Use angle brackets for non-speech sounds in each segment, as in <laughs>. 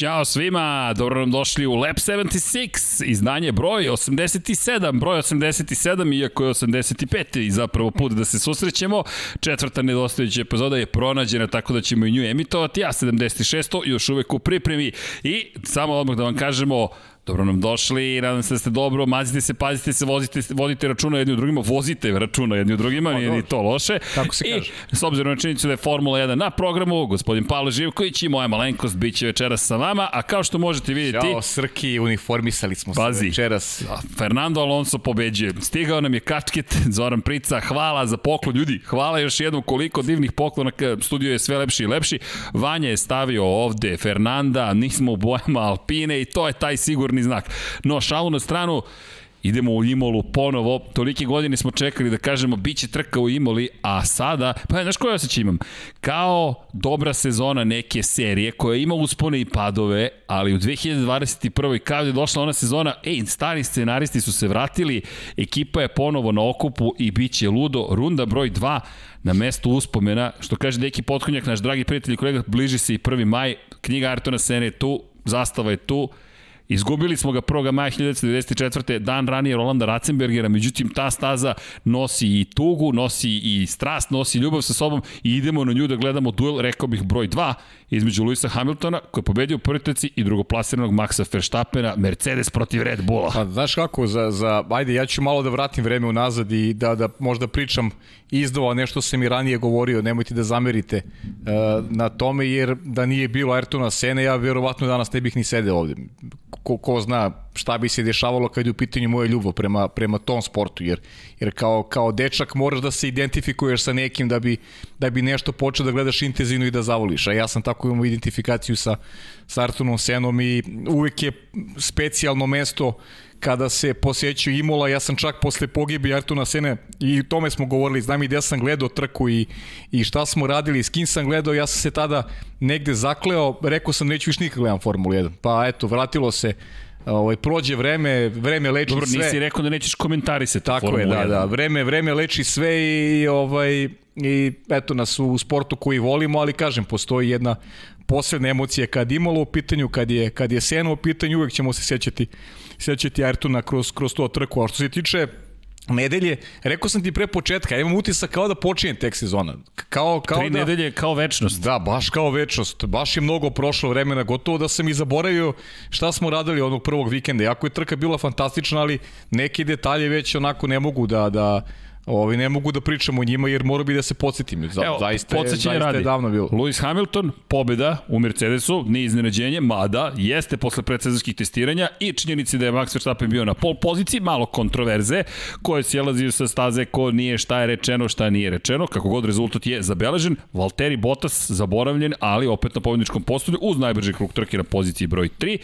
Ćao svima, dobro nam došli u Lab 76, izdanje broj 87, broj 87, iako je 85. i zapravo put da se susrećemo. Četvrta nedostajuća epizoda je pronađena, tako da ćemo i nju emitovati, a 76. još uvek u pripremi. I samo odmah da vam kažemo, Dobro nam došli, nadam se da ste dobro, mazite se, pazite se, vozite, vodite računa jedni u drugima, vozite računa jedni u drugima, pa nije ni to loše. Tako se I, kaže. s obzirom na činjenicu da je Formula 1 na programu, gospodin Pavle Živković i moja malenkost bit će večeras sa vama, a kao što možete vidjeti... Ćao, Srki, uniformisali smo Pazi. se večeras. Fernando Alonso pobeđuje. Stigao nam je kačket, <laughs> Zoran Prica, hvala za poklon. Ljudi, hvala još jednom koliko divnih poklona, studio je sve lepši i lepši. Vanja je stavio ovde Fernanda, nismo u bojama Alpine i to je taj sigurni znak. No, šalu na stranu, idemo u Imolu ponovo. Tolike godine smo čekali da kažemo bit će trka u Imoli, a sada, pa znaš koje osjećaj imam? Kao dobra sezona neke serije koja ima uspone i padove, ali u 2021. kao je došla ona sezona, ej, stari scenaristi su se vratili, ekipa je ponovo na okupu i bit će ludo. Runda broj 2 na mestu uspomena, što kaže Deki Potkonjak, naš dragi prijatelj i kolega, bliži se i 1. maj, knjiga Artona Sene je tu, zastava je tu, Izgubili smo ga 1. maja 1994. dan ranije Rolanda Ratzenbergera, međutim ta staza nosi i tugu, nosi i strast, nosi ljubav sa sobom i idemo na nju da gledamo duel, rekao bih broj 2, između Luisa Hamiltona, koji je pobedio u prvoj trci i drugoplasiranog Maxa Verstappena, Mercedes protiv Red Bulla. Pa, znaš kako, za, za, ajde, ja ću malo da vratim vreme unazad i da, da možda pričam izdova nešto sam i ranije govorio, nemojte da zamerite uh, na tome, jer da nije bilo Ayrtona Sene, ja verovatno danas ne bih ni sedeo ovde. Ko, ko zna šta bi se dešavalo kad je u pitanju moja ljubav prema, prema tom sportu, jer, jer kao, kao dečak moraš da se identifikuješ sa nekim da bi, da bi nešto počeo da gledaš intenzivno i da zavoliš, a ja sam tako imao identifikaciju sa, sa Artonom Senom i uvek je specijalno mesto kada se posjećuje Imola, ja sam čak posle pogibi Artuna Sene i tome smo govorili, znam i gde sam gledao trku i, i šta smo radili, s kim sam gledao, ja sam se tada negde zakleo, rekao sam neću više nikad gledam Formulu 1, pa eto, vratilo se ovaj prođe vreme, vreme leči Dobro, sve. nisi rekao da nećeš komentarisati Tako Formulu je, da, 1. da, vreme, vreme leči sve i ovaj i eto nas u sportu koji volimo, ali kažem, postoji jedna posebna emocija kad imalo u pitanju, kad je, kad je Sena u pitanju, uvek ćemo se sećati, sećati Ayrtona kroz, kroz to trku. A što se tiče nedelje, rekao sam ti pre početka, ja imam utisak kao da počinje tek sezona. Kao, kao Tri da, nedelje kao večnost. Da, baš kao večnost. Baš je mnogo prošlo vremena, gotovo da sam i zaboravio šta smo radili onog prvog vikenda. Jako je trka bila fantastična, ali neki detalje već onako ne mogu da, da Ovi ne mogu da pričamo o njima jer mora bi da se podsjetim. Za, Evo, zaista, je, zaista radi. je davno bilo. Lewis Hamilton, pobjeda u Mercedesu, nije iznenađenje, mada jeste posle predsezonskih testiranja i činjenici da je Max Verstappen bio na pol poziciji, malo kontroverze, koje sjelazio sa staze ko nije šta je rečeno, šta nije rečeno, kako god rezultat je zabeležen. Valtteri Bottas zaboravljen, ali opet na pobjedničkom postolju uz najbrži krug trke na poziciji broj 3.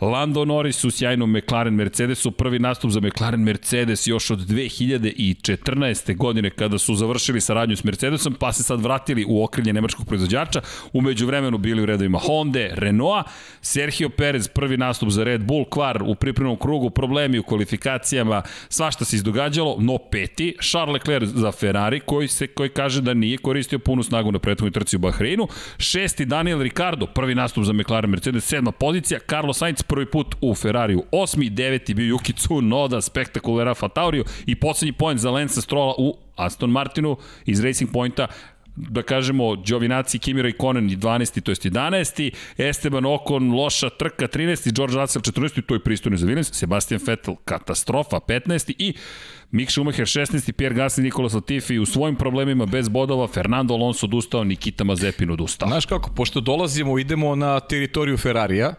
Lando Norris u sjajnom McLaren Mercedesu, prvi nastup za McLaren Mercedes još od 2014 2014. godine kada su završili saradnju s Mercedesom, pa se sad vratili u okrilje nemačkog proizvođača, umeđu vremenu bili u redovima Honda, Renaulta, Sergio Perez prvi nastup za Red Bull, kvar u pripremnom krugu, problemi u kvalifikacijama, svašta se izdogađalo, no peti, Charles Leclerc za Ferrari, koji, se, koji kaže da nije koristio punu snagu na prethodnoj trci u Bahreinu, šesti Daniel Ricardo, prvi nastup za McLaren Mercedes, sedma pozicija, Carlos Sainz prvi put u Ferrariju, osmi, deveti bio Yuki Tsunoda, spektakulera Fatauriju i poslednji point za Lensa Strola u Aston Martinu iz Racing Pointa da kažemo, Giovinazzi, Kimi Raikkonen 12. to jest 11. Esteban Ocon, loša trka 13. George Russell 14. to je pristojno za Williams. Sebastian Vettel, katastrofa 15. I Mick Schumacher 16. Pierre Gasly, Nikola Latifi u svojim problemima bez bodova, Fernando Alonso odustao, Nikita Mazepin odustao. Znaš kako, pošto dolazimo, idemo na teritoriju Ferrarija,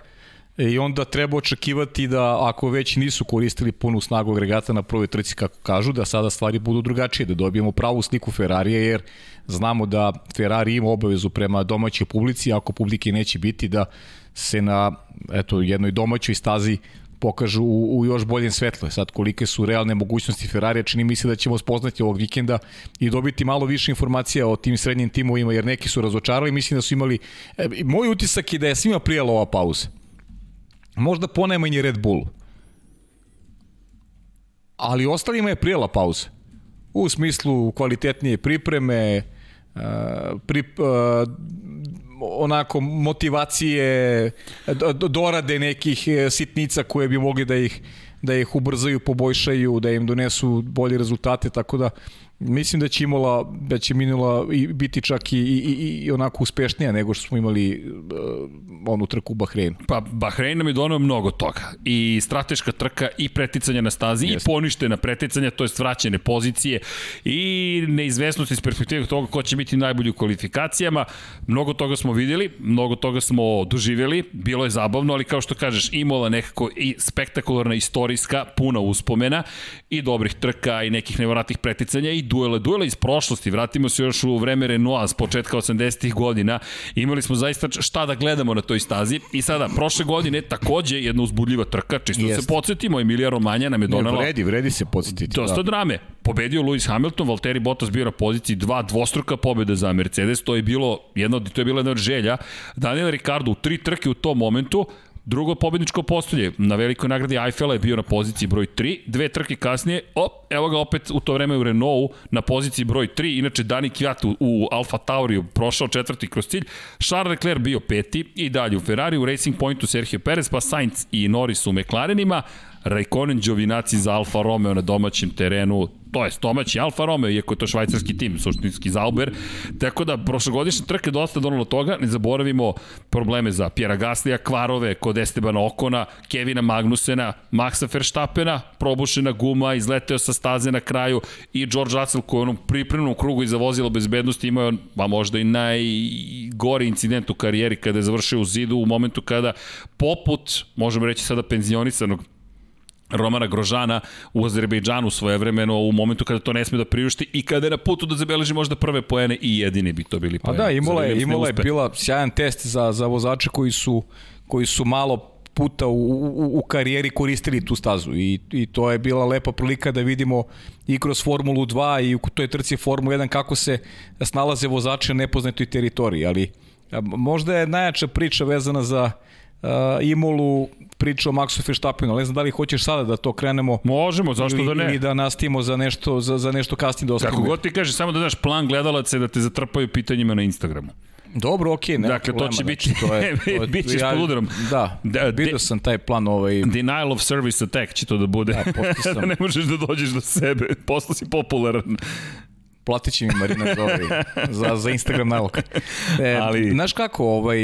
i onda treba očekivati da ako već nisu koristili punu snagu agregata na prvoj trci kako kažu, da sada stvari budu drugačije, da dobijemo pravu sliku Ferrarija jer znamo da Ferrari ima obavezu prema domaćoj publici, ako publike neće biti da se na eto, jednoj domaćoj stazi pokažu u, u još boljem svetlu. Sad kolike su realne mogućnosti Ferrarija, čini mi se da ćemo spoznati ovog vikenda i dobiti malo više informacija o tim srednjim timovima, jer neki su razočarali, mislim da su imali... E, moj utisak je da je svima prijela ova pauza možda ponajmanje Red Bull. Ali ostalima je prijela pauza. U smislu kvalitetnije pripreme, pri, uh, onako motivacije, dorade nekih e, sitnica koje bi mogli da ih da ih ubrzaju, poboljšaju, da im donesu bolje rezultate, tako da Mislim da će Imola, da će Minula i biti čak i, i, i onako uspešnija nego što smo imali uh, onu trku u Bahreinu. Pa Bahrein nam je donao mnogo toga. I strateška trka i preticanja na stazi Jeste. i poništena preticanja, to je vraćene pozicije i neizvesnost iz perspektive toga ko će biti najbolji u kvalifikacijama. Mnogo toga smo videli, mnogo toga smo doživjeli, bilo je zabavno, ali kao što kažeš, Imola nekako i spektakularna, istorijska, puna uspomena i dobrih trka i nekih nevratnih preticanja i duele, duele iz prošlosti, vratimo se još u vreme Renaulta s početka 80-ih godina, imali smo zaista šta da gledamo na toj stazi i sada, prošle godine takođe jedna uzbudljiva trka, čisto Jest. se podsjetimo, Emilija Romanja nam je donala... Ne, vredi, vredi se podsjetiti. Dosta da. drame. Pobedio Lewis Hamilton, Valtteri Bottas bio na poziciji dva dvostruka pobjede za Mercedes, to je bilo jedno, to je bila jedna od želja. Daniel Ricardo u tri trke u tom momentu, Drugo pobedničko postolje na velikoj nagradi Eiffela je bio na poziciji broj 3, dve trke kasnije, op, evo ga opet u to vreme u Renault na poziciji broj 3, inače Dani Kvyat u, u Alfa Tauriju prošao četvrti kroz cilj, Charles Leclerc bio peti i dalje u Ferrari, u Racing Pointu Sergio Perez, pa Sainz i Norris u McLarenima, Raikkonen Đovinaci za Alfa Romeo na domaćem terenu, to je domaći Alfa Romeo, iako je to švajcarski tim, suštinski Zauber, tako da prošlogodišnja trka je dosta donalo toga, ne zaboravimo probleme za Pjera Gaslija, kvarove kod Estebana Okona, Kevina Magnusena, Maxa Verstappena, probušena guma, izleteo sa staze na kraju i George Russell koji u onom pripremnom krugu iza vozila bezbednosti imao, pa možda i najgori incident u karijeri kada je završio u zidu u momentu kada poput, možemo reći sada penzionisanog Romana Grožana u Azerbejdžanu svoje vremeno u momentu kada to ne sme da priušti i kada je na putu da zabeleži možda prve poene i jedini bi to bili poene. Pa da, Imola je, Imola je bila sjajan test za, za vozače koji su, koji su malo puta u, u, u karijeri koristili tu stazu i, i to je bila lepa prilika da vidimo i kroz Formulu 2 i u toj trci Formulu 1 kako se snalaze vozači na nepoznatoj teritoriji, ali možda je najjača priča vezana za uh, uh, Imolu priča o Maxu Verstappenu, ne znam da li hoćeš sada da to krenemo. Možemo, zašto ili, da ne? Ili da nastavimo za nešto, za, za nešto kasnije da Kako god ti kaže, samo da daš plan gledalaca da te zatrpaju pitanjima na Instagramu. Dobro, okej, okay, ne. Dakle, to će biti, znači, to je, <laughs> to je, biće ja, s Da, da vidio sam taj plan ovaj... Denial of service attack će to da bude. Da, <laughs> sam. ne možeš da dođeš do sebe, <laughs> posle si popularan. Platit će mi Marina za, ovaj, <laughs> za, za Instagram nalog. E, Ali... Znaš kako, ovaj,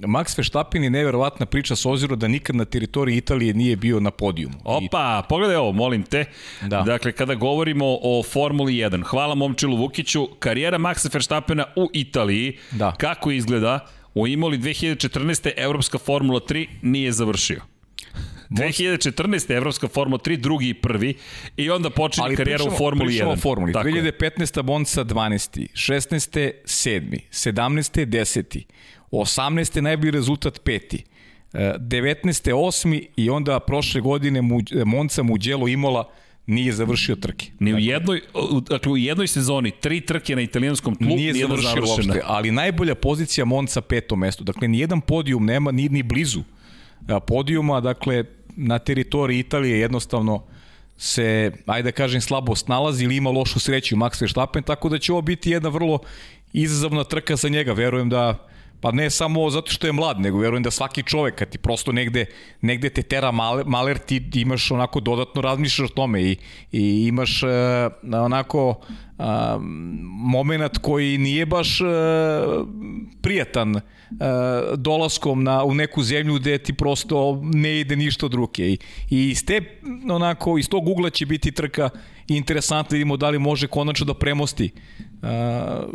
Max Verstappen je neverovatna priča s ozirom da nikad na teritoriji Italije nije bio na podijumu. Opa, I... pogledaj ovo, molim te. Da. Dakle, kada govorimo o Formuli 1, hvala Momčilu Vukiću, karijera Maxa Verstappena u Italiji, da. kako izgleda, u Imoli 2014. Evropska Formula 3 nije završio. 2014. Evropska Formula 3, drugi i prvi, i onda počinje Ali karijera pričamo, u Formuli 1. o Formuli. Tako 2015. Monza 12. 16. 7. 17. 10. 18. najbolji rezultat 5. 19. 8. i onda prošle godine Monza Mugello Imola nije završio trke. Ni u jednoj, dakle u jednoj sezoni tri trke na italijanskom tlu nije, nije završio uopšte, ali najbolja pozicija Monca peto mesto. Dakle, nijedan podijum nema ni, ni blizu podijuma, dakle na teritoriji Italije jednostavno se, ajde da kažem, slabo snalazi ili ima lošu sreću Max Verstappen, tako da će ovo biti jedna vrlo izazovna trka za njega. Verujem da Pa ne samo zato što je mlad, nego verujem da svaki čovek, kad ti prosto negde, negde te tera maler, maler ti imaš onako dodatno razmišljaš o tome i, i imaš uh, onako uh, moment koji nije baš uh, prijatan uh, dolaskom na, u neku zemlju gde ti prosto ne ide ništa od ruke. I, i iz, te, onako, iz tog ugla će biti trka interesantno da vidimo da li može konačno da premosti uh,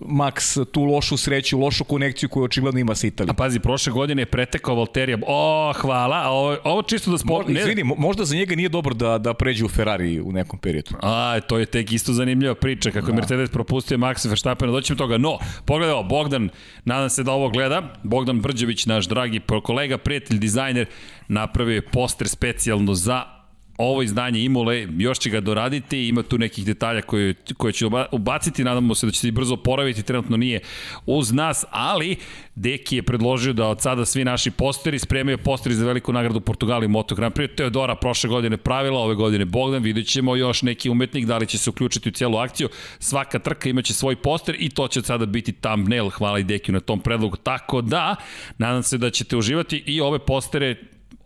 Max tu lošu sreću, lošu konekciju koju očigledno ima sa Italijom. A pazi, prošle godine je pretekao Valterija. O, hvala. A ovo, ovo čisto da spod... Možda, izvini, možda za njega nije dobro da, da pređe u Ferrari u nekom periodu. A, to je tek isto zanimljiva priča, kako da. je Mercedes propustio Max Verstappen, doćemo toga. No, pogledaj ovo, Bogdan, nadam se da ovo gleda, Bogdan Brđević, naš dragi kolega, prijatelj, dizajner, napravio je poster specijalno za ovo izdanje Imole, još će ga doraditi, ima tu nekih detalja koje, koje će ubaciti, nadamo se da će se brzo poraviti, trenutno nije uz nas, ali Deki je predložio da od sada svi naši posteri spremaju posteri za veliku nagradu Portugali Moto Grand Prix. Teodora prošle godine pravila, ove godine Bogdan, vidjet ćemo još neki umetnik da li će se uključiti u cijelu akciju. Svaka trka imaće svoj poster i to će od sada biti thumbnail. Hvala i Dekiju na tom predlogu. Tako da, nadam se da ćete uživati i ove postere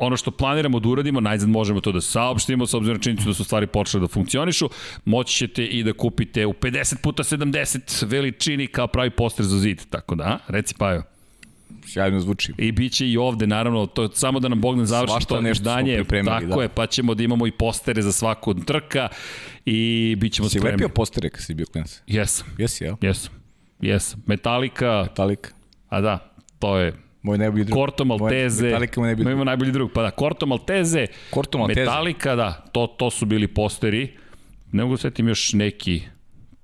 ono što planiramo da uradimo, najzad možemo to da saopštimo, s obzirom na činjenicu da su stvari počele da funkcionišu, moći ćete i da kupite u 50 puta 70 veličini kao pravi poster za zid, tako da, reci Pajo. Sjajno zvuči. I bit će i ovde, naravno, to samo da nam Bogdan završi Svašta to nešto danje, tako da. je, pa ćemo da imamo i postere za svaku trka i bit ćemo si spremni. Si lepio postere kad si bio klinac? Jesam. Jesi, jel? Jesam. Jesam. Metallica. Metallica. A da, to je Moj najbolji drug. Korto Malteze. Metallica moj najbolji drug. Imamo najbolji drug. Pa da, Korto Malteze. Korto Malteze. Metallica, da, to, to su bili posteri. Ne mogu da setim još neki.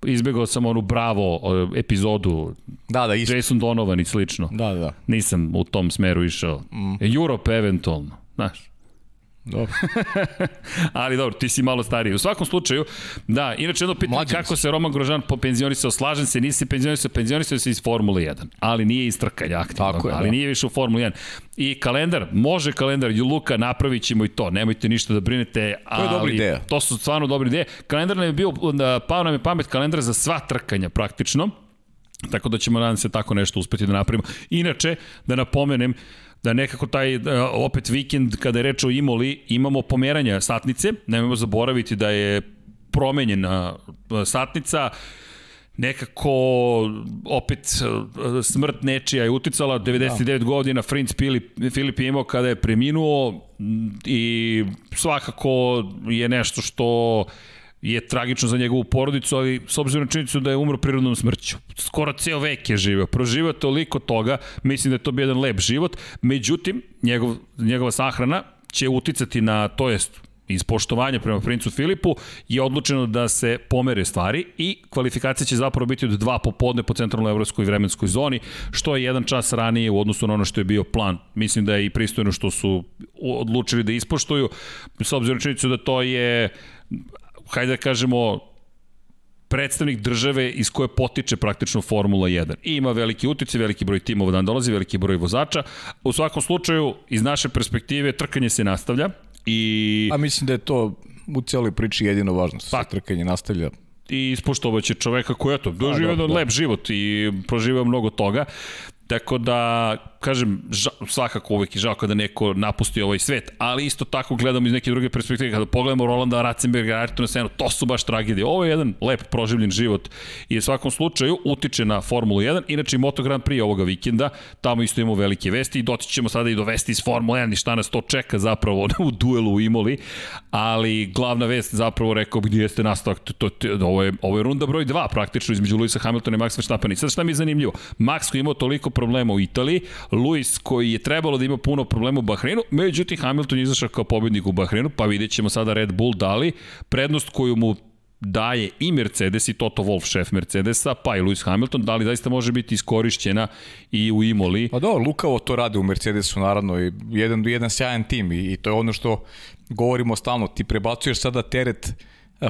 Izbegao sam onu Bravo epizodu. Da, da, isto. Jason Donovan i slično. Da, da. Nisam u tom smeru išao. Mm. Europe eventualno, znaš. Dobro. <laughs> Ali dobro, ti si malo stariji. U svakom slučaju, da, inače jedno pitanje Mlađim kako se Roman Grožan penzionisao, slažem se, nisi penzionisao, penzionisao se iz Formule 1, ali nije iz trkanja aktivno, Tako je, ali da. nije više u Formuli 1. I kalendar, može kalendar, Luka, napravit ćemo i to, nemojte ništa da brinete, ali dobra ideja. to su stvarno dobre ideje. Kalendar nam je bio, pao nam je pamet kalendar za sva trkanja praktično, Tako da ćemo, nadam se, tako nešto uspeti da napravimo. Inače, da napomenem, da nekako taj uh, opet vikend kada je reč o Imoli imamo pomeranja satnice, nemojmo zaboraviti da je promenjena uh, satnica. Nekako opet uh, smrt nečija je uticala. 99 da. godina Prince Filip, Filip je imao kada je preminuo i svakako je nešto što je tragično za njegovu porodicu, ali s obzirom na činjenicu da je umro prirodnom smrću. Skoro ceo vek je živeo. Proživao toliko toga, mislim da je to bio jedan lep život. Međutim, njegov, njegova sahrana će uticati na, to jest iz poštovanja prema princu Filipu je odlučeno da se pomere stvari i kvalifikacija će zapravo biti od dva popodne po centralnoj evropskoj vremenskoj zoni, što je jedan čas ranije u odnosu na ono što je bio plan. Mislim da je i pristojno što su odlučili da ispoštuju, s obzirom činjenicu da to je hajde da kažemo, predstavnik države iz koje potiče praktično Formula 1. I ima veliki utice, veliki broj timova dan dolazi, veliki broj vozača. U svakom slučaju, iz naše perspektive, trkanje se nastavlja i... A mislim da je to u cijeloj priči jedino važno, Pa. se trkanje nastavlja. i ispoštovaće čoveka koji je to Pa, doživio da, jedan da. lep život i proživio mnogo toga. Tako da, kažem, ža, svakako uvek je žao kada neko napusti ovaj svet, ali isto tako gledamo iz neke druge perspektive, kada pogledamo Rolanda Ratzenberga, Ayrtona Senu, to su baš tragedije. Ovo je jedan lep proživljen život i u svakom slučaju utiče na Formulu 1, inače i Moto Grand Prix ovoga vikenda, tamo isto imamo velike vesti i doći ćemo sada i do vesti iz Formule 1 i šta nas to čeka zapravo <laughs> u duelu u Imoli, ali glavna vest zapravo rekao gdje jeste nastavak, to, to, to, ovo, je, ovo je runda broj 2 praktično između Luisa Hamiltona i Maxa Verstappena. I sad šta mi je zanimljivo? Max koji imao toliko problema u Italiji, Luis koji je trebalo da ima puno problema u Bahreinu, međutim Hamilton je izašao kao pobednik u Bahreinu, pa vidjet ćemo sada Red Bull dali prednost koju mu daje i Mercedes i Toto Wolff šef Mercedesa, pa i Lewis Hamilton, da li zaista može biti iskorišćena i u Imoli. Pa da, Lukavo to rade u Mercedesu, naravno, i jedan, jedan sjajan tim i, i to je ono što govorimo stalno, ti prebacuješ sada teret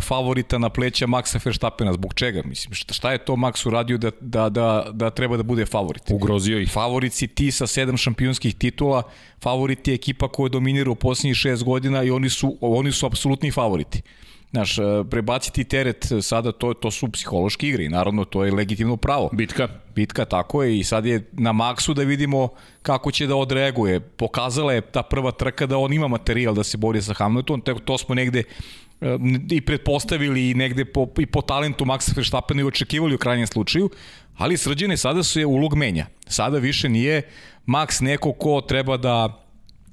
favorita na pleća Maxa Verstappena, zbog čega? Mislim, šta, je to Max uradio da, da, da, da treba da bude favorit? Ugrozio ih. Favorit si ti sa sedam šampionskih titula, favorit je ekipa koja dominira u posljednjih šest godina i oni su, oni su apsolutni favoriti. Znaš, e, prebaciti teret sada, to, to su psihološke igre i naravno to je legitimno pravo. Bitka. Bitka, tako je, i sad je na maksu da vidimo kako će da odreaguje. Pokazala je ta prva trka da on ima materijal da se bori sa Hamiltonom, to smo negde e, i pretpostavili i negde po, i po talentu Maxa Verstappena i očekivali u krajnjem slučaju, ali srđene sada se ulog menja. Sada više nije Max neko ko treba da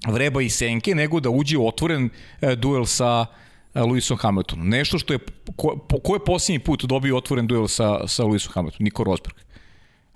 vreba i senke, nego da uđe u otvoren e, duel sa e, Lewisom Hamiltonom. Nešto što je, ko, po, ko je posljednji put dobio otvoren duel sa, sa Lewisom Hamiltonom? Niko Rosberg.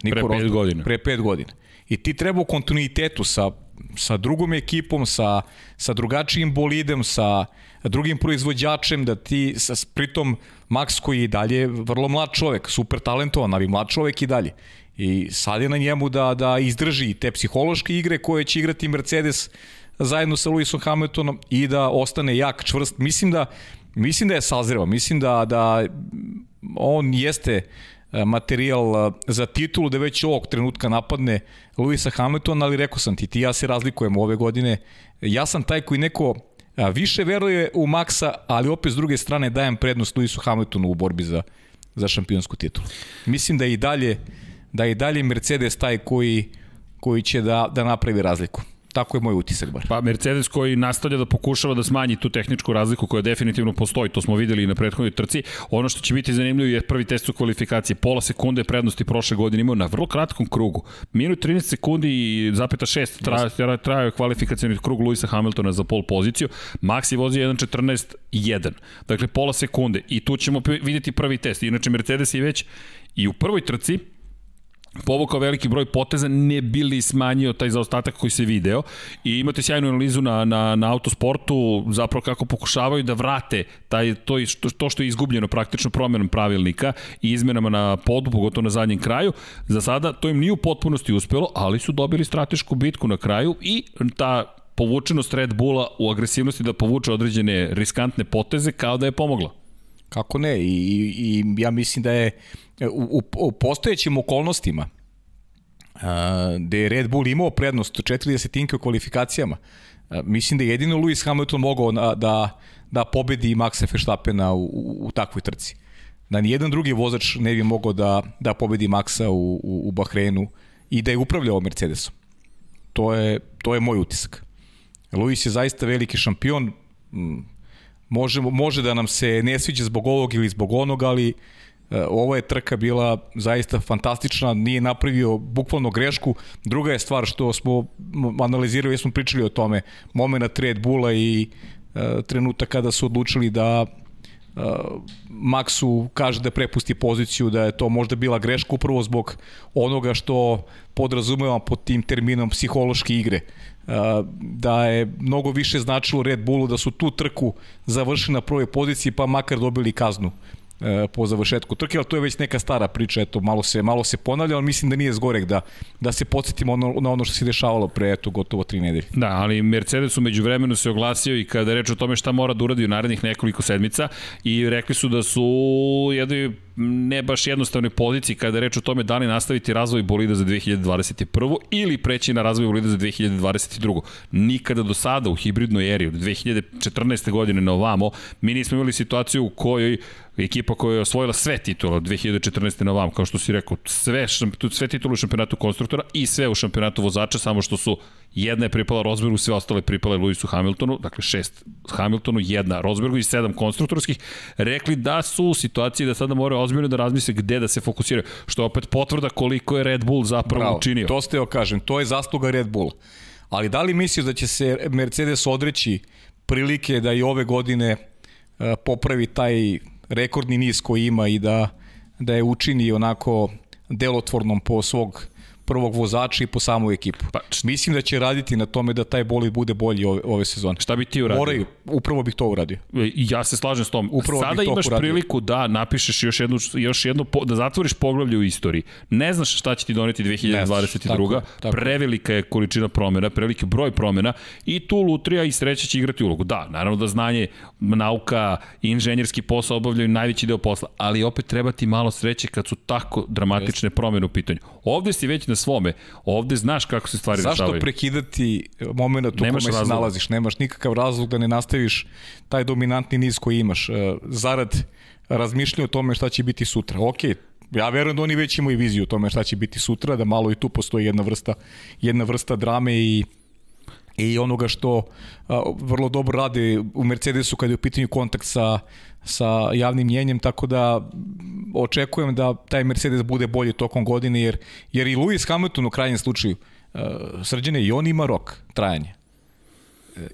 Niko Pre pet Rosberg. godina. Pre pet godina. I ti treba u kontinuitetu sa, sa drugom ekipom, sa, sa drugačijim bolidem, sa drugim proizvođačem, da ti, sa, pritom Max koji je dalje vrlo mlad čovek, super talentovan, ali mlad čovek i dalje. I sad je na njemu da, da izdrži te psihološke igre koje će igrati Mercedes zajedno sa Lewisom Hamiltonom i da ostane jak, čvrst. Mislim da, mislim da je sazreo, mislim da, da on jeste e, materijal e, za titulu da već ovog trenutka napadne Luisa Hamiltona, ali rekao sam ti, ti ja se razlikujemo ove godine. Ja sam taj koji neko više veruje u Maxa, ali opet s druge strane dajem prednost Luisu Hamiltonu u borbi za, za šampionsku titulu. Mislim da i dalje da i dalje Mercedes taj koji koji će da da napravi razliku. Tako je moj utisak bar. Pa Mercedes koji nastavlja da pokušava da smanji tu tehničku razliku koja definitivno postoji, to smo videli i na prethodnoj trci. Ono što će biti zanimljivo je prvi test u kvalifikaciji. Pola sekunde prednosti prošle godine imao na vrlo kratkom krugu. Minut 13 sekundi i zapeta 6 traja, trajao kvalifikacijani krug Luisa Hamiltona za pol poziciju. Maxi vozi 1.14.1. Dakle, pola sekunde. I tu ćemo videti prvi test. Inače, Mercedes je već i u prvoj trci povukao veliki broj poteza, ne bili smanjio taj zaostatak koji se video i imate sjajnu analizu na, na, na autosportu, zapravo kako pokušavaju da vrate taj, to, to što je izgubljeno praktično promenom pravilnika i izmenama na podu, pogotovo na zadnjem kraju. Za sada to im nije u potpunosti uspelo, ali su dobili stratešku bitku na kraju i ta povučenost Red Bulla u agresivnosti da povuče određene riskantne poteze kao da je pomogla. Kako ne? I, i, i ja mislim da je u, u, postojećim okolnostima gde je Red Bull imao prednost 40 tinke u kvalifikacijama, mislim da je jedino Lewis Hamilton mogao da, da, da pobedi Maxa Verstappena u, u, u takvoj trci. Da nijedan drugi vozač ne bi mogao da, da pobedi Maxa u, u, u Bahreinu i da je upravljao Mercedesom. To je, to je moj utisak. Lewis je zaista veliki šampion, može, može da nam se ne sviđa zbog ovog ili zbog onog, ali uh, ovo je trka bila zaista fantastična, nije napravio bukvalno grešku. Druga je stvar što smo analizirali, jesmo pričali o tome, moment Red Bulla i e, trenutak kada su odlučili da e, Maxu kaže da prepusti poziciju, da je to možda bila greška upravo zbog onoga što podrazumeva pod tim terminom psihološke igre. Uh, da je mnogo više značilo Red Bullu da su tu trku završili na prvoj poziciji pa makar dobili kaznu E, po završetku trke, ali to je već neka stara priča, eto, malo se, malo se ponavlja, ali mislim da nije zgorek da, da se podsjetimo ono, na ono što se dešavalo pre, eto, gotovo tri nedelje. Da, ali Mercedes umeđu vremenu se oglasio i kada reč o tome šta mora da uradi u narednih nekoliko sedmica i rekli su da su jednoj ne baš jednostavnoj poziciji kada reč o tome da li nastaviti razvoj bolida za 2021. ili preći na razvoj bolida za 2022. Nikada do sada u hibridnoj eri od 2014. godine na ovamo mi nismo imali situaciju u kojoj ekipa koja je osvojila sve titule od 2014. na ovam, kao što si rekao, sve, sve titule u šampionatu konstruktora i sve u šampionatu vozača, samo što su jedna je pripala Rosbergu, sve ostale pripale Lewisu Hamiltonu, dakle šest Hamiltonu, jedna Rosbergu i sedam konstruktorskih, rekli da su u situaciji da sada moraju ozbiljno da razmisle gde da se fokusiraju, što je opet potvrda koliko je Red Bull zapravo Bravo, učinio. To ste kažem, to je zasluga Red Bull. Ali da li misliš da će se Mercedes odreći prilike da i ove godine uh, popravi taj rekordni niz koji ima i da, da je učini onako delotvornom po svog prvog vozača i po samu ekipu. Pa, Mislim da će raditi na tome da taj bolid bude bolji ove, ove sezone. Šta bi ti uradio? Moraju, upravo bih to uradio. E, ja se slažem s tom. Upravo Sada imaš uradio. priliku da napišeš još jednu, još jednu, da zatvoriš poglavlje u istoriji. Ne znaš šta će ti doneti 2022. Tako, tako. Prevelika je količina promjena, preveliki broj promjena i tu Lutrija i sreća će igrati ulogu. Da, naravno da znanje, nauka, inženjerski posao obavljaju najveći deo posla, ali opet treba ti malo sreće kad su tako dramatične promjene u pitanju. Ovde si već na svome. Ovde znaš kako se stvari Zašto rešavaju. Zašto prekidati moment u kome se nalaziš? Nemaš nikakav razlog da ne nastaviš taj dominantni niz koji imaš. E, zarad razmišljanja o tome šta će biti sutra. Ok, ja verujem da oni već imaju viziju o tome šta će biti sutra, da malo i tu postoji jedna vrsta, jedna vrsta drame i i onoga što a, vrlo dobro rade u Mercedesu kada je u pitanju kontakt sa, sa javnim mjenjem, tako da očekujem da taj Mercedes bude bolji tokom godine, jer, jer i Lewis Hamilton u krajnjem slučaju, uh, srđene, i on ima rok trajanja.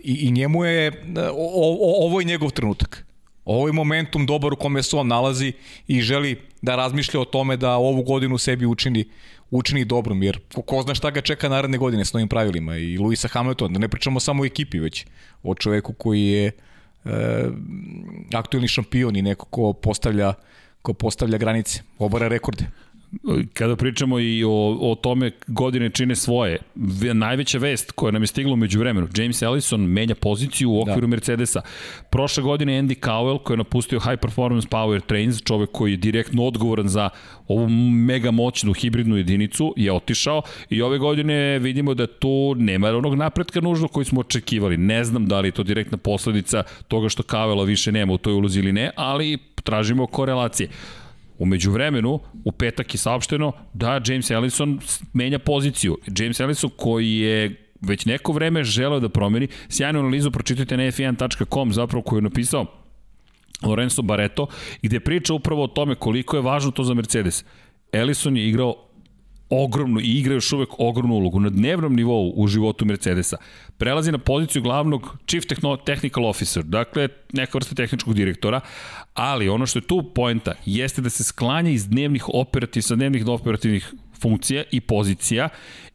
I, i njemu je, o, o, ovo je njegov trenutak. Ovo je momentum dobar u kome se on nalazi i želi da razmišlja o tome da ovu godinu sebi učini učini dobrom, jer ko, zna šta ga čeka naredne godine s novim pravilima i Luisa Hamilton, da ne pričamo samo o ekipi, već o čoveku koji je e, aktuelni šampion i neko ko postavlja, ko postavlja granice, obara rekorde. Kada pričamo i o, o tome godine čine svoje, najveća vest koja nam je stigla među vremenu, James Ellison menja poziciju u okviru da. Mercedesa. Prošle godine Andy Cowell koji je napustio High Performance Power Trains, čovek koji je direktno odgovoran za ovu mega moćnu hibridnu jedinicu, je otišao i ove godine vidimo da tu nema onog napretka nužno koji smo očekivali. Ne znam da li je to direktna posledica toga što Cowella više nema u toj ulozi ili ne, ali tražimo korelacije. Umeđu vremenu, u petak je saopšteno da James Ellison menja poziciju. James Ellison koji je već neko vreme želeo da promeni, sjajnu analizu pročitajte na f1.com zapravo koju je napisao Lorenzo Barreto, gde priča upravo o tome koliko je važno to za Mercedes. Ellison je igrao ogromnu i igra još uvek ogromnu ulogu na dnevnom nivou u životu Mercedesa. Prelazi na poziciju glavnog Chief Technical Officer, dakle neka vrsta tehničkog direktora, ali ono što je tu poenta jeste da se sklanja iz dnevnih operativ, sa dnevnih operativnih funkcija i pozicija.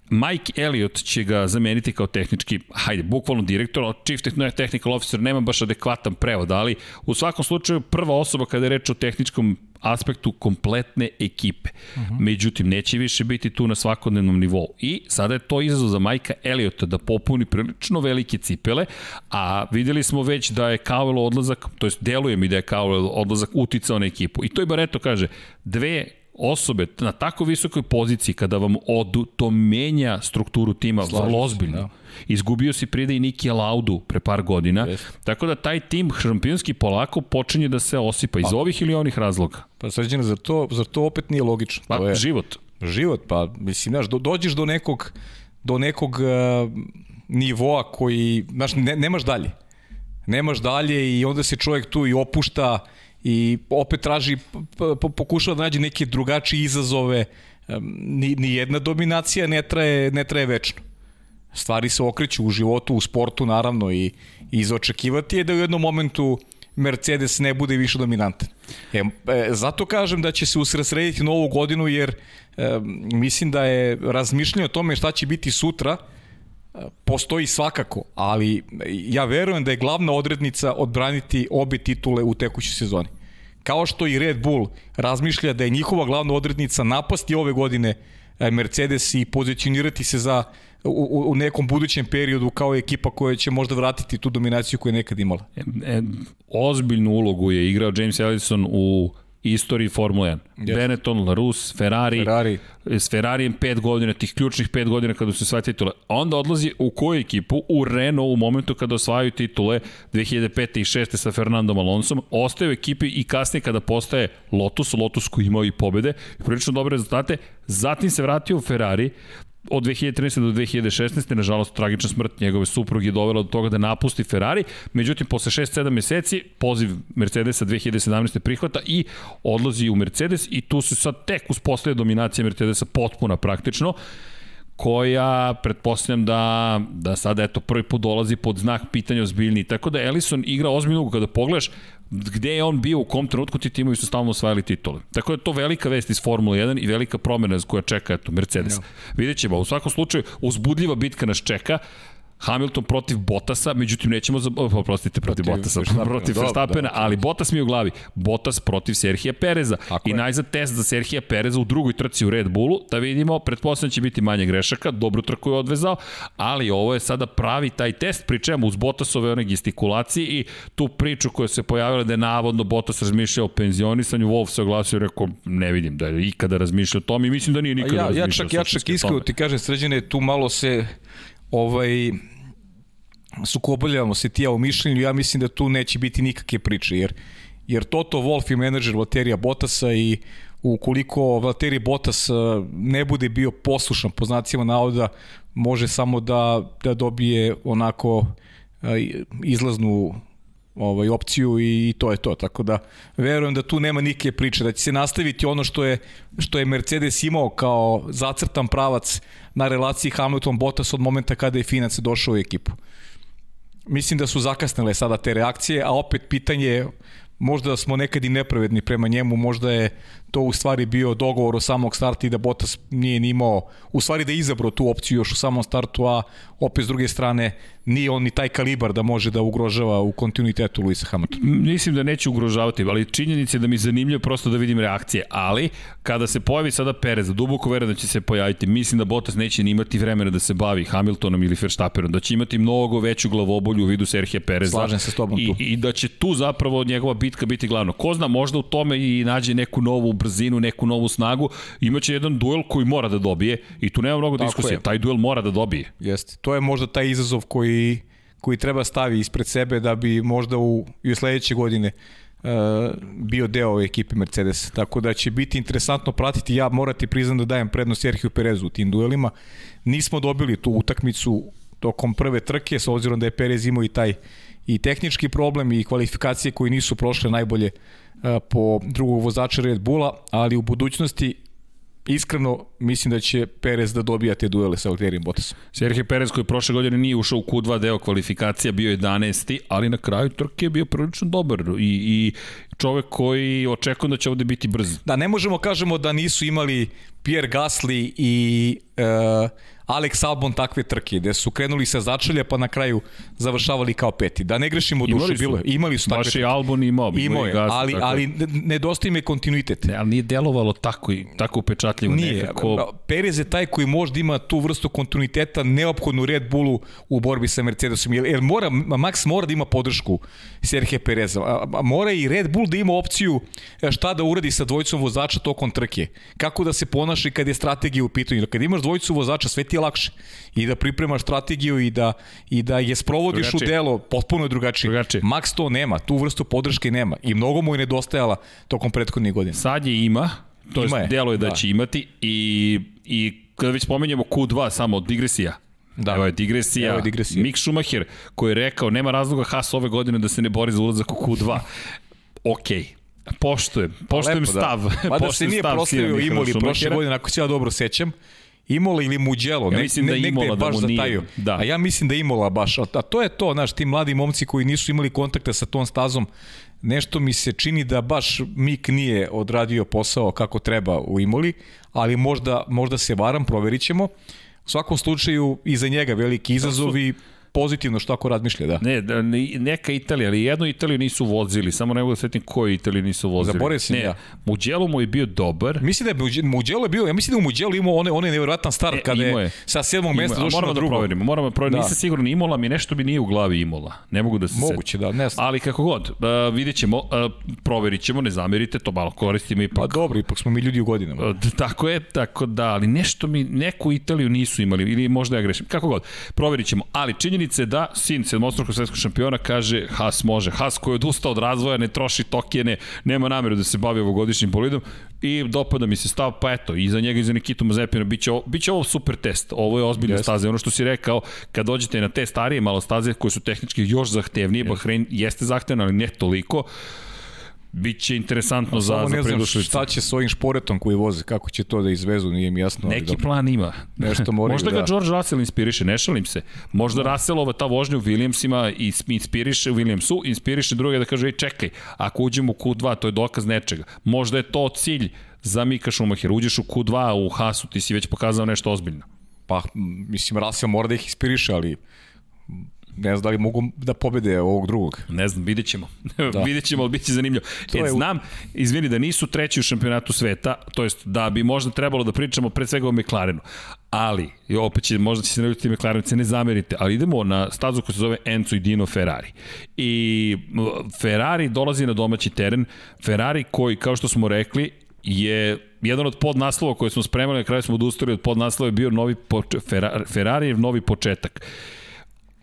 Mike Elliot će ga zameniti kao tehnički, hajde, bukvalno direktor, ali Chief Technical Officer nema baš adekvatan prevod, ali u svakom slučaju prva osoba kada je reč o tehničkom aspektu kompletne ekipe. Uh mhm. -huh. Međutim, neće više biti tu na svakodnevnom nivou. I sada je to izazov za Majka Eliota da popuni prilično velike cipele, a videli smo već da je Cowell odlazak, to jest deluje mi da je Cowell odlazak uticao na ekipu. I to i Bareto kaže, dve osobe na tako visokoj poziciji kada vam odu, to menja strukturu tima Slažim vrlo ozbiljno. Da. Izgubio si pride i Niki Laudu pre par godina, Jest. tako da taj tim šampionski polako počinje da se osipa iz pa, ovih ili onih razloga. Pa sređena, za to, za to opet nije logično. Pa, to je, život. Život, pa mislim, znaš, do, dođeš do nekog, do nekog uh, nivoa koji, znaš, ne, nemaš dalje. Nemaš dalje i onda se čovjek tu i opušta, i opet traži, pokušava da nađe neke drugačije izazove, ni, ni jedna dominacija ne traje, ne traje večno. Stvari se okreću u životu, u sportu naravno i, i izočekivati je da u jednom momentu Mercedes ne bude više dominantan. E, zato kažem da će se usresrediti novu godinu jer e, mislim da je razmišljanje o tome šta će biti sutra postoji svakako, ali ja verujem da je glavna odrednica odbraniti obe titule u tekućoj sezoni. Kao što i Red Bull razmišlja da je njihova glavna odrednica napasti ove godine e, Mercedes i pozicionirati se za u, u nekom budućem periodu kao ekipa koja će možda vratiti tu dominaciju koju je nekad imala. E, e, ozbiljnu ulogu je igrao James Ellison u istoriji Formule 1. Yes. Benetton, Larus, Ferrari, Ferrari. s Ferrarijem pet godina, tih ključnih pet godina kada su sve titule. Onda odlazi u koju ekipu? U Renault u momentu kada osvajaju titule 2005. i 6. sa Fernandom Alonsom. Ostaje u ekipi i kasnije kada postaje Lotus, Lotus koji imao i pobede, prilično dobre rezultate. Zatim se vratio u Ferrari, od 2013. do 2016. nažalost tragična smrt njegove supruge je dovela do toga da napusti Ferrari, međutim posle 6-7 meseci poziv Mercedesa 2017. prihvata i odlazi u Mercedes i tu se sad tek uspostavlja dominacija Mercedesa potpuna praktično koja pretpostavljam da, da sada eto prvi put dolazi pod znak pitanja ozbiljni. Tako da Ellison igra ozbiljno kada pogledaš gde je on bio, u kom trenutku ti timovi su stalno osvajali titule. Tako da je to velika vest iz Formule 1 i velika promena koja čeka eto, Mercedes. Ja. Vidjet ćemo, u svakom slučaju uzbudljiva bitka nas čeka. Hamilton protiv Bottasa, međutim nećemo za oprostite protiv, protiv Bottasa, <laughs> protiv Verstappena, ali Bottas mi je u glavi. Bottas protiv Serhija Pereza. Tako I najzad test za Serhija Pereza u drugoj trci u Red Bullu, da vidimo, pretpostavljam će biti manje grešaka, dobru trku je odvezao, ali ovo je sada pravi taj test, pri čemu uz Bottasove one gestikulacije i tu priču koja se pojavila da je navodno Bottas razmišljao o penzionisanju, Wolf se oglasio i rekao, ne vidim da je ikada razmišljao o tom i mislim da nije nikada ja, razmišljao. Ja čak, ja čak iskreno ti kažem, sređene, tu malo se ovaj, sukobljavamo se ti ja u mišljenju, ja mislim da tu neće biti nikakve priče, jer, jer Toto Wolf je menadžer Valterija Bottasa i ukoliko Valtteri Bottas eh, ne bude bio poslušan po znacima navoda, može samo da, da dobije onako eh, izlaznu ovaj opciju i, i to je to. Tako da verujem da tu nema nikakve priče, da će se nastaviti ono što je što je Mercedes imao kao zacrtan pravac na relaciji Hamilton Bottas od momenta kada je Finac došao u ekipu. Mislim da su zakasnile sada te reakcije, a opet pitanje je možda smo nekad i nepravedni prema njemu, možda je to u stvari bio dogovor o samog starta i da Bottas nije ni imao, u stvari da je izabrao tu opciju još u samom startu, a opet s druge strane nije on ni taj kalibar da može da ugrožava u kontinuitetu Luisa Hamiltona. Mislim da neće ugrožavati, ali činjenica je da mi je zanimljivo prosto da vidim reakcije, ali kada se pojavi sada Perez, duboko verujem da će se pojaviti, mislim da Bottas neće ni imati vremena da se bavi Hamiltonom ili Verstappenom, da će imati mnogo veću glavobolju u vidu Serhije Pereza. Slažem se s tobom tu. I, I da će tu zapravo njegova bitka biti glavno. Ko zna, možda u tome i nađe neku novu brzinu, neku novu snagu, imaće jedan duel koji mora da dobije i tu nema mnogo diskusije. Taj duel mora da dobije. Jeste. To je možda taj izazov koji, koji treba stavi ispred sebe da bi možda u, i u sledeće godine uh, bio deo ekipe Mercedes. Tako da će biti interesantno pratiti. Ja morati priznam da dajem prednost Sergio Perezu u tim duelima. Nismo dobili tu utakmicu tokom prve trke, s obzirom da je Perez imao i taj i tehnički problem i kvalifikacije koji nisu prošle najbolje uh, po drugog vozača Red Bulla, ali u budućnosti iskreno mislim da će Perez da dobija te duele sa Valtterijem Bottasom. Sergio Perez koji prošle godine nije ušao u Q2 deo kvalifikacija, bio je 11. ali na kraju trke je bio prilično dobar i, i čovek koji očekuje da će ovde biti brz. Da, ne možemo kažemo da nisu imali Pierre Gasly i uh, Alex Albon takve trke, gde su krenuli sa začelja pa na kraju završavali kao peti. Da ne grešimo duše, imali su, bilo je. Imali su takve Baš i Albon imao. Imao je, ali, tako. ali nedostaje me kontinuitet. Ne, ali nije delovalo tako, i, tako upečatljivo. Nije. Nekako... Perez je taj koji možda ima tu vrstu kontinuiteta neophodnu Red Bullu u borbi sa Mercedesom. Jer, jer mora, Max mora da ima podršku Sergio Pereza. Mora i Red Bull da ima opciju e, šta da uradi sa dvojicom vozača tokom trke. Kako da se ponaša kad je strategija u pitanju. Kad imaš dvojicu vozača, sve ti je lakše. I da pripremaš strategiju i da, i da je sprovodiš drugačije. u delo, potpuno je drugačije. drugačije. Max to nema, tu vrstu podrške nema. I mnogo mu je nedostajala tokom prethodnih godina. Sad je ima, to ima je, delo je da, da će imati i, i kada već spomenjamo Q2 samo digresija, Da. Evo je digresija. Evo je digresija. Mick Schumacher koji je rekao nema razloga Haas ove godine da se ne bori za ulazak u Q2. Okej, okay. Poštujem, poštujem Lepo, da. stav. Da. Mada <laughs> se nije proslavio Imoli prošle godine, ako se ja dobro sećam, Imola ili Mugello, ja ne, mislim ne, da Imola da baš da zataju. Da. A ja mislim da Imola baš, a, a to je to, znaš, ti mladi momci koji nisu imali kontakta sa tom stazom, nešto mi se čini da baš Mik nije odradio posao kako treba u Imoli, ali možda, možda se varam, proverit ćemo. U svakom slučaju, iza njega veliki izazov i pozitivno što ako razmišlja, da. Ne, da, neka Italija, ali jednu Italiju nisu vozili, samo ne mogu da svetim koju Italiju nisu vozili. Zaboravio sam ne, ja. Mugello mu je bio dobar. Mislim da je Mugello je bio, ja mislim da u Mugello imao one, one nevjerojatan start e, kada je, sa sedmog mesta došao na drugo. Da proverimo, moramo da proverimo, da. nisam siguran, Imola mi nešto mi nije u glavi Imola. Ne mogu da se Moguće, da, ne znam. Ali kako god, uh, vidjet ćemo, uh, proverit ćemo, ne zamerite, to malo koristimo ipak. Pa dobro, ipak smo mi ljudi u godinama. Uh, tako je, tako da, ali nešto mi, neku Italiju nisu imali, ili možda ja grešim, kako god, proverit ćemo. Ali je da sin sedmostrukog svetskog šampiona kaže Haas može. Haas koji je odustao od razvoja, ne troši tokijene, nema nameru da se bavi ovogodišnjim bolidom i dopada mi se stav, pa eto, i za njega i za Nikitu Mazepina biće ovo, biće ovo super test. Ovo je ozbiljna yes. staza. Ono što si rekao, kad dođete na te starije malo staze koje su tehnički još zahtevnije, yes. Bahrein jeste zahtevan, ali ne toliko, Biće interesantno za, za predušlicu. Šta će s ovim šporetom koji voze, kako će to da izvezu, nije mi jasno. Neki dobro. plan ima. Nešto <laughs> moraju Možda ga da... George Russell inspiriše, ne šalim se. Možda da. Russellova ta vožnja u Williamsima inspiriše, u Williamsu inspiriše druge da kaže, ej čekaj, ako uđemo u Q2, to je dokaz nečega. Možda je to cilj za Mika Schumacher. Uđeš u Q2, u Hasu, ti si već pokazao nešto ozbiljno. Pa, mislim, Russell mora da ih inspiriše, ali ne znam da li mogu da pobede ovog drugog. Ne znam, vidjet ćemo. <laughs> Da. vidjet ćemo, ali bit će zanimljivo. To e, je... znam, izvini, da nisu treći u šampionatu sveta, to jest da bi možda trebalo da pričamo pre svega o McLarenu. Ali, i opet će, možda će se naljutiti McLarenice, ne zamerite, ali idemo na stazu koja se zove Enzo i Dino Ferrari. I Ferrari dolazi na domaći teren, Ferrari koji, kao što smo rekli, je jedan od podnaslova koje smo spremali, na kraju smo odustali od podnaslova je bio novi Ferrari, Ferrari novi početak.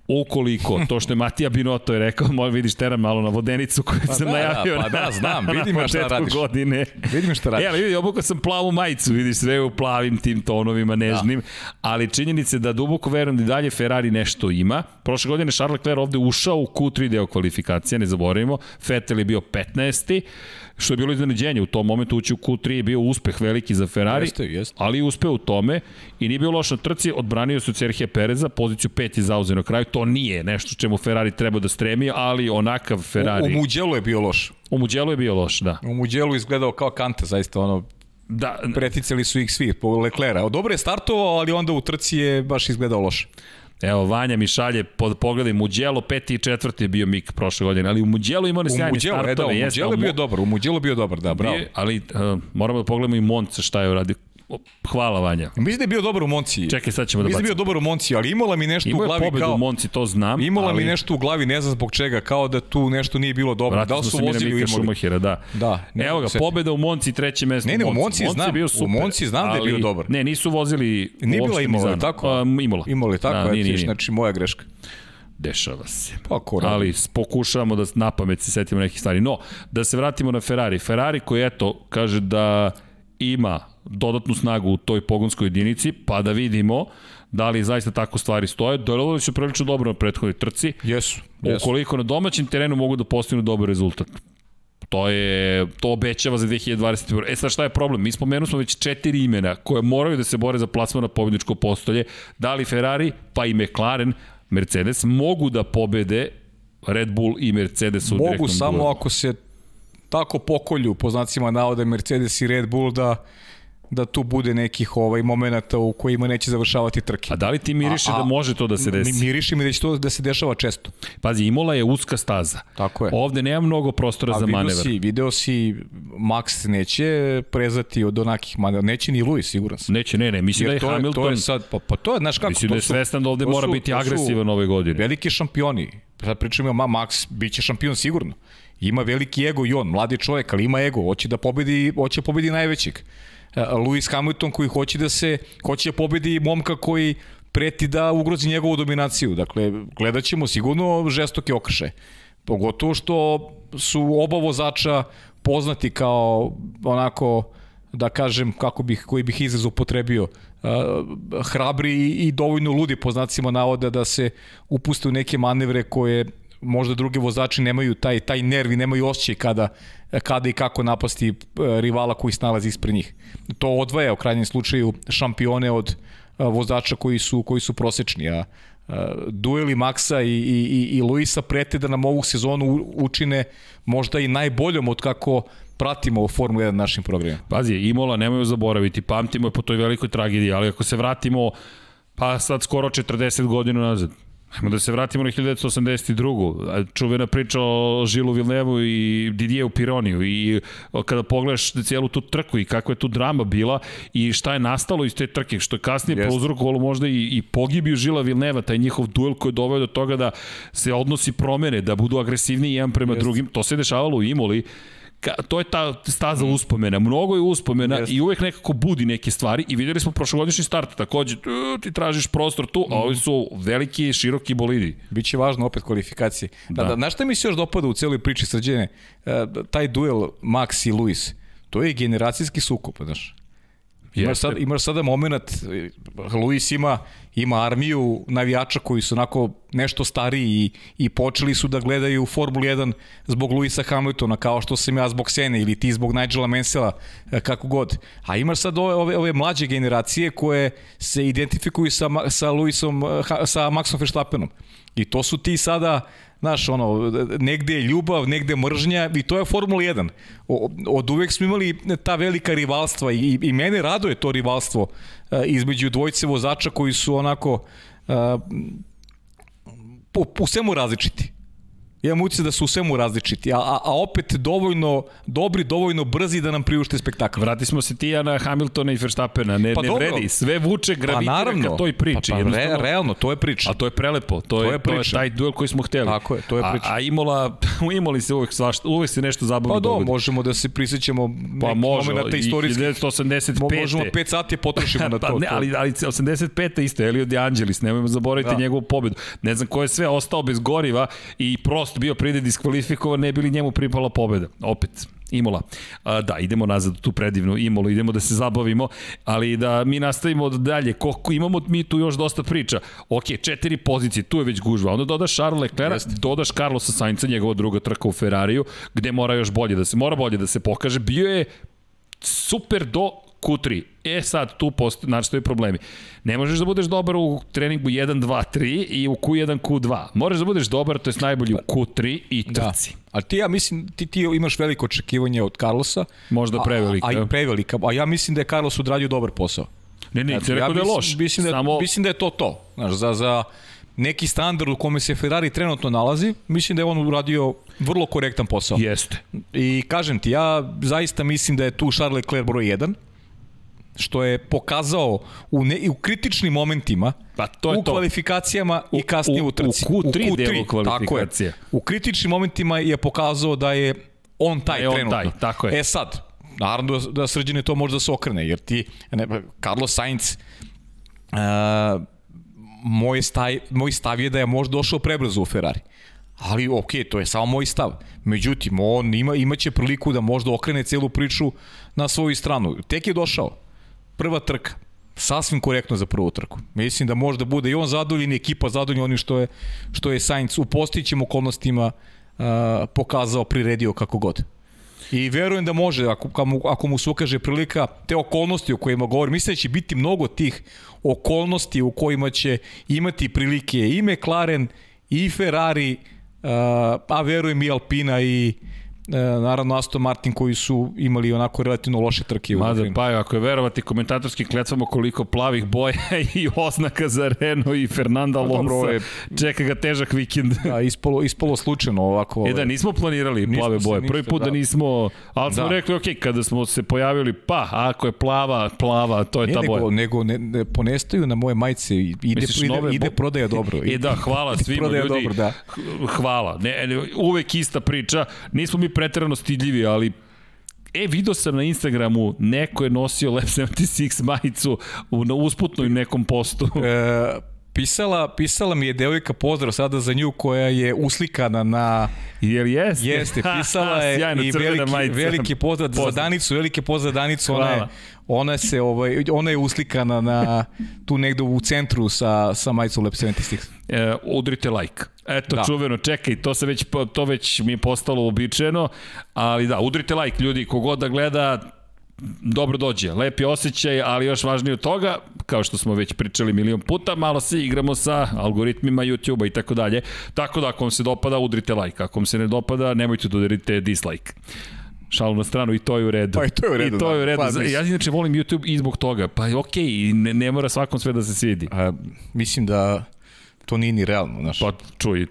Ukoliko, to što je Matija Binoto je rekao, moj vidiš teram malo na vodenicu koju pa sam da, najavio. Da, pa da, znam, vidim šta radiš. godine. Vidim šta radiš. E, ali vidi, obukao sam plavu majicu, vidiš sve u plavim tim tonovima nežnim, da. ali činjenice da duboko verujem da dalje Ferrari nešto ima. Prošle godine Charles Leclerc ovde ušao u Q3 deo kvalifikacija, ne zaboravimo. Vettel je bio 15. što je bilo iznenađenje. U tom momentu ući u Q3 je bio uspeh veliki za Ferrari, Jeste, jeste. ali uspeo u tome i nije bio loš na trci, odbranio su Serhije Pereza, poziciju pet je zauzeo na kraju, to nije nešto čemu Ferrari treba da stremi, ali onakav Ferrari... U, u Muđelu je bio loš. U Muđelu je bio loš, da. U Muđelu izgledao kao kante, zaista ono, Da, preticali su ih svi po Leclera. Dobro je startovao, ali onda u trci je baš izgledao loše. Evo, Vanja mi šalje, pod, pogledaj, Muđelo, peti i četvrti je bio Mik prošle godine, ali u Muđelu imao ne U sjajne startove. e, da, u a je bio dobar, u Muđelu je bio dobar, da, bravo. Bio- Ali uh, moramo da pogledamo i Monca šta je uradio. Hvala Vanja. Mislim da je bio dobar u Monci. Čekaj, sad ćemo da Mislim da je bacimo. bio dobar u Monci, ali imala mi nešto Imao u je glavi pobedu kao... u Monci, to znam. Imala ali mi nešto u glavi, ne znam zbog čega, kao da tu nešto nije bilo dobro. Vratili Da li su vozili u Mika Imoli? Šumahira, da. Da, ne Evo ga, se pobeda u Monci, treće mesto Ne, ne, u Monci Monci znam, bio u super, Monci znam da je bio ali- dobar. Ne, nisu vozili Nije bila Imola, tako? A, Imola. Imali tako, Da, nije, nije, nije. znači moja greška. Dešava se. Pa ali pokušavamo da na pamet se setimo nekih stvari. No, da se vratimo na Ferrari. Ferrari koji, eto, kaže da ima dodatnu snagu u toj pogonskoj jedinici, pa da vidimo da li zaista tako stvari stoje. Delovali su prilično dobro na prethodnoj trci. Jesu, jesu. Ukoliko na domaćem terenu mogu da postignu dobar rezultat. To je, to obećava za 2021. E sad šta je problem? Mi spomenuli smo već četiri imena koje moraju da se bore za plasman na pobjedičko postolje. Da li Ferrari, pa i McLaren, Mercedes mogu da pobede Red Bull i Mercedes u Mogu direktnom samo duelu. ako se tako pokolju, po znacima navoda Mercedes i Red Bull, da da tu bude nekih ovaj momenata u kojima neće završavati trke. A da li ti miriše A- a- da može to da se desi? miriši mi da će to da se dešava često. Pazi, Imola je uska staza. Tako je. Ovde nema mnogo prostora A za manevar. si, video si, Max neće prezati od onakih manevra, neće ni Lewis, siguran sam. Neće, ne, ne, mislim da je Jer to, je, Hamilton... to je sad, pa, pa to je, znaš kako, Mislim da je svestan da ovde mora su- biti agresivan ove godine. Veliki šampioni. Sad pričamo, ma, Max bit će šampion sigurno. Ima veliki ego i on, mladi čovjek, ali ima ego, hoće da pobedi, hoće pobedi najvećeg. E, Lewis Hamilton koji hoće da se, hoće da pobedi momka koji preti da ugrozi njegovu dominaciju. Dakle, gledat ćemo sigurno žestoke okrše. Pogotovo što su oba vozača poznati kao onako da kažem kako bih koji bih izraz upotrebio uh, hrabri i, i dovoljno ludi po znacima navoda da se upuste u neke manevre koje možda drugi vozači nemaju taj taj nerv i nemaju osjećaj kada kada i kako napasti uh, rivala koji se nalazi ispred njih. To odvaja u krajnjem slučaju šampione od uh, vozača koji su koji su prosečni, a Uh, dueli Maxa i, i, i, i Luisa prete da nam ovu sezonu učine možda i najboljom od kako pratimo u Formulu 1 našim programima. Pazi, Imola nemojmo zaboraviti, pamtimo je po toj velikoj tragediji, ali ako se vratimo, pa sad skoro 40 godina nazad, Ajmo da se vratimo na 1982. Čuvena priča o Žilu Vilnevu i Didijeu Pironiju i kada pogledaš cijelu tu trku i kakva je tu drama bila i šta je nastalo iz te trke, što je kasnije Jeste. prouzrokovalo možda i, i pogibiju Žila Vilneva, taj njihov duel koji je doveo do toga da se odnosi promene, da budu agresivniji jedan prema Jeste. drugim. To se dešavalo u Imoli ka, to je ta staza uspomena, mnogo je uspomena Jeste. i uvek nekako budi neke stvari i videli smo prošlogodišnji start, takođe ti tražiš prostor tu, a ovi su veliki, široki bolidi. Biće važno opet kvalifikacije. Da, Da. da, na šta mi se još dopada u celoj priči srđene? E, taj duel Max i Luis, to je generacijski sukob, znaš. Imaš, sad, imaš sada moment, Luis ima, ima armiju navijača koji su onako nešto stariji i, i počeli su da gledaju Formulu 1 zbog Luisa Hamiltona, kao što sam ja zbog Sene ili ti zbog Nigela Mansella, e, kako god. A imaš sad ove, ove, ove mlađe generacije koje se identifikuju sa, sa Luisom, e, sa Maxom Verstappenom. I to su ti sada, znaš, ono, negde je ljubav, negde je mržnja i to je Formula 1. O, od uvek smo imali ta velika rivalstva i, i mene raduje to rivalstvo e, između dvojice vozača koji su onako e, po, po svemu različiti. Imam utisak da su u svemu različiti, a, a, a opet dovoljno dobri, dovoljno brzi da nam priušte spektakl. Vrati smo se ti ja na Hamiltona i Verstappena, ne, Pa ne dobro. vredi, sve vuče Pa gravitira naravno, ka toj priči. pa, pa re, realno, to je priča. A to je prelepo, to, je, je to je taj duel koji smo hteli. Tako je, to je priča. A, a Imola, <laughs> u Imoli se uvek, svašta, uvek se nešto zabavno Pa do, dogodi. možemo da se prisjećamo Pa može, momenta istorijskih. 1985. Mo- Možemo 5 sati potrošimo na <laughs> to. pa ne, to. ali, ali 85. isto, Elio De Angelis, nemojmo zaboraviti Da. njegovu pobedu. Ne znam ko je sve ostao bez goriva i prosto Prost bio pride diskvalifikovan, ne bili njemu pripala pobeda. Opet, Imola. A, da, idemo nazad u tu predivnu Imolu, idemo da se zabavimo, ali da mi nastavimo dalje. Koliko imamo mi tu još dosta priča. Ok, četiri pozicije, tu je već gužva. Onda dodaš Charles Leclerc, dodaš Carlosa Sainca, njegova druga trka u Ferrariju, gde mora još bolje da se, mora bolje da se pokaže. Bio je super do Q3. E sad, tu postoje, nastoje problemi. Ne možeš da budeš dobar u treningu 1, 2, 3 i u Q1, Q2. Moraš da budeš dobar, to je najbolji u Q3 i da. trci. Da. Ali ti, ja mislim, ti, ti imaš veliko očekivanje od Carlosa. Možda prevelika. A, a i prevelika. A ja mislim da je Carlos odradio dobar posao. Ne, ne, ti rekao ja da je loš. Mislim da, Samo... mislim da je to to. Znaš, za, za neki standard u kome se Ferrari trenutno nalazi, mislim da je on uradio vrlo korektan posao. Jeste. I kažem ti, ja zaista mislim da je tu Charles Leclerc broj 1 što je pokazao u, ne, u kritičnim momentima pa to je u to. kvalifikacijama i kasnije u, u trci. U Q3, u Q3 delu kvalifikacije. Tako je. U kritičnim momentima je pokazao da je on taj je on trenutno. Taj, tako je. E sad, naravno da, da srđene to može da se okrene, jer ti, ne, Carlos Sainz, uh, moj, staj, moj stav je da je možda došao prebrzo u Ferrari. Ali ok, to je samo moj stav. Međutim, on ima, imaće priliku da možda okrene celu priču na svoju stranu. Tek je došao prva trka, sasvim korektno za prvu trku. Mislim da možda bude i on zadovoljen i ekipa zadovoljena onim što je, što je Sainz u postićim okolnostima uh, pokazao, priredio kako god. I verujem da može, ako, ako mu se ukaže prilika, te okolnosti o kojima govorim, mislim da će biti mnogo tih okolnosti u kojima će imati prilike i McLaren, i Ferrari, uh, a verujem i Alpina i uh, naravno Aston Martin koji su imali onako relativno loše trke u Mada, pa ako je verovati komentatorski klecamo koliko plavih boja <laughs> i oznaka za Renault i Fernanda pa Alonso, je, čeka ga težak vikend. Da, ispolo, ispolo slučajno ovako. E da, nismo planirali nismo plave boje. Prvi put da, da nismo, ali smo da. rekli, ok, kada smo se pojavili, pa, ako je plava, plava, to je Nije, ta nego, boja. Nego, ne, ne, ponestaju na moje majice, ide, Misliš, ide, nove, ide prodaja dobro. E da, hvala <laughs> svima ljudi. Dobro, da. Hvala. Ne, uvek ista priča. Nismo mi preterano stidljivi, ali E, vidio sam na Instagramu, neko je nosio Lab 76 majicu u, na usputnoj nekom postu. <laughs> E, pisala, pisala mi je devojka pozdrav sada za nju koja je uslikana na... Jel jeste? Jeste, <laughs> pisala je Sjajno, i veliki, majica. veliki pozdrav, pozdrav za Danicu, veliki pozdrav za Danicu, ona je, ona, se, ovaj, ona je uslikana na, tu negde u centru sa, sa majicom Lab 76. E, udrite like. Eto, da. čuveno, čekaj, to, se već, to već mi je postalo uobičajeno, ali da, udrite like, ljudi, kogod da gleda, dobro dođe, lepi osjećaj, ali još važnije od toga, kao što smo već pričali milion puta, malo se igramo sa algoritmima YouTube-a i tako dalje. Tako da, ako vam se dopada, udrite like. Ako vam se ne dopada, nemojte da udarite dislike. Šalu na stranu i to je u redu. Pa i to je u redu. I to je u redu. Da. Ja inače volim YouTube i zbog toga. Pa okej, okay, ne, ne mora svakom sve da se svidi. A, mislim da to nije ni realno, znaš. Pa čuj,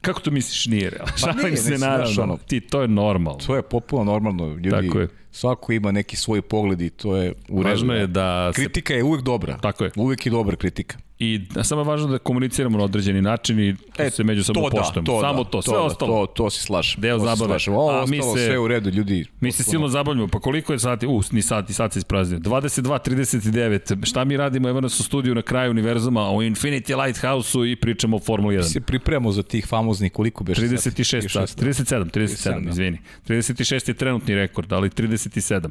Kako to misliš nije realno? Pa Šalim se naravno, ono, ti, to je normalno. To je popuno normalno, ljudi. Tako je. Svako ima neki svoj pogled i to je u redu. Važno je da... Kritika se... je uvek dobra. Tako je. Uvek je dobra kritika. I samo je važno da komuniciramo na određeni način i da e, se međusobno da, poštujemo. To samo da, to, sve to, ostalo. To, to se slažem. Deo zabave. Ovo A, mi se, sve u redu, ljudi. Mi se silno zabavljamo. Pa koliko je sati? U, ni sati, sat se ispraznio. 22.39. Šta mi radimo? Evo nas u studiju na kraju univerzuma u Infinity Lighthouse-u i pričamo o Formuli 1. Mi se pripremamo za tih famoznih koliko beš 36 sati. 37, 37, da. izvini. 36 je trenutni rekord, ali 37.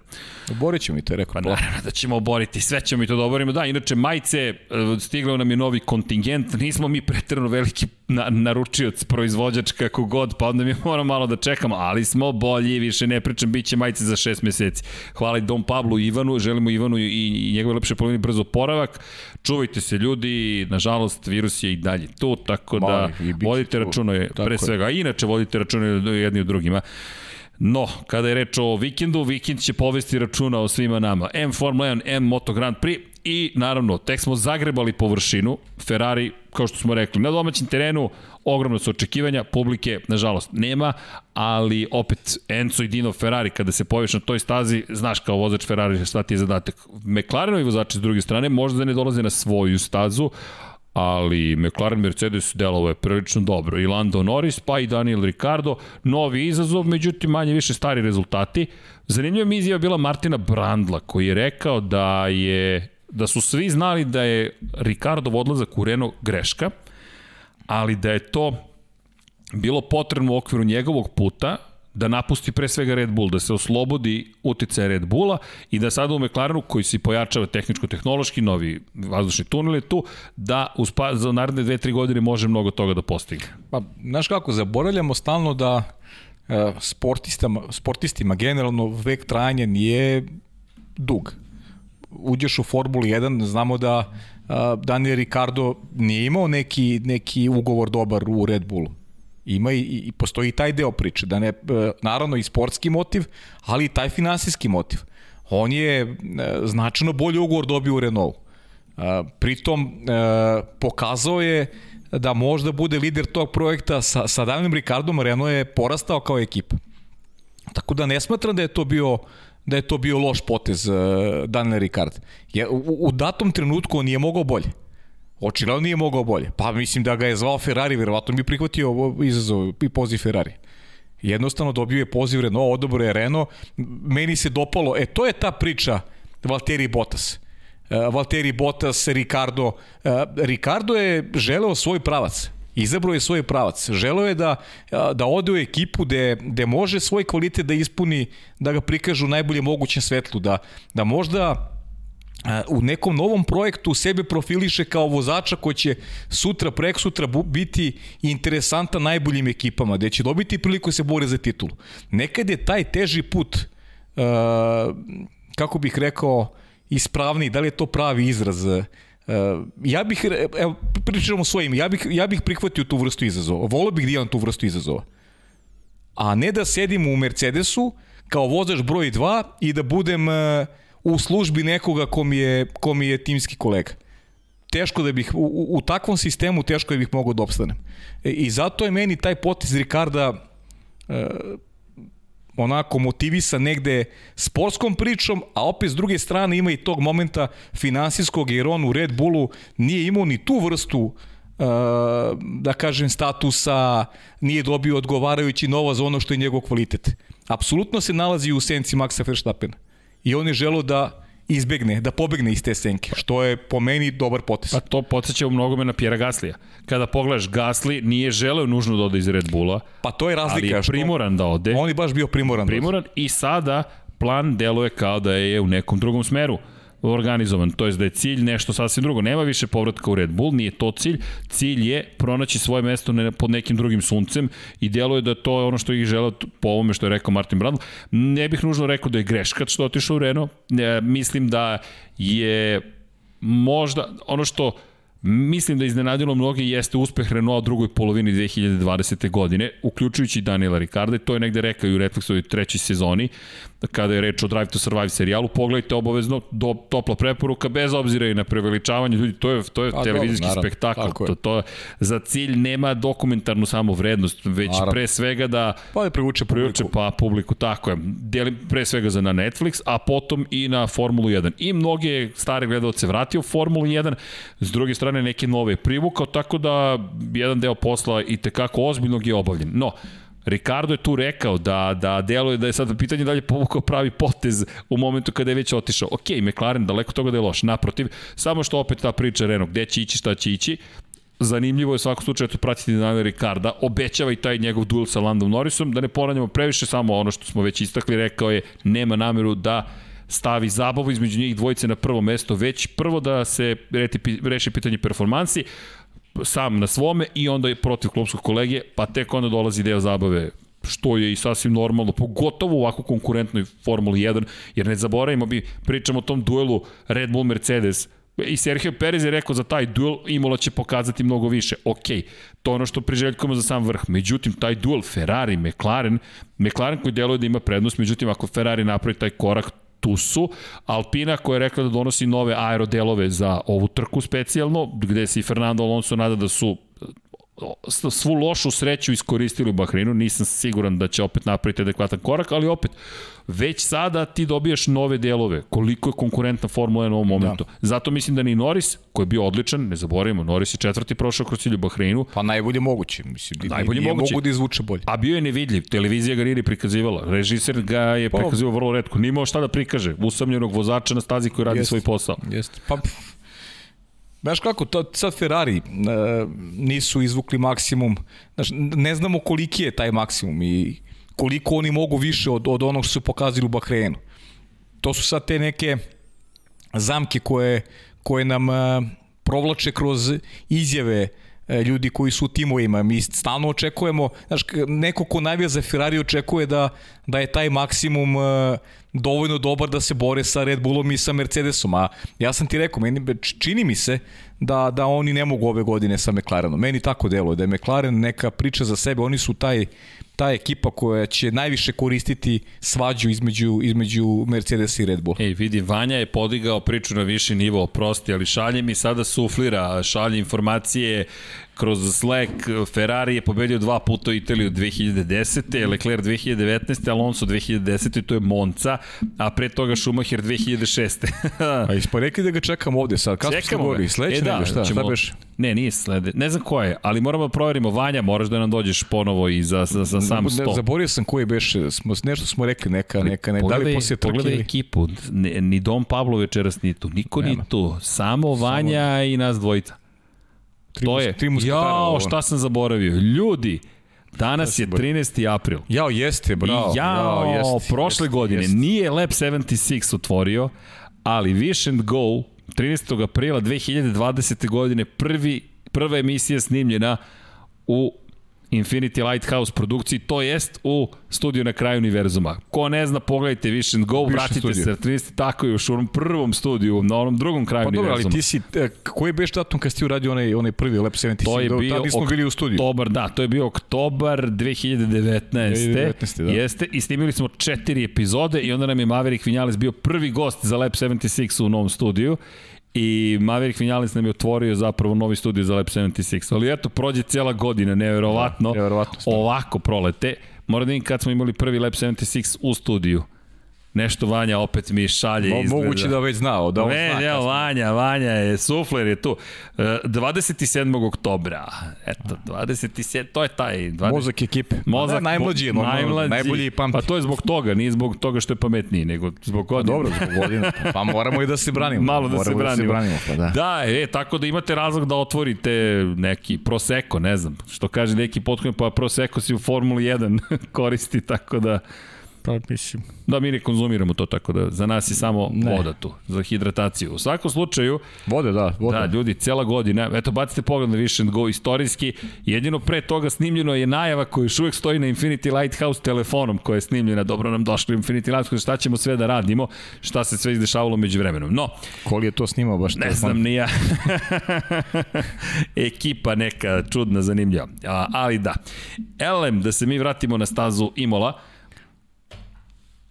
Oborit ćemo i to je rekord. Pa naravno da ćemo oboriti, sve ćemo i to da oborimo. Da, inače majice, e, stiglo nam je novi kontingent nismo mi pretrano veliki na, naručioc, proizvođač kako god, pa onda mi moramo malo da čekamo, ali smo bolji, više ne pričam, bit će majice za šest meseci. Hvala i Dom Pablu i Ivanu, želimo Ivanu i, i njegove lepše polovini brzo poravak. Čuvajte se ljudi, nažalost virus je i dalje tu, tako da vodite računa pre svega, a inače vodite računa jedni u drugima. No, kada je reč o vikendu, vikend će povesti računa o svima nama. M Formula 1, M Moto Grand Prix i naravno, tek smo zagrebali površinu. Ferrari, kao što smo rekli, na domaćem terenu ogromno su očekivanja, publike, nažalost, nema, ali opet Enzo i Dino Ferrari, kada se pojaviš na toj stazi, znaš kao vozač Ferrari šta ti je zadatak. McLarenovi vozači s druge strane možda da ne dolaze na svoju stazu, ali McLaren Mercedes delovo je prilično dobro. I Lando Norris, pa i Daniel Ricardo, novi izazov, međutim manje više stari rezultati. Zanimljiva mi izjava bila Martina Brandla, koji je rekao da je da su svi znali da je Ricardov odlazak u Renault greška, ali da je to bilo potrebno u okviru njegovog puta da napusti pre svega Red Bull, da se oslobodi uticaja Red Bulla i da sada u McLarenu koji se pojačava tehničko-tehnološki, novi vazdušni tunel je tu, da uspa, za naredne 2-3 godine može mnogo toga da postigne. Pa, znaš kako, zaboravljamo stalno da e, sportistima, sportistima generalno vek trajanja nije dug. Uđeš u Formulu 1, znamo da Daniel Ricardo nije imao neki, neki ugovor dobar u Red Bullu ima i, i postoji taj deo priče, da ne, e, naravno i sportski motiv, ali i taj finansijski motiv. On je e, značajno bolji ugovor dobio u Renault. E, pritom pokazao je da možda bude lider tog projekta sa, sa Danielom Ricardom, Renault je porastao kao ekipa. Tako da ne smatram da je to bio da je to bio loš potez uh, Daniel Ricard. Je, u, u datom trenutku on nije mogao bolje. Očigledno nije mogao bolje. Pa mislim da ga je zvao Ferrari, verovatno bi prihvatio ovo izazov i poziv Ferrari. Jednostavno dobio je poziv Renault, odobro je Renault. Meni se dopalo, e to je ta priča Valtteri Bottas. Uh, Valtteri Bottas, Ricardo. Uh, Ricardo je želeo svoj pravac. Izabrao je svoj pravac. Želeo je da, da ode u ekipu gde, gde može svoj kvalitet da ispuni, da ga prikažu u najbolje mogućem svetlu, da, da možda u nekom novom projektu sebe profiliše kao vozača koji će sutra, prek sutra biti interesantan najboljim ekipama, gde će dobiti priliku da se bore za titulu. Nekad je taj teži put, kako bih rekao, ispravni, da li je to pravi izraz, ja bih, evo, pričamo svojim, ja bih, ja bih prihvatio tu vrstu izazova. Volio bih da imam tu vrstu izazova. A ne da sedim u Mercedesu kao vozač broj 2 i da budem uh, u službi nekoga ko mi je, ko mi je timski kolega. Teško da bih, u, u takvom sistemu teško da bih mogao da opstanem. E, I zato je meni taj potiz Ricarda e, onako motivisan negde sportskom pričom, a opet s druge strane ima i tog momenta finansijskog, jer on u Red Bullu nije imao ni tu vrstu uh, da kažem statusa, nije dobio odgovarajući novo za ono što je njegov kvalitet. Apsolutno se nalazi u senci Maxa Verstappena i on je želo da izbegne, da pobegne iz te senke, što je po meni dobar potes. Pa to podsjeća u mnogome na Pjera Gaslija. Kada pogledaš, Gasli nije želeo nužno da ode iz Red Bulla, pa to je razlika. Ali je primoran da ode. On je baš bio primoran. Primoran da i sada plan deluje kao da je u nekom drugom smeru organizovan, to je da je cilj nešto sasvim drugo. Nema više povratka u Red Bull, nije to cilj. Cilj je pronaći svoje mesto pod nekim drugim suncem i deluje da to je ono što ih žele po ovome što je rekao Martin Brundle. Ne bih nužno rekao da je greška što otišao u Renault. mislim da je možda ono što Mislim da iznenadilo mnoge jeste uspeh Renault u drugoj polovini 2020. godine, uključujući Daniela Ricarda, to je negde rekao i u Netflixovoj trećoj sezoni, kada je reč o Drive to Survive serijalu, pogledajte obavezno do, topla preporuka, bez obzira i na preveličavanje ljudi, to je, to je A, televizijski dobro, spektakl, to, to za cilj nema dokumentarnu samo vrednost, već naravno. pre svega da pa je privuče publiku. pa publiku, tako je, delim pre svega za na Netflix, a potom i na Formulu 1. I mnoge stare gledalce vratio Formulu 1, s druge strane neke nove privukao, tako da jedan deo posla i tekako ozbiljnog je obavljen. No, Ricardo je tu rekao da, da deluje da je sad pitanje da li je povukao pravi potez u momentu kada je već otišao. Ok, McLaren daleko toga da je loš, naprotiv, samo što opet ta priča Renault, gde će ići, šta će ići, zanimljivo je u svakom slučaju to pratiti Daniela Ricarda, obećava i taj njegov duel sa Landom Norrisom, da ne ponavljamo previše samo ono što smo već istakli, rekao je nema nameru da stavi zabavu između njih dvojice na prvo mesto, već prvo da se reši pitanje performansi, sam na svome i onda je protiv klubskog kolege, pa tek onda dolazi deo zabave što je i sasvim normalno, pogotovo u ovako konkurentnoj Formuli 1, jer ne zaboravimo, bi pričamo o tom duelu Red Bull Mercedes, I Sergio Perez je rekao za taj duel Imola će pokazati mnogo više. Ok, to je ono što priželjkujemo za sam vrh. Međutim, taj duel Ferrari, McLaren, McLaren koji deluje da ima prednost, međutim, ako Ferrari napravi taj korak, tu su. Alpina koja je rekla da donosi nove aerodelove za ovu trku specijalno, gde se i Fernando Alonso nada da su svu lošu sreću iskoristili u Bahreinu, nisam siguran da će opet napraviti adekvatan korak, ali opet, već sada ti dobijaš nove delove, koliko je konkurentna Formula 1 u ovom momentu. Da. Zato mislim da ni Norris, koji je bio odličan, ne zaboravimo, Norris je četvrti prošao kroz cilju Bahreinu. Pa najbolje moguće, mislim, najbolje nije moguće. mogu da izvuče bolje. A bio je nevidljiv, televizija ga nije prikazivala, režiser ga je pa, prikazivao vrlo redko, nimao šta da prikaže, usamljenog vozača na stazi koji radi jest, svoj posao. Jeste, pa Znaš kako, to, sad Ferrari e, nisu izvukli maksimum, znaš, ne znamo koliki je taj maksimum i koliko oni mogu više od, od onog što su pokazali u Bahreinu. To su sad te neke zamke koje, koje nam e, provlače kroz izjave e, ljudi koji su u timovima. Mi stalno očekujemo, znaš, neko ko navija za Ferrari očekuje da, da je taj maksimum e, dovoljno dobar da se bore sa Red Bullom i sa Mercedesom, a ja sam ti rekao, meni, čini mi se da, da oni ne mogu ove godine sa McLarenom. Meni tako deluje, da je McLaren neka priča za sebe, oni su taj ta ekipa koja će najviše koristiti svađu između, između Mercedes i Red Bull. Ej, vidi, Vanja je podigao priču na viši nivo, prosti, ali šalje mi sada suflira, šalje informacije kroz Slack, Ferrari je pobedio dva puta u Italiju 2010. Leclerc 2019. Alonso 2010. to je Monza, a pre toga Schumacher 2006. <laughs> a ispo rekli da ga čekamo ovde sad. Kako čekamo govori? Sledeće e, da, šta? Ćemo... Šta beš? Ne, nije slede. Ne znam ko je, ali moramo da proverimo. Vanja, moraš da nam dođeš ponovo i za, za, za sam sto. Ne, zaborio sam koji beš, smo, nešto smo rekli, neka, neka, ne. Pogledaj, da li poslije trke? Pogledaj ekipu, ne, ni Dom Pavlo večeras ni tu, niko Nema. ni tu, samo Vanja samo... i nas dvojica. Tri to je, jao, šta sam zaboravio. Ljudi, Danas je 13. april. Jao, jeste, bravo. I jao, jao jeste, prošle jeste, godine jeste. nije Lab 76 otvorio, ali Wish and Go 13. aprila 2020. godine prvi, prva emisija snimljena u Infinity Lighthouse produkciji, to jest u studiju na kraju univerzuma. Ko ne zna, pogledajte Wish and Go, Više vratite studiju. se, 13. tako je u onom prvom studiju, na onom drugom kraju pa univerzuma. Pa dobro, ali ti si, e, koji je beš datum kad si uradio onaj, onaj prvi Lab 76? To je bio Tad smo bili u studiju. Oktobar, da, to je bio oktobar 2019. 2019 da. Jeste, i snimili smo četiri epizode i onda nam je Maverick Vinales bio prvi gost za Lab 76 u novom studiju i Maverick Vinales nam je otvorio zapravo novi studio za Lab 76. Ali eto, prođe cijela godina, neverovatno, da, neverovatno ovako prolete. Moram da im kad smo imali prvi Lab 76 u studiju. Nešto Vanja opet mi šalje Mo, izgleda. Moguće da već znao, da ne, zna. Ne, Vanja, Vanja je, sufler je tu. 27. E, oktobra, eto, 27, to je taj... 20, mozak ekipe. Mozak, da, najmlađi je, najmlađi. najbolji pamti. Pa to je zbog toga, nije zbog toga što je pametniji, nego zbog pa godina. Pa dobro, zbog godina. <laughs> Pa moramo i da se branimo. Malo da moramo se branimo. Da, se branimo pa da. da, e, tako da imate razlog da otvorite neki Prosecco, ne znam, što kaže neki potkonj, pa Prosecco si u Formuli 1 <laughs> koristi, tako da... Pa mislim. Da, mi ne konzumiramo to, tako da za nas je samo ne. voda tu, za hidrataciju. U svakom slučaju... Vode, da, voda. Da, ljudi, cela godina, eto, bacite pogled na and Go istorijski, jedino pre toga snimljeno je najava koja još uvek stoji na Infinity Lighthouse telefonom koja je snimljena, dobro nam došli u Infinity Lighthouse, šta ćemo sve da radimo, šta se sve izdešavalo među vremenom. No, Koli je to snimao baš Ne telefon? znam ni ja. <laughs> Ekipa neka čudna, zanimljiva. A, ali da. Elem, da se mi vratimo na stazu Imola,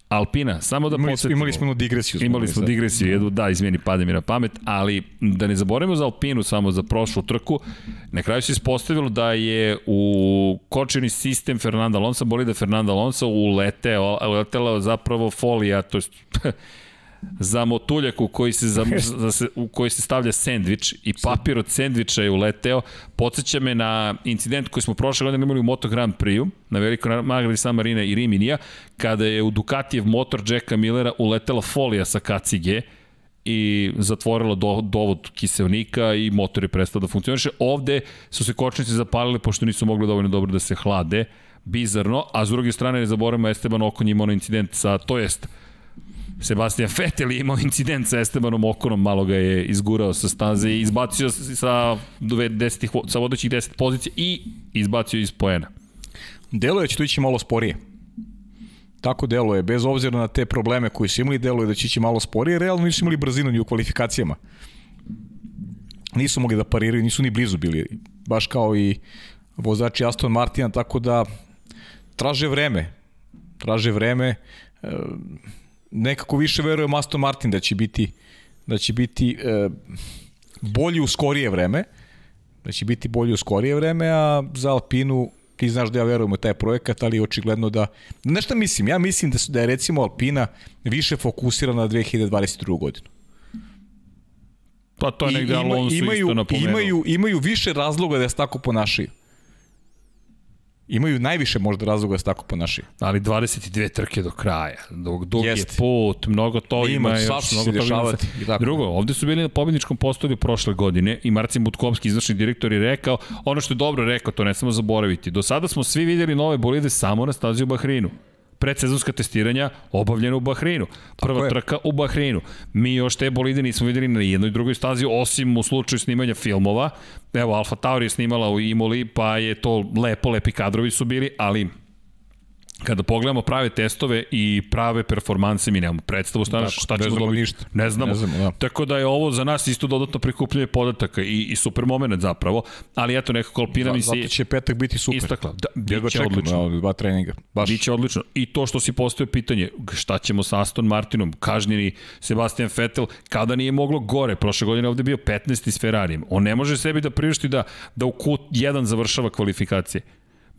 Alpina, samo da imali, podsjetimo. Imali smo jednu digresiju. Imali smo digresiju, jednu, da, izmeni, pade mi na pamet, ali da ne zaboravimo za Alpinu samo za prošlu trku, na kraju se ispostavilo da je u kočeni sistem Fernanda Alonso, boli da Fernanda Alonso uleteo, uletela zapravo folija, to je <laughs> za motuljak u koji se, za, <laughs> za se, u koji se stavlja sendvič i papir od sendviča je uleteo. Podseća me na incident koji smo prošle godine imali u Moto Grand Prix-u, na velikoj nagradi San Marina i Riminija, kada je u Ducatijev motor Jacka Millera uletela folija sa kacige i zatvorila do, dovod kiselnika i motor je prestao da funkcioniše. Ovde su se kočnici zapalile pošto nisu mogli dovoljno dobro da se hlade bizarno, a s druge strane ne zaboravimo Esteban Okon ima onaj incident sa, to jest, Sebastian Vettel imao incident sa Estebanom Okonom, malo ga je izgurao sa staze i izbacio sa, 10, sa vodećih 10 pozicija i izbacio iz poena. Deluje da će to ići malo sporije. Tako deluje, bez obzira na te probleme koje su imali, deluje da će ići malo sporije, realno nisu imali brzinu ni u kvalifikacijama. Nisu mogli da pariraju, nisu ni blizu bili, baš kao i vozači Aston Martina, tako da traže vreme. Traže vreme, nekako više verujem Aston Martin da će biti da će biti e, bolji u skorije vreme, da će biti bolji u skorije vreme, a za Alpinu ti znaš da ja verujem u taj projekat, ali očigledno da... Nešto mislim, ja mislim da, su, da je recimo Alpina više fokusirana na 2022. godinu. Pa to je negde Alonso imaju, isto napomenuo. Imaju, imaju više razloga da se tako ponašaju. Imaju najviše možda razloga da se tako ponašaju. Ali 22 trke do kraja, dok dug je put, mnogo to ima, ima još, mnogo toga dešavati. Ima Drugo, ovde su bili na pobedničkom postolju prošle godine i Marcin Butkovski, izvršni direktor, je rekao, ono što je dobro rekao, to ne samo zaboraviti, do sada smo svi videli nove bolide samo na stazi u Bahrinu predsezonska testiranja obavljena u Bahreinu. Prva trka u Bahreinu. Mi još te bolide nismo videli na jednoj drugoj stazi, osim u slučaju snimanja filmova. Evo, Alfa Tauri je snimala u Imoli, pa je to lepo, lepi kadrovi su bili, ali kada pogledamo prave testove i prave performanse, mi nemamo predstavu šta, Tako, šta ćemo dobiti. Ništa. Ne znamo. Ne znamo da. Tako da je ovo za nas isto dodatno prikupljanje podataka i, i super moment zapravo, ali eto nekako Alpina mi se... Zato će petak biti super. Istakla. Da, biće čekam, odlično. Dva treninga. Baš. Biće odlično. I to što si postoje pitanje, šta ćemo sa Aston Martinom, kažnjeni Sebastian Vettel, kada nije moglo gore, prošle godine ovde bio 15. s Ferrarijem. On ne može sebi da priušti da, da u Q1 završava kvalifikacije.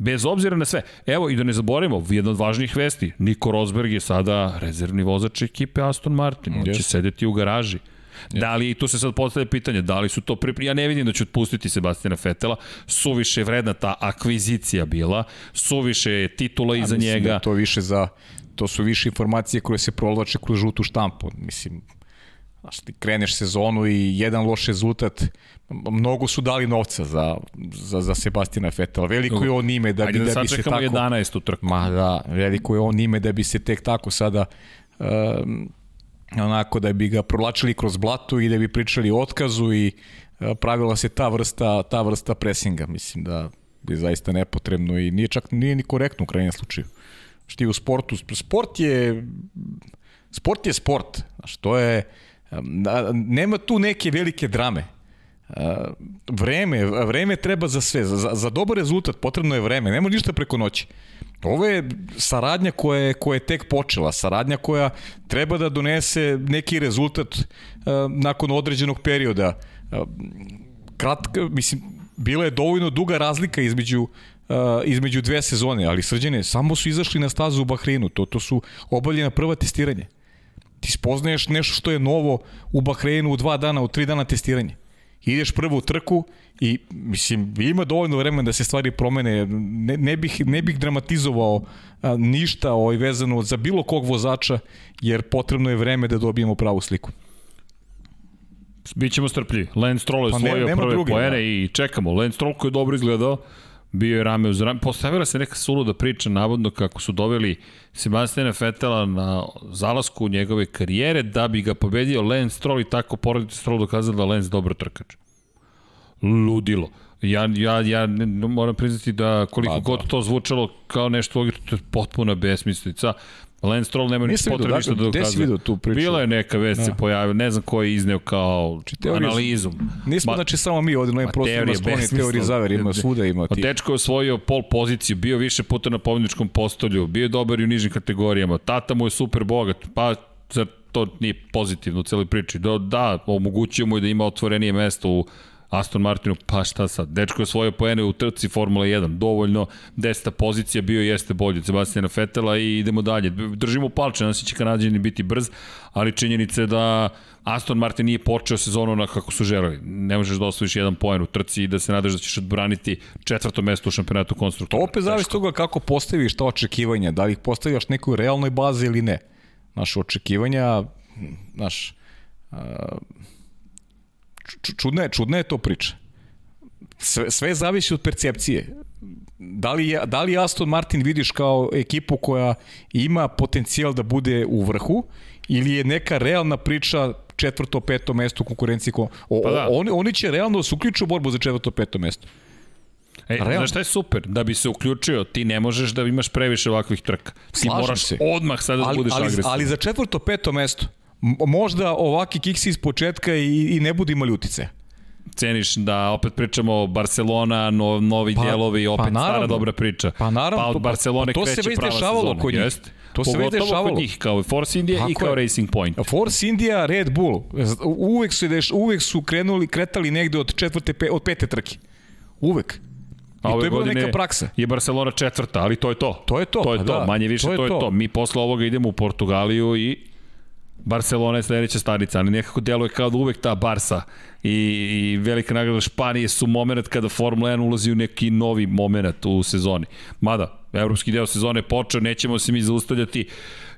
Bez obzira na sve. Evo i da ne zaboravimo, jedna od važnijih vesti, Niko Rosberg je sada rezervni vozač ekipe Aston Martin. On yes. će sedeti u garaži. Yes. Da li, i tu se sad postavlja pitanje, da li su to pripremi, ja ne vidim da će otpustiti Sebastina Fetela, suviše vredna ta akvizicija bila, suviše titula iza da njega. Da to više za, to su više informacije koje se provlače kroz žutu štampu, mislim, Znaš, ti kreneš sezonu i jedan loš rezultat, mnogo su dali novca za, za, za Sebastina Fetela. Veliko je on ime da bi, da, da bi se tako... 11. trku. Ma da, veliko je on ime da bi se tek tako sada um, onako da bi ga provlačili kroz blato i da bi pričali o otkazu i uh, pravila se ta vrsta, ta vrsta presinga. Mislim da je zaista nepotrebno i nije čak nije ni korektno u krajnjem slučaju. Šti u sportu, sport je sport je sport. Znaš, to je nema tu neke velike drame. Vreme, vreme treba za sve. Za, za dobar rezultat potrebno je vreme. Nema ništa preko noći. Ovo je saradnja koja je, koja je tek počela, saradnja koja treba da donese neki rezultat nakon određenog perioda. Kratka, mislim, bila je dovoljno duga razlika između uh, između dve sezone, ali srđene samo su izašli na stazu u Bahreinu, to, to su obavljena prva testiranja ti spoznaješ nešto što je novo u Bahreinu u dva dana, u tri dana testiranja. Ideš prvu trku i, mislim, ima dovoljno vremena da se stvari promene. Ne, ne, bih, ne bih dramatizovao a, ništa ovaj, vezano za bilo kog vozača, jer potrebno je vreme da dobijemo pravu sliku. Bićemo strpljivi. Lance Stroll je pa prve druge, poene da. i čekamo. Lance Stroll koji je dobro izgledao, bio je rame uz rame. Postavila se neka suluda priča, navodno kako su doveli Sebastiana Fetela na zalasku njegove karijere da bi ga pobedio Lance Stroll i tako porodice Stroll dokazali da Lance dobro trkač. Ludilo. Ja, ja, ja moram priznati da koliko pa, god da. to zvučalo kao nešto to je potpuna besmislica. Lance Stroll nema ni potrebe ništa da dokazuje. Gde si vidio tu priču? Bila je neka vest da. se pojavila, ne znam ko je izneo kao teorije, analizu. Nismo, Ma, znači, samo mi ovde na ovim prostorima skloni teorije zaver, ima svuda ima ti. Dečko je osvojio pol poziciju, bio više puta na pobjedničkom postolju, bio je dobar i u nižim kategorijama, tata mu je super bogat, pa zar to nije pozitivno u celoj priči. Da, da omogućio mu je da ima otvorenije mesto u Aston Martinu, pa šta sad? Dečko je svoje poene u trci Formula 1, dovoljno, deseta pozicija bio jeste bolji od Sebastiana Fetela i idemo dalje. Držimo palče, nas će kanadjani biti brz, ali činjenica je da Aston Martin nije počeo sezonu na kako su želeli. Ne možeš da osvojiš jedan poen u trci i da se nadaš da ćeš odbraniti četvrto mesto u šampionatu konstruktora. To opet zavisi toga kako postaviš ta očekivanja, da li ih postavljaš nekoj realnoj bazi ili ne. Naše očekivanja, naš, uh, čudna je, čudna je to priča. Sve, sve zavisi od percepcije. Da li, je, da li Aston Martin vidiš kao ekipu koja ima potencijal da bude u vrhu ili je neka realna priča četvrto, peto mesto u konkurenciji? O, pa da. oni, oni će realno da se uključiti u borbu za četvrto, peto mesto. E, Realno. znaš šta je super? Da bi se uključio, ti ne možeš da imaš previše ovakvih trka. Ti Slažem moraš se. odmah sada da ali, budeš ali, agresivan. Ali za četvrto, peto mesto, možda ovaki kiksi iz početka i, i ne budi imali utice. Ceniš da opet pričamo Barcelona, no, novi pa, delovi, opet pa naravno, stara dobra priča. Pa naravno, pa od Barcelone pa, to se već dešavalo kod njih. Jest. To se već dešavalo. kod njih, kao Force India Tako i kao je. Racing Point. Force India, Red Bull, uvek su, deš, uvek su krenuli, kretali negde od četvrte, pe, od pete trke. Uvek. I to je bila neka praksa. Je Barcelona četvrta, ali to je to. To je to. To je pa to, da, manje više to je to. to. Mi posle ovoga idemo u Portugaliju i Barcelona je sledeća stanica, ali nekako deluje kao da uvek ta Barsa i, i velika nagrada Španije su moment kada Formula 1 ulazi u neki novi moment u sezoni. Mada, evropski deo sezone je počeo, nećemo se mi zaustavljati.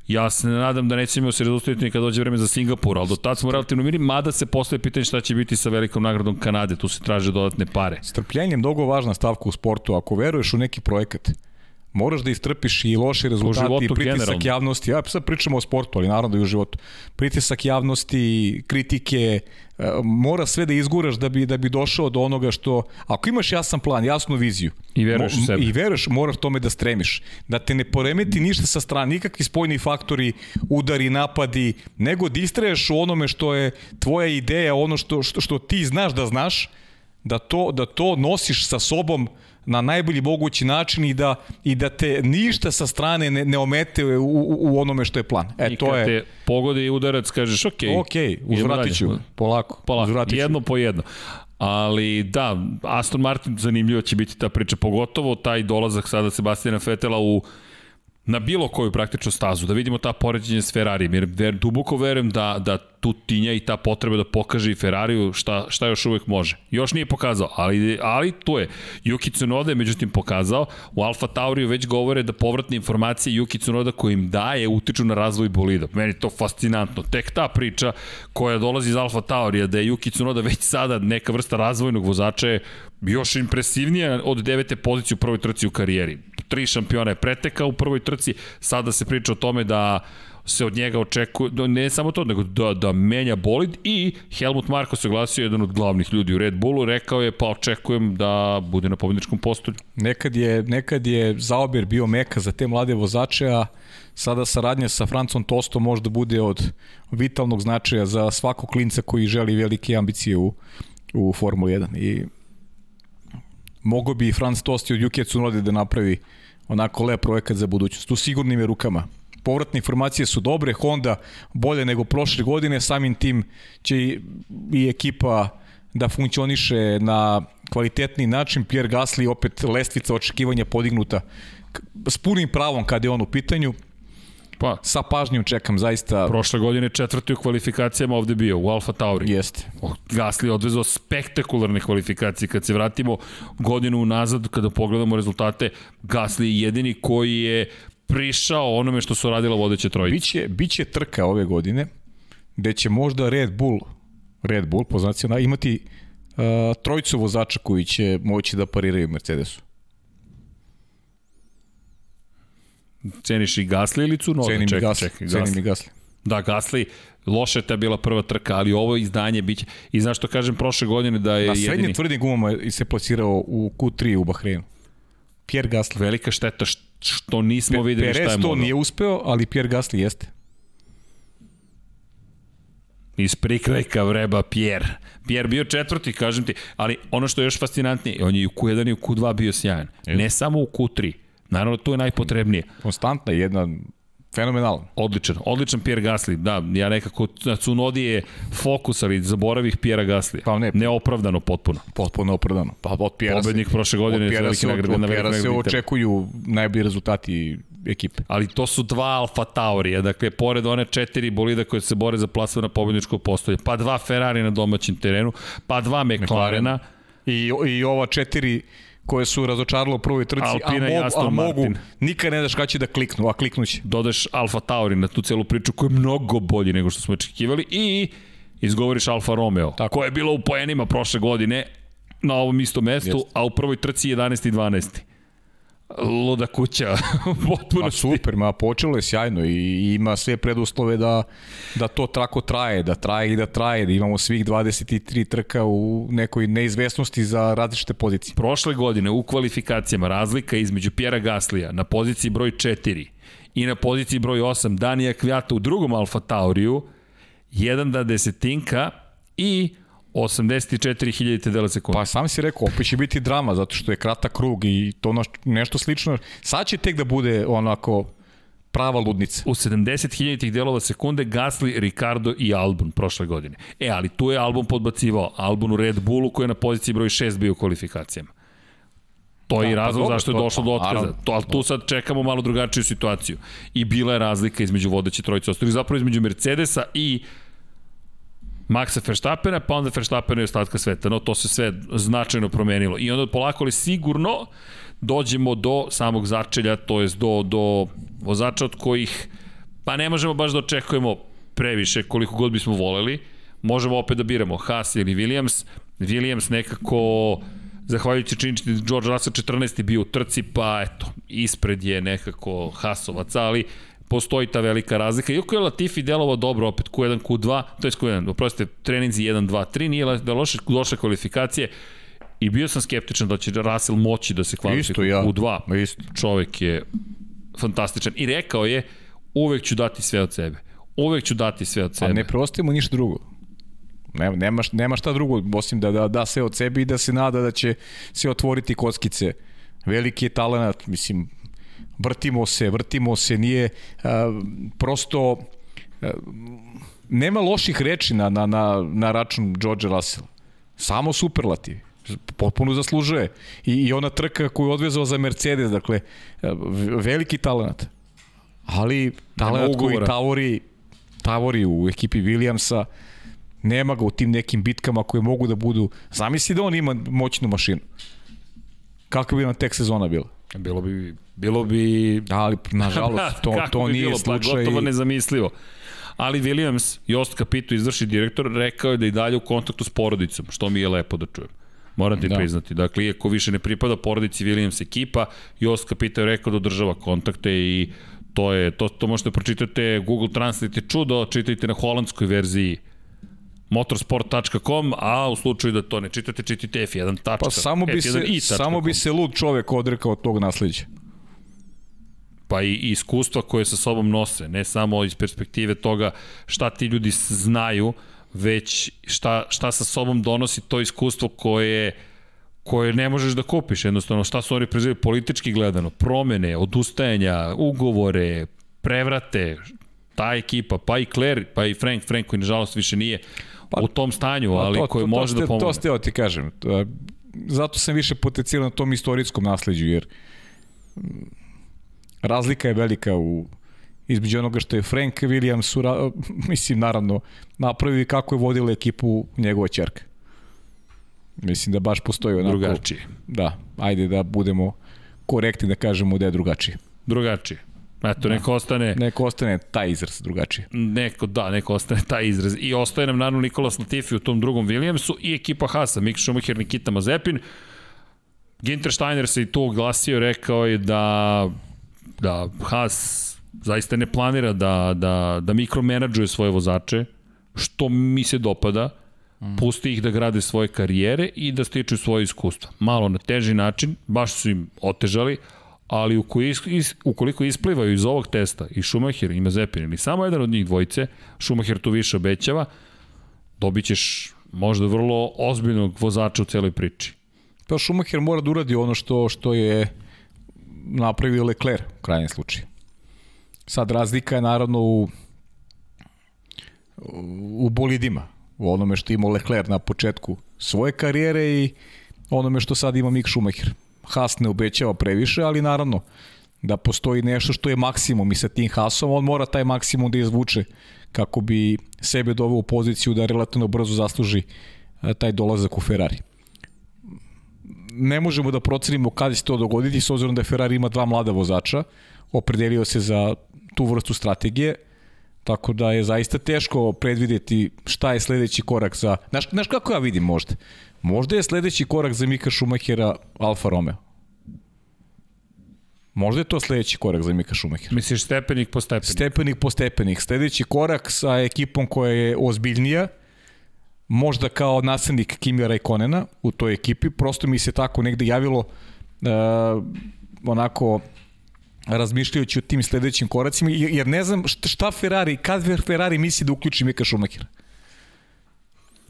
Ja se nadam da nećemo se zaustavljati kada dođe vreme za Singapur, ali do tada smo relativno miri, mada se postoje pitanje šta će biti sa velikom nagradom Kanade, tu se traže dodatne pare. Strpljenje je mnogo važna stavka u sportu. Ako veruješ u neki projekat, moraš da istrpiš i loše rezultati, i pritisak generalno. javnosti. Ja sad pričamo o sportu, ali naravno i u životu. Pritisak javnosti, kritike, e, mora sve da izguraš da bi da bi došao do onoga što ako imaš jasan plan, jasnu viziju i veruješ u sebe. I veruješ, moraš tome da stremiš. Da te ne poremeti ništa sa strane, nikakvi spojni faktori, udari, napadi, nego da istraješ u onome što je tvoja ideja, ono što što, što ti znaš da znaš, da to da to nosiš sa sobom na najbolji mogući način i da, i da te ništa sa strane ne, ne omete u, u, u onome što je plan. E, I to je... te pogodi udarac, kažeš, ok, ok, uzvratit ću, polako. polako. Uzvratit jedno po jedno. Ali da, Aston Martin zanimljivo će biti ta priča, pogotovo taj dolazak sada Sebastijana Fetela u na bilo koju praktično stazu, da vidimo ta poređenja s Ferrarijem, jer duboko verujem da, da tu tinja i ta potreba da pokaže i Ferrariju šta, šta još uvek može. Još nije pokazao, ali, ali tu je. Yuki Tsunoda je međutim pokazao, u Alfa Tauriju već govore da povratne informacije Yuki Tsunoda koje im daje utiču na razvoj bolida. Meni to fascinantno. Tek ta priča koja dolazi iz Alfa Taurija, da je Yuki Tsunoda već sada neka vrsta razvojnog vozača je još impresivnija od devete pozicije u prvoj trci u karijeri tri šampiona je pretekao u prvoj trci, sada se priča o tome da se od njega očekuje, ne samo to, nego da, da menja bolid i Helmut Marko se glasio jedan od glavnih ljudi u Red Bullu, rekao je pa očekujem da bude na pobedničkom postolju. Nekad je, nekad je zaobir bio meka za te mlade vozače, a sada saradnja sa Francom Tostom možda bude od vitalnog značaja za svakog klinca koji želi velike ambicije u, u Formuli 1 i mogo bi Franc Tosti od Juke Tsunoda da napravi onako lep projekat za budućnost. U sigurnim je rukama. Povratne informacije su dobre, Honda bolje nego prošle godine, samim tim će i ekipa da funkcioniše na kvalitetni način. Pierre Gasly opet lestvica očekivanja podignuta s punim pravom kada je on u pitanju. Pa, sa pažnjom čekam zaista. Prošle godine četvrti u kvalifikacijama ovde bio, u Alfa Tauri. Jeste. Gasli je odvezao spektakularne kvalifikacije. Kad se vratimo godinu unazad, kada pogledamo rezultate, Gasli je jedini koji je prišao onome što su radila vodeće trojice. Biće, biće trka ove godine, gde će možda Red Bull, Red Bull, poznacija, imati uh, trojicu vozača koji će moći da pariraju Mercedesu. Ceniš i Gasli ili Cunoda? Cenim ček, i Gasli. Ček, Cenim i Gasli. Da, Gasli, loše je ta bila prva trka, ali ovo izdanje biće... I znaš što kažem prošle godine da je Na srednjim jedini... tvrdim gumama se plasirao u Q3 u Bahreinu. Pierre Gasly. Velika šteta što nismo Pe, videli Perez šta je mogao. Perez to nije uspeo, ali Pierre Gasly jeste. Iz prikrajka vreba Pierre. Pierre bio četvrti, kažem ti, ali ono što je još fascinantnije, on je u Q1 i u Q2 bio sjajan. Ne samo u Q3. Naravno, to je najpotrebnije. Konstantna, jedna Fenomenalno. Odličan, odličan Pierre Gasly. Da, ja nekako na Cunodi je fokus, ali zaboravih Pierre Gasly. Pa ne, neopravdano potpuno. Potpuno opravdano. Pa od Pierre Pobednik se, prošle godine od Pierre se, od, od Pierre se očekuju najbolji rezultati ekipe. Ali to su dva Alfa Taurija, dakle, pored one četiri bolida koje se bore za plasman na pobedničko postolje, pa dva Ferrari na domaćem terenu, pa dva McLarena. I, I ova četiri koje su razočaralo u prvoj trci, Alpina a, mogu, a mogu, nikad ne daš kada će da kliknu, a kliknuće. Dodeš Alfa Tauri na tu celu priču koja je mnogo bolji nego što smo očekivali i izgovoriš Alfa Romeo, Tako. koja je bila u poenima prošle godine na ovom istom mestu, Jest. a u prvoj trci 11. i 12 luda kuća. <laughs> Potpuno pa super, ma počelo je sjajno i ima sve preduslove da, da to trako traje, da traje i da traje, da imamo svih 23 trka u nekoj neizvesnosti za različite pozicije. Prošle godine u kvalifikacijama razlika između Pjera Gaslija na poziciji broj 4 i na poziciji broj 8 Danija Kvijata u drugom Alfa Tauriju, jedan da desetinka i 84.000 dela sekunde. Pa sam si rekao, opet će biti drama, zato što je kratak krug i to nešto slično. Sad će tek da bude onako prava ludnica. U 70.000 delova sekunde Gasly, Ricardo i Albon prošle godine. E, ali tu je Albon podbacivao. Albon u Red Bullu koji je na poziciji broj 6 bio u kvalifikacijama. To je Da, i pa razlog dobro, zašto je to- došlo do pa, otkaza. To, ali tu sad čekamo malo drugačiju situaciju. I bila je razlika između vodeće trojice ostalih, zapravo između Mercedesa i Maxa Verstappena, pa onda Verstappena i ostatka sveta. No, to se sve značajno promenilo. I onda polako ali sigurno dođemo do samog začelja, to jest do, do vozača od kojih, pa ne možemo baš da očekujemo previše koliko god bismo voleli. Možemo opet da biramo Haas ili Williams. Williams nekako zahvaljujući činjenici da George Russell 14. je bio u trci, pa eto, ispred je nekako Haasovac, ali postoji ta velika razlika. Iako je Latifi delovao dobro opet Q1, Q2, to je Q1, oprostite, treninzi 1, 2, 3, nije da loše došle kvalifikacije i bio sam skeptičan da će Russell moći da se kvalifikuje ja. u Q2. Ma isto. Čovek je fantastičan i rekao je uvek ću dati sve od sebe. Uvek ću dati sve od sebe. ne preostaje mu ništa drugo. Nema, nema, nema šta drugo, osim da, da da sve od sebe i da se nada da će se otvoriti kockice. Veliki je talent, mislim, vrtimo se, vrtimo se, nije a, prosto a, nema loših reči na, na, na, na račun George Russell. Samo superlativi. Potpuno zaslužuje. I, I ona trka koju je odvezao za Mercedes, dakle, v- veliki talent. Ali talent koji tavori, tavori u ekipi Williamsa, nema ga u tim nekim bitkama koje mogu da budu... Zamisli da on ima moćnu mašinu. Kakva bi nam tek sezona bila? Bilo bi, bilo bi Da, ali nažalost <laughs> to, Kako to bi nije bilo? slučaj. Pa gotovo nezamislivo. Ali Williams, Jost Capito, izvrši direktor, rekao je da je i dalje u kontaktu s porodicom, što mi je lepo da čujem. Moram ti da. Da. priznati. Dakle, iako više ne pripada porodici Williams ekipa, Jost Capito je rekao da održava kontakte i to je, to, to možete pročitate Google Translate je čudo, čitajte na holandskoj verziji motorsport.com, a u slučaju da to ne čitate, čitajte F1. Pa samo bi, se, samo bi se lud čovek odrekao tog nasleđa. Pa i i iskustva koje sa sobom nose, ne samo iz perspektive toga šta ti ljudi znaju, već šta, šta sa sobom donosi to iskustvo koje koje ne možeš da kupiš, jednostavno šta su oni prezivali politički gledano, promene, odustajanja, ugovore, prevrate, ta ekipa, pa i Claire, pa i Frank, Frank koji nažalost više nije pa, u tom stanju, ali to, koji to, može to, da ste- To pomogne. ste ti kažem. To, Zato sam više potencijal na tom istorijskom nasleđu, jer razlika je velika u između onoga što je Frank Williams, ura, <laughs> mislim, naravno, napravio kako je vodila ekipu njegova čerka. Mislim da baš postoji onako... Drugačije. Da, ajde da budemo korektni da kažemo da je drugačije. Drugačije. Eto, neko ostane... Neko ostane taj izraz drugačije. neko, da, neko ostane taj izraz. I ostaje nam naravno Nikolas Latifi u tom drugom Williamsu i ekipa Haasa, Mick Schumacher, Nikita Mazepin. Ginter Steiner se i tu oglasio, rekao je da, da Haas zaista ne planira da, da, da mikromenadžuje svoje vozače, što mi se dopada, pusti ih da grade svoje karijere i da stiču svoje iskustva. Malo na teži način, baš su im otežali, ali ukoliko isplivaju iz ovog testa i Schumacher i Mazepin ili samo jedan od njih dvojice, Schumacher tu više obećava, dobit ćeš možda vrlo ozbiljnog vozača u celoj priči. Pa Schumacher mora da uradi ono što što je napravio Leclerc u krajnjem slučaju. Sad razlika je naravno u u bolidima, u onome što ima Leclerc na početku svoje karijere i onome što sad ima Mick Schumacher. Haas ne obećava previše, ali naravno da postoji nešto što je maksimum i sa tim Haasom on mora taj maksimum da izvuče kako bi sebe doveo u poziciju da relativno brzo zasluži e, taj dolazak u Ferrari ne možemo da procenimo kada će se to dogoditi, s obzirom da Ferrari ima dva mlada vozača, opredelio se za tu vrstu strategije, tako da je zaista teško predvideti šta je sledeći korak za... Znaš, znaš kako ja vidim možda? Možda je sledeći korak za Mika Schumachera Alfa Romeo. Možda je to sledeći korak za Mika Schumachera. Misliš stepenik po stepenik? Stepenik po stepenik. Sledeći korak sa ekipom koja je ozbiljnija, možda kao naslednik Kimi Raikonena u toj ekipi, prosto mi se tako negde javilo uh, onako razmišljajući o tim sledećim koracima, jer ne znam šta, Ferrari, kad Ferrari misli da uključi Mika Schumachera.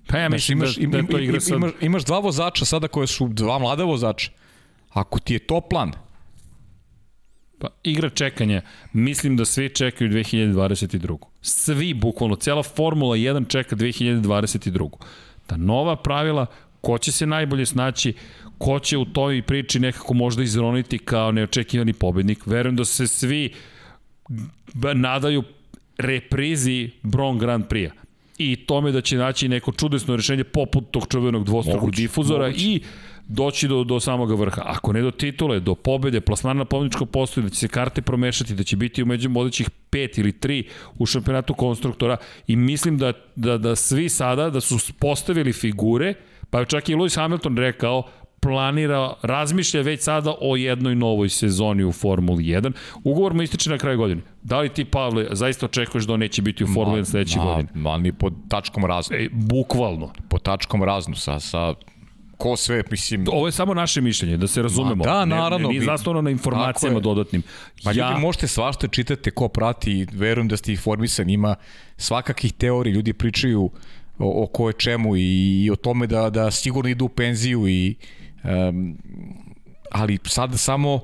Pa ja mislim imaš, da, da to igra sad... imaš, imaš dva vozača sada koje su dva mlada vozača. Ako ti je to plan, Pa, igra čekanja. Mislim da svi čekaju 2022. Svi, bukvalno, cela Formula 1 čeka 2022. Ta nova pravila ko će se najbolje snaći, ko će u toj priči nekako možda izroniti kao neočekivani pobednik. Verujem da se svi nadaju reprizi Bron Grand Prix-a i tome da će naći neko čudesno rešenje poput tog čuvenog dvostrukog difuzora moguće. i doći do, do samog vrha. Ako ne do titule, do pobede, plasmana na pobedničkom postoju, da će se karte promešati, da će biti umeđu vodećih pet ili tri u šampionatu konstruktora i mislim da, da, da svi sada da su postavili figure, pa čak i Lewis Hamilton rekao, planira, razmišlja već sada o jednoj novoj sezoni u Formuli 1. Ugovor mu ističe na kraju godine. Da li ti, Pavle, zaista očekuješ da on neće biti u Formuli 1 sledeće godine? Ma, ni pod tačkom raznu. E, bukvalno. Pod tačkom raznu, sa, sa ko sve, mislim... Ovo je samo naše mišljenje, da se razumemo. Ma da, naravno. Ne, nije zasnovano na informacijama dodatnim. Ma ja... ljudi možete svašta čitate ko prati, verujem da ste informisani, ima svakakih teorija, ljudi pričaju o, o ko je čemu i, i o tome da, da sigurno idu u penziju i um, ali sad samo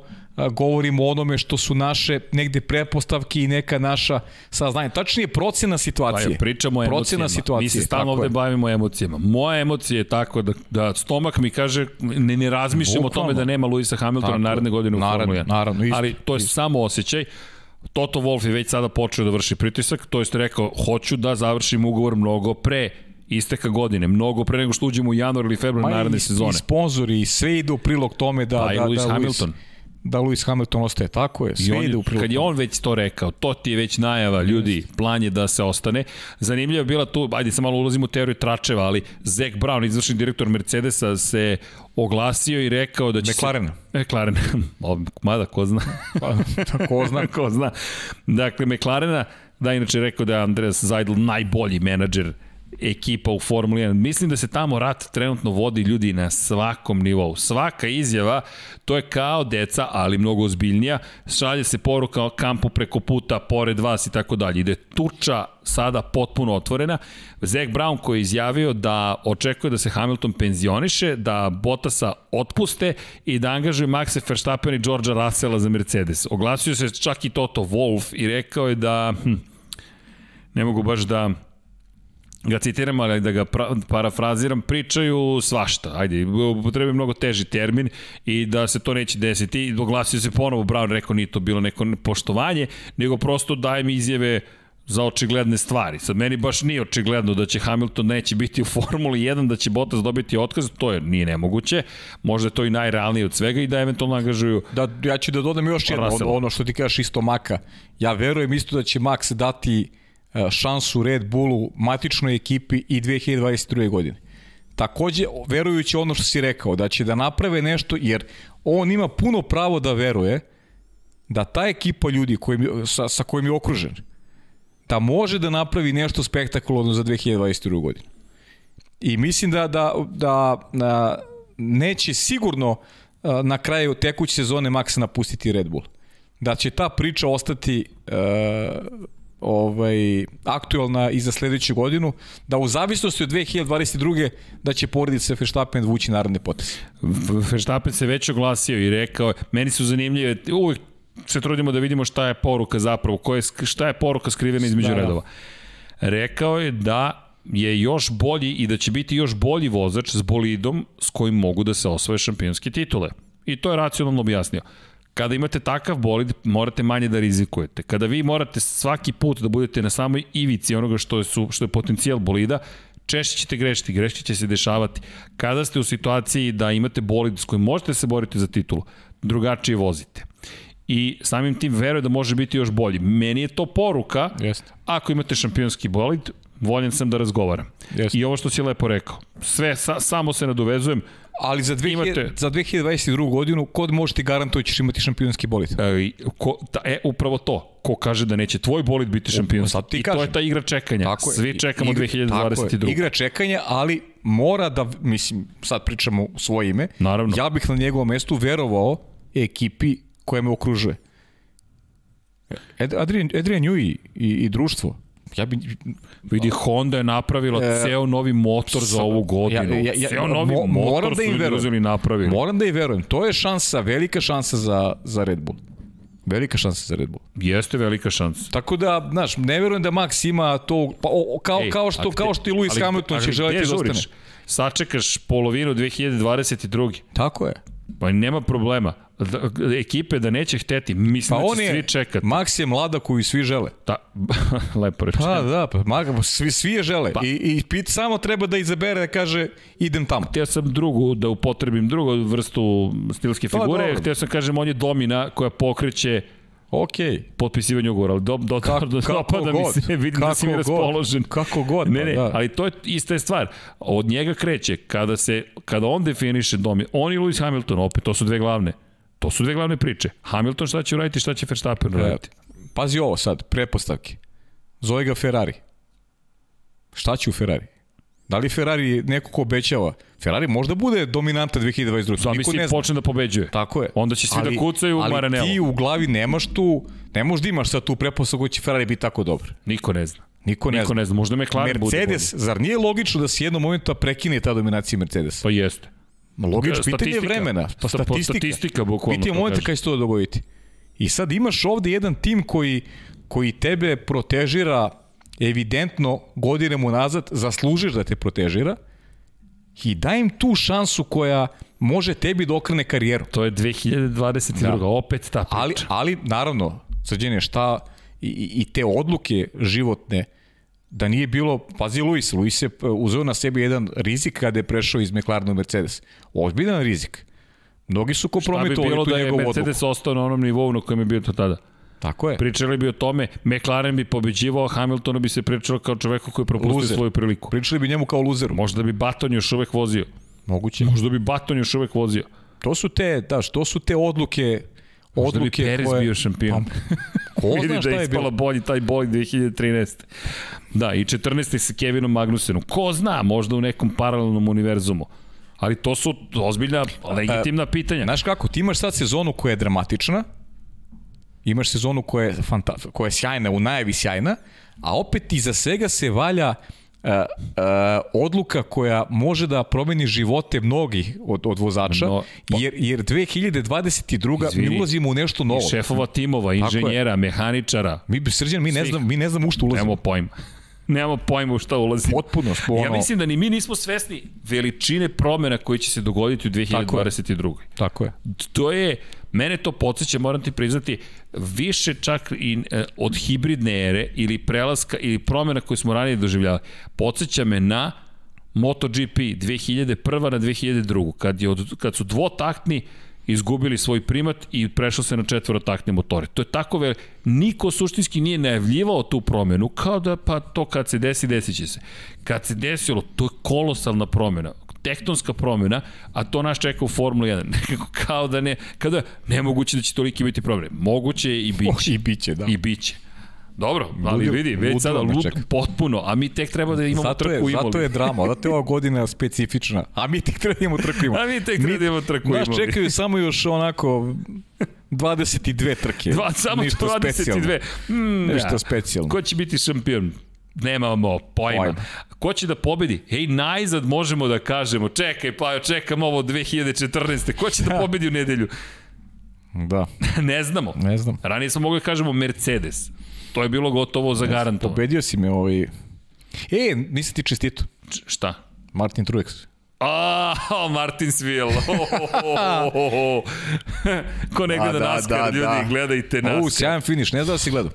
govorimo o onome što su naše negde prepostavke i neka naša saznanja. Tačnije procena situacije. Pa pričamo o emocijama. situacije. Mi se stalno ovde je. bavimo emocijama. Moja emocija je tako da, da stomak mi kaže ne, ne razmišljam o tome da nema Luisa Hamiltona tako, naredne godine u naravno, Formula 1. Naravno, isto, Ali to je isto. samo osjećaj. Toto Wolf je već sada počeo da vrši pritisak, to jest rekao, hoću da završim ugovor mnogo pre isteka godine, mnogo pre nego što uđemo u januar ili februar naredne sezone. I sponzori, sve ide u prilog tome da... Pa da, i Lewis da, Hamilton. Lewis, da Lewis Hamilton ostaje, tako je, sve ide u prilog. Kad je on već to rekao, to ti je već najava, ljudi, plan je da se ostane. Zanimljivo je bila tu, ajde sam malo ulazim u teoriju tračeva, ali Zac Brown, izvršni direktor Mercedesa, se oglasio i rekao da će McLaren. se... McLaren. <laughs> Mada, ko zna. Pa, ko zna. <laughs> ko zna. Dakle, McLarena, da inače rekao da je Andreas Zajdl najbolji menadžer ekipa u Formuli 1. Mislim da se tamo rat trenutno vodi ljudi na svakom nivou. Svaka izjava, to je kao deca, ali mnogo ozbiljnija. Šalje se poruka o kampu preko puta, pored vas i tako dalje. Ide tuča sada potpuno otvorena. Zac Brown koji je izjavio da očekuje da se Hamilton penzioniše, da Bottasa otpuste i da angažuje Maxe Verstappen i Georgea Russella za Mercedes. Oglasio se čak i Toto Wolff i rekao je da hm, ne mogu baš da ga citiram, ali da ga pra, parafraziram, pričaju svašta. Ajde, upotrebi mnogo teži termin i da se to neće desiti. I doglasio se ponovo, Brown rekao nije to bilo neko poštovanje, nego prosto daje mi izjave za očigledne stvari. Sad meni baš nije očigledno da će Hamilton neće biti u Formuli 1, da će Bottas dobiti otkaz, to je nije nemoguće. Možda je to i najrealnije od svega i da eventualno angažuju Da ja ću da dodam još jedno, ono što ti kažeš isto Maka. Ja verujem isto da će Max dati E, šansu Red Bullu, matičnoj ekipi i 2022. godine. Takođe, verujući ono što si rekao, da će da naprave nešto, jer on ima puno pravo da veruje da ta ekipa ljudi kojim, sa, sa kojim je okružen, da može da napravi nešto spektakularno za 2022. godinu. I mislim da, da, da, da neće sigurno e, na kraju tekuće sezone Max napustiti Red Bull. Da će ta priča ostati uh, ovaj, aktualna i za sledeću godinu, da u zavisnosti od 2022. da će porodica Verstappen vući narodne poteze. Verstappen se već oglasio i rekao, meni su zanimljive, uvek se trudimo da vidimo šta je poruka zapravo, koje, šta je poruka skrivena između da, da. redova. Rekao je da je još bolji i da će biti još bolji vozač s bolidom s kojim mogu da se osvoje šampionske titule. I to je racionalno objasnio. Kada imate takav bolid, morate manje da rizikujete. Kada vi morate svaki put da budete na samoj ivici onoga što je, su, što je potencijal bolida, češće ćete grešiti, greške će se dešavati. Kada ste u situaciji da imate bolid s kojim možete se boriti za titulu, drugačije vozite. I samim tim veruje da može biti još bolji. Meni je to poruka, Jeste. ako imate šampionski bolid, voljen sam da razgovaram. Jeste. I ovo što si lepo rekao, sve, sa, samo se nadovezujem, Ali za, 2000, imate... za 2022. godinu, kod može ti garantovati da ćeš imati šampionski bolid? E, ko, ta, e, upravo to. Ko kaže da neće tvoj bolid biti šampionski? Sad ti I kažem. to je ta igra čekanja. Tako Svi je. čekamo igra, 2022. Tako je. Igra čekanja, ali mora da, mislim, sad pričamo svoje ime, Naravno. ja bih na njegovom mestu verovao ekipi koja me okružuje. Adrian, Adrian Newey i, i društvo, ja bi... Vidi, Honda je napravila e, ceo novi motor za ovu godinu. Ja, ja, ja, ceo novi mo, motor da im verujem. napravili. Moram da im verujem. To je šansa, velika šansa za, za Red Bull. Velika šansa za Red Bull. Jeste velika šansa. Tako da, znaš, ne verujem da Max ima to, pa, o, kao, Ej, kao, što, kao što i Lewis Hamilton će želeti da ostane. Sačekaš polovinu 2022. Tako je. Pa nema problema. Da, ekipe da neće hteti, mislim pa da će je, svi čekati. Max je mlada koju svi žele. Ta, <laughs> lepo rečeno. Pa da, pa, Maga, svi, svi je žele. Pa. I, i pit samo treba da izabere da kaže idem tamo. Htio sam drugu, da upotrebim drugu vrstu stilske pa, figure. Pa, Htio sam kažem, on je domina koja pokreće Ok. Potpisivanje ugovora, ali do, do, kako, do, kako da god, mi se, vidim da si mi raspoložen. Kako god. Ne, ne, pa, da. ali to je ista je stvar. Od njega kreće, kada, se, kada on definiše domi, on i Lewis Hamilton, opet, to su dve glavne. To su dve glavne priče. Hamilton šta će uraditi, šta će Verstappen e, uraditi. Pazi ovo sad, prepostavke. Zove ga Ferrari. Šta će u Ferrari? Da li Ferrari neko ko obećava? Ferrari možda bude dominanta 2022. Zamisli ne počne da pobeđuje. Tako je. Onda će svi da ali, da kucaju u Maranello. Ali ti u glavi nemaš tu, ne možeš da imaš sad tu prepostavku će Ferrari biti tako dobar. Niko ne zna. Niko ne, Niko ne zna. Možda McLaren bude Mercedes, zar nije logično da se jednom momentu prekine ta dominacija Mercedes? Pa jeste. Logično, pitanje vremena. Pa statistika. statistika bukvalno. Pitanje momenta kada će to dogoditi. I sad imaš ovde jedan tim koji, koji tebe protežira evidentno godinama nazad, zaslužiš da te protežira i daj im tu šansu koja može tebi da okrene karijeru. To je 2022. Da. opet ta priča. Ali, ali naravno, srđenje, šta i, i te odluke životne, da nije bilo, pazi Luis, Luis je e, uzeo na sebi jedan rizik kada je prešao iz McLarena u Mercedes. Ozbiljan rizik. Mnogi su kompromitovali tu njegovu odluku. Šta bi bilo da je Mercedes ostao na onom nivou na kojem je bio to tada? Tako je. Pričali bi o tome, McLaren bi pobeđivao, Hamiltonu bi se pričalo kao čoveku koji je propustio Luzer. svoju priliku. Pričali bi njemu kao luzeru. Možda bi Baton još uvek vozio. Moguće. Možda bi Baton još uvek vozio. To su te, da, to su te odluke Možda bi Perez koje... bio šampion. Pa, <laughs> ko zna šta da je ispala bolji taj bolj 2013. Da, i 14. sa Kevinom Magnusenom. Ko zna, možda u nekom paralelnom univerzumu. Ali to su ozbiljna, legitimna pitanja. Znaš kako, ti imaš sad sezonu koja je dramatična, imaš sezonu koja je, fanta, koja je sjajna, u najavi sjajna, a opet iza svega se valja uh, uh, odluka koja može da promeni živote mnogih od, od vozača, no, po... jer, jer 2022. Izvini, mi ulazimo u nešto novo. I šefova timova, inženjera, mehaničara. Mi, Srđan, mi ne, znam, mi ne znamo u što ulazimo. Nemo pojma. <laughs> Nemamo pojma u šta ulazi. Potpuno. Ono... Ja mislim da ni mi nismo svesni veličine promena koji će se dogoditi u 2022. Tako je. Tako je. To je, mene to podsjeća, moram ti priznati, više čak i e, od hibridne ere ili prelaska ili promena koje smo ranije doživljali. Podsjeća me na MotoGP 2001. na 2002. Kad, je od, kad su dvotaktni izgubili svoj primat i prešao se na četvorotakne motore. To je tako vel... Niko suštinski nije najavljivao tu promenu, kao da pa to kad se desi, desit će se. Kad se desilo, to je kolosalna promena tektonska promjena, a to nas čeka u Formula 1. <laughs> Nekako kao da ne, kada nemoguće da će toliki biti problem. Moguće i biće. Oh, I biće, da. I biće. Dobro, ali Ludio, vidi, već sada lud, potpuno, a mi tek treba da imamo zato trku je, Zato je drama, zato je ova godina specifična, a mi tek treba da imamo trku imamo. <laughs> A mi tek treba da imamo trku imamo. Nas čekaju samo još onako 22 trke. Dva, samo Ništa 22. Specijalno. Mm, Ništa ja. specijalno. Ko će biti šampion? Nemamo pojma. pojma. Ko će da pobedi? Hej, najzad možemo da kažemo, čekaj, pa čekam ovo 2014. Ko će da <laughs> pobedi u nedelju? Da. <laughs> ne znamo. Ne znam. Ranije smo mogli da kažemo Mercedes. To je bilo gotovo za garantovano. Pobedio si me ovaj... E, nisam ti čestito. Č šta? Martin Truex. A, <laughs> oh, Martinsville. Oh, oh, oh, oh. Ko ne gleda da, NASCAR, da, ljudi, da. gledajte NASCAR. U, sjajan finiš, ne znam da si gledao.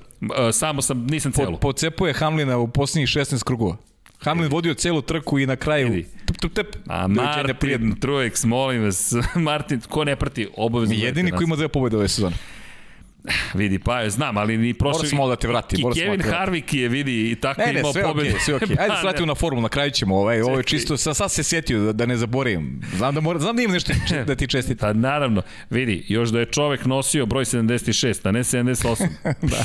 Samo sam, nisam celo. Po, pocepuje Hamlina u posljednjih 16 krugova. Hamlin vodio celu trku i na kraju tup, tup, tup. A Martin Truex, molim vas, <laughs> Martin, ko ne prati obavezno. Jedini ko ima dve pobjede ove sezone. <sighs> Vidi, pa znam, ali ni prošle... Moram smo da te vrati. I Kevin da Harvick je, vidi, i tako ne, ne, imao sve pobedu. Okay, sve okej. Okay. <laughs> Ajde, sratimo na formulu, na kraju ćemo. Ovaj, ovo je čisto, sad, sad se setio da, da ne zaboravim. Znam da, mora, znam da imam nešto <laughs> da ti čestiti. Pa naravno, vidi, još da je čovek nosio broj 76, a ne 78. <laughs> da.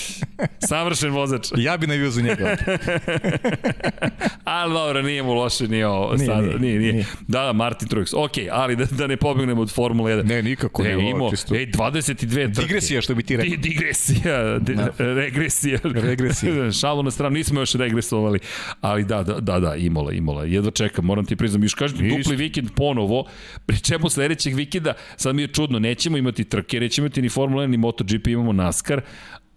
Savršen vozač. Ja bi navio za njega. ali dobro, nije mu loše ni ovo. Nije, sad, nije, nije, nije. Da, da, Martin Truex. Ok, ali da, da ne pobegnemo od Formule 1. Ne, nikako. Ne, imao, ej, 22 trke. Digresija, što bi ti rekao je digresija, de, da. regresija. Regresija. <laughs> Šalu na stranu, nismo još regresovali, ali da, da, da, da Imola, Imola. Jedva čekam, moram ti priznam, još kažem, dupli vikend ponovo, pri čemu sledećeg vikenda, sad mi je čudno, nećemo imati trke, nećemo imati ni Formula 1, ni MotoGP, imamo NASCAR,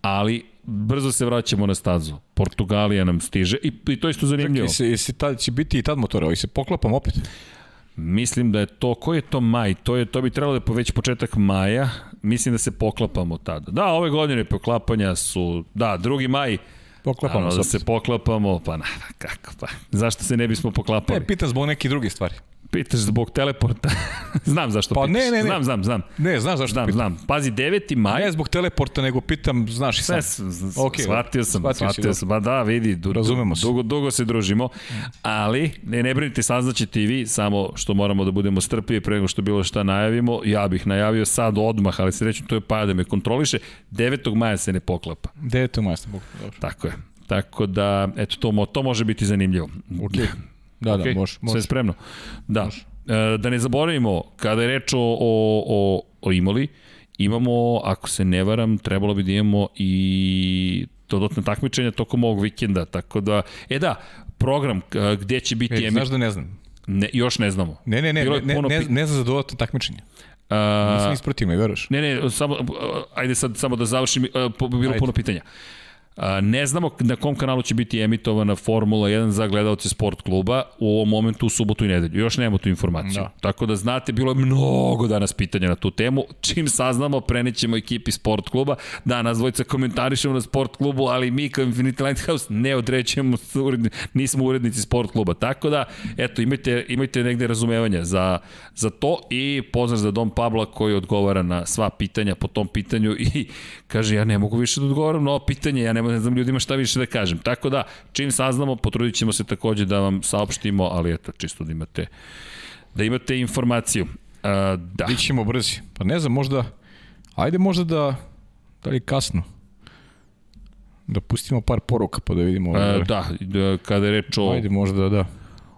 ali brzo se vraćamo na stazu. Portugalija nam stiže i, i to je isto zanimljivo. Čekaj, jesi, tad, će biti i tad motora, ali se poklapam opet? Mislim da je to, koji je to maj? To, je, to bi trebalo da je već početak maja. Mislim da se poklapamo tada. Da, ove godine poklapanja su, da, drugi maj, Poklapamo se. Da se poklapamo, pa na, kako pa. Zašto se ne bismo poklapali? Ne, pitam zbog nekih drugih stvari. Pitaš zbog teleporta. <laughs> znam zašto pa, pitaš. Ne, ne, ne. Znam, znam, znam. Ne, znam zašto znam, pitam. Znam, Pazi, 9. maj. Ne zbog teleporta, nego pitam, znaš i sam. okay, shvatio sam, shvatio, shvatio sam. Ba da, vidi, du, Razumemo se. Dugo, dugo se družimo, ali ne, ne brinite, saznaćete i vi, samo što moramo da budemo strpljivi pre nego što bilo šta najavimo. Ja bih najavio sad odmah, ali se to je pa da me kontroliše. 9. maja se ne poklapa. 9. maja se ne poklapa, dobro. Tako je. Tako da, eto, to, to može biti zanimljivo. Ok. <laughs> Da, okay. da, može. može. Sve spremno. Da. Može. E, da ne zaboravimo, kada je reč o, o, o, o Imoli, imamo, ako se ne varam, trebalo bi da imamo i dodatne takmičenja tokom ovog vikenda, tako da, e da, program gde će biti... E, znaš da ne znam? Ne, još ne znamo. Ne, ne, ne, ne, ne, ne, ne znam za dodatne takmičenje. Uh, Nisam isprotiv me, veruš? Ne, ne, samo, ajde sad samo da završim, uh, bilo ajde. puno pitanja. Uh, Ne znamo na kom kanalu će biti emitovana Formula 1 za gledalce sport kluba u ovom momentu u subotu i nedelju. Još nemamo tu informaciju. Da. Tako da znate, bilo je mnogo danas pitanja na tu temu. Čim saznamo, prenećemo ekipi sport kluba. Da, nas dvojica komentarišemo na sport klubu, ali mi kao Infinity Lighthouse ne odrećemo, nismo urednici sport kluba. Tako da, eto, imajte, imajte negde razumevanja za, za to i pozdrav za Dom Pabla koji odgovara na sva pitanja po tom pitanju i kaže, ja ne mogu više da odgovaram na ovo pitanje, ja ne ne znam ljudima šta više da kažem. Tako da, čim saznamo, potrudit ćemo se takođe da vam saopštimo, ali eto, čisto da imate, da imate informaciju. Uh, da. Bićemo brzi. Pa ne znam, možda, ajde možda da, da li kasno, da pustimo par poruka pa da vidimo. Uh, da, da, kada je reč o... Ajde, možda da.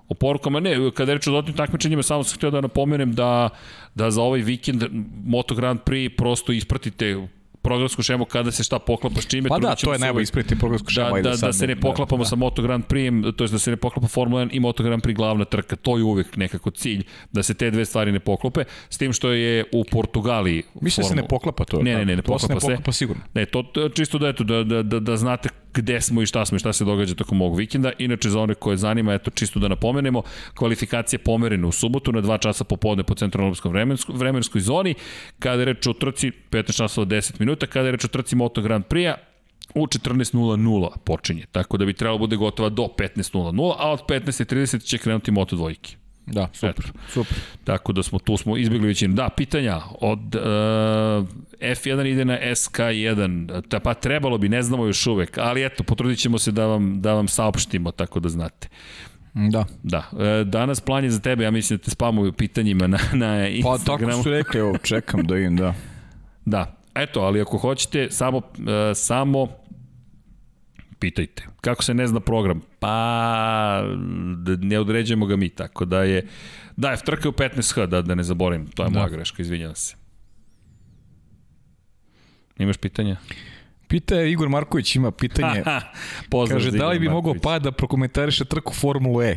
O porukama ne, kada je reč o dodatnim takmičenjima, samo sam htio da napomenem da, da za ovaj vikend Moto Grand Prix prosto ispratite programsku šemu kada se šta poklapa s čime. Pa da, to je najbolje ispriti programsku šemu. Da, da, da, da se ne poklapamo da, sa Moto Grand Prix, to je da se ne poklapa Formula 1 i Moto Grand Prix glavna trka. To je uvek nekako cilj, da se te dve stvari ne poklope. S tim što je u Portugaliji... Mislim da se ne poklapa to. Ne, ne, ne, ne poklapa se. ne poklapa sigurno. Ne, to čisto da, eto, da, da, da, da znate gde smo i šta smo i šta se događa tokom ovog vikenda. Inače, za one koje zanima, eto, čisto da napomenemo, kvalifikacije pomerene u subotu na 2 časa popodne po centralno-europskom vremenskoj, vremenskoj zoni. Kada je reč o trci, 15 časova 10 minuta, kada je reč o trci Moto Grand Prix-a, u 14.00 počinje, tako da bi trebalo bude gotova do 15.00, a od 15.30 će krenuti Moto dvojke. Da, super, Eto. super. Tako da smo tu smo izbjegli većinu. Da, pitanja od uh, F1 ide na SK1, ta, pa trebalo bi, ne znamo još uvek, ali eto, potrudit ćemo se da vam, da vam saopštimo, tako da znate. Da. Da. E, danas plan je za tebe, ja mislim da te spamuju pitanjima na, na Instagramu. Pa tako su rekli, evo, čekam da im, da. Da. Eto, ali ako hoćete, samo, e, samo pitajte. Kako se ne zna program? Pa, ne određujemo ga mi, tako da je... Da, je trka u 15H, da, da ne zaboravim. To je da. moja greška, izvinjam se. Imaš pitanja? Pita je Igor Marković, ima pitanje. <laughs> Pozdrav Kaže, da li bi mogao pa da prokomentariše trku Formulu E?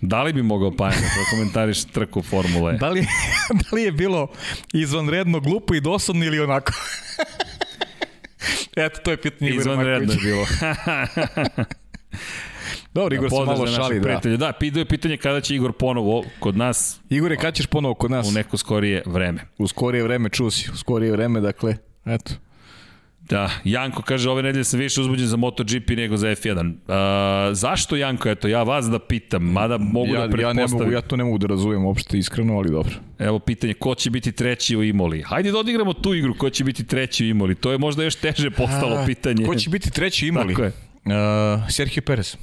Da li bi mogao pa da prokomentariš trku Formule E? Da li, <laughs> da li je bilo izvanredno, glupo i dosadno ili onako? <laughs> <laughs> Eto, to je pitanje Igor Izvanredno je bilo. <laughs> Dobro, Igor se malo šali, da. Da, pitao je pitanje kada će Igor ponovo kod nas. Igor, kada ćeš ponovo kod nas? U neko skorije vreme. U skorije vreme, čuo si, u skorije vreme, dakle, eto. Da, Janko kaže ove nedelje sam više uzbuđen za MotoGP nego za F1. Uh, zašto Janko? Eto, ja vas da pitam, mada mogu ja, da pretpostavim. Ja, ne mogu, ja to ne mogu da razumijem uopšte iskreno, ali dobro. Evo pitanje, ko će biti treći u Imoli? Hajde da odigramo tu igru, ko će biti treći u Imoli? To je možda još teže postalo A, pitanje. Ko će biti treći u Imoli? Tako je. Uh, Sergio Perez.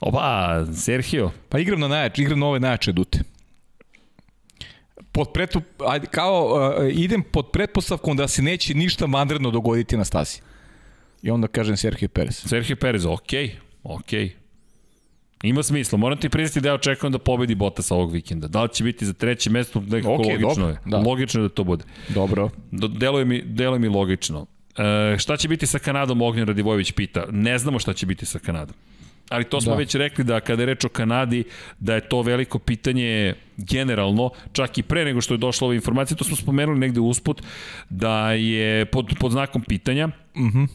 Oba, Sergio. Pa igram na najjače, igram na ove najjače dute pod pretu, ajde, kao uh, idem pod pretpostavkom da se neće ništa vanredno dogoditi na stazi. I onda kažem Sergio Perez. Sergio Perez, okej, okay, okej. Okay. Ima smisla. Moram ti priznati da ja očekujem da pobedi Bottas ovog vikenda. Da li će biti za treće mesto, nekako okay, logično dobro, je. Da. Logično je da to bude. Dobro. Do, deluje, mi, deluje mi logično. E, šta će biti sa Kanadom, Ognjen Radivojević pita. Ne znamo šta će biti sa Kanadom. Ali to smo da. već rekli da kada je reč o Kanadi, da je to veliko pitanje generalno, čak i pre nego što je došla ova informacija, to smo spomenuli negde usput, da je pod, pod znakom pitanja, uh mhm. -huh.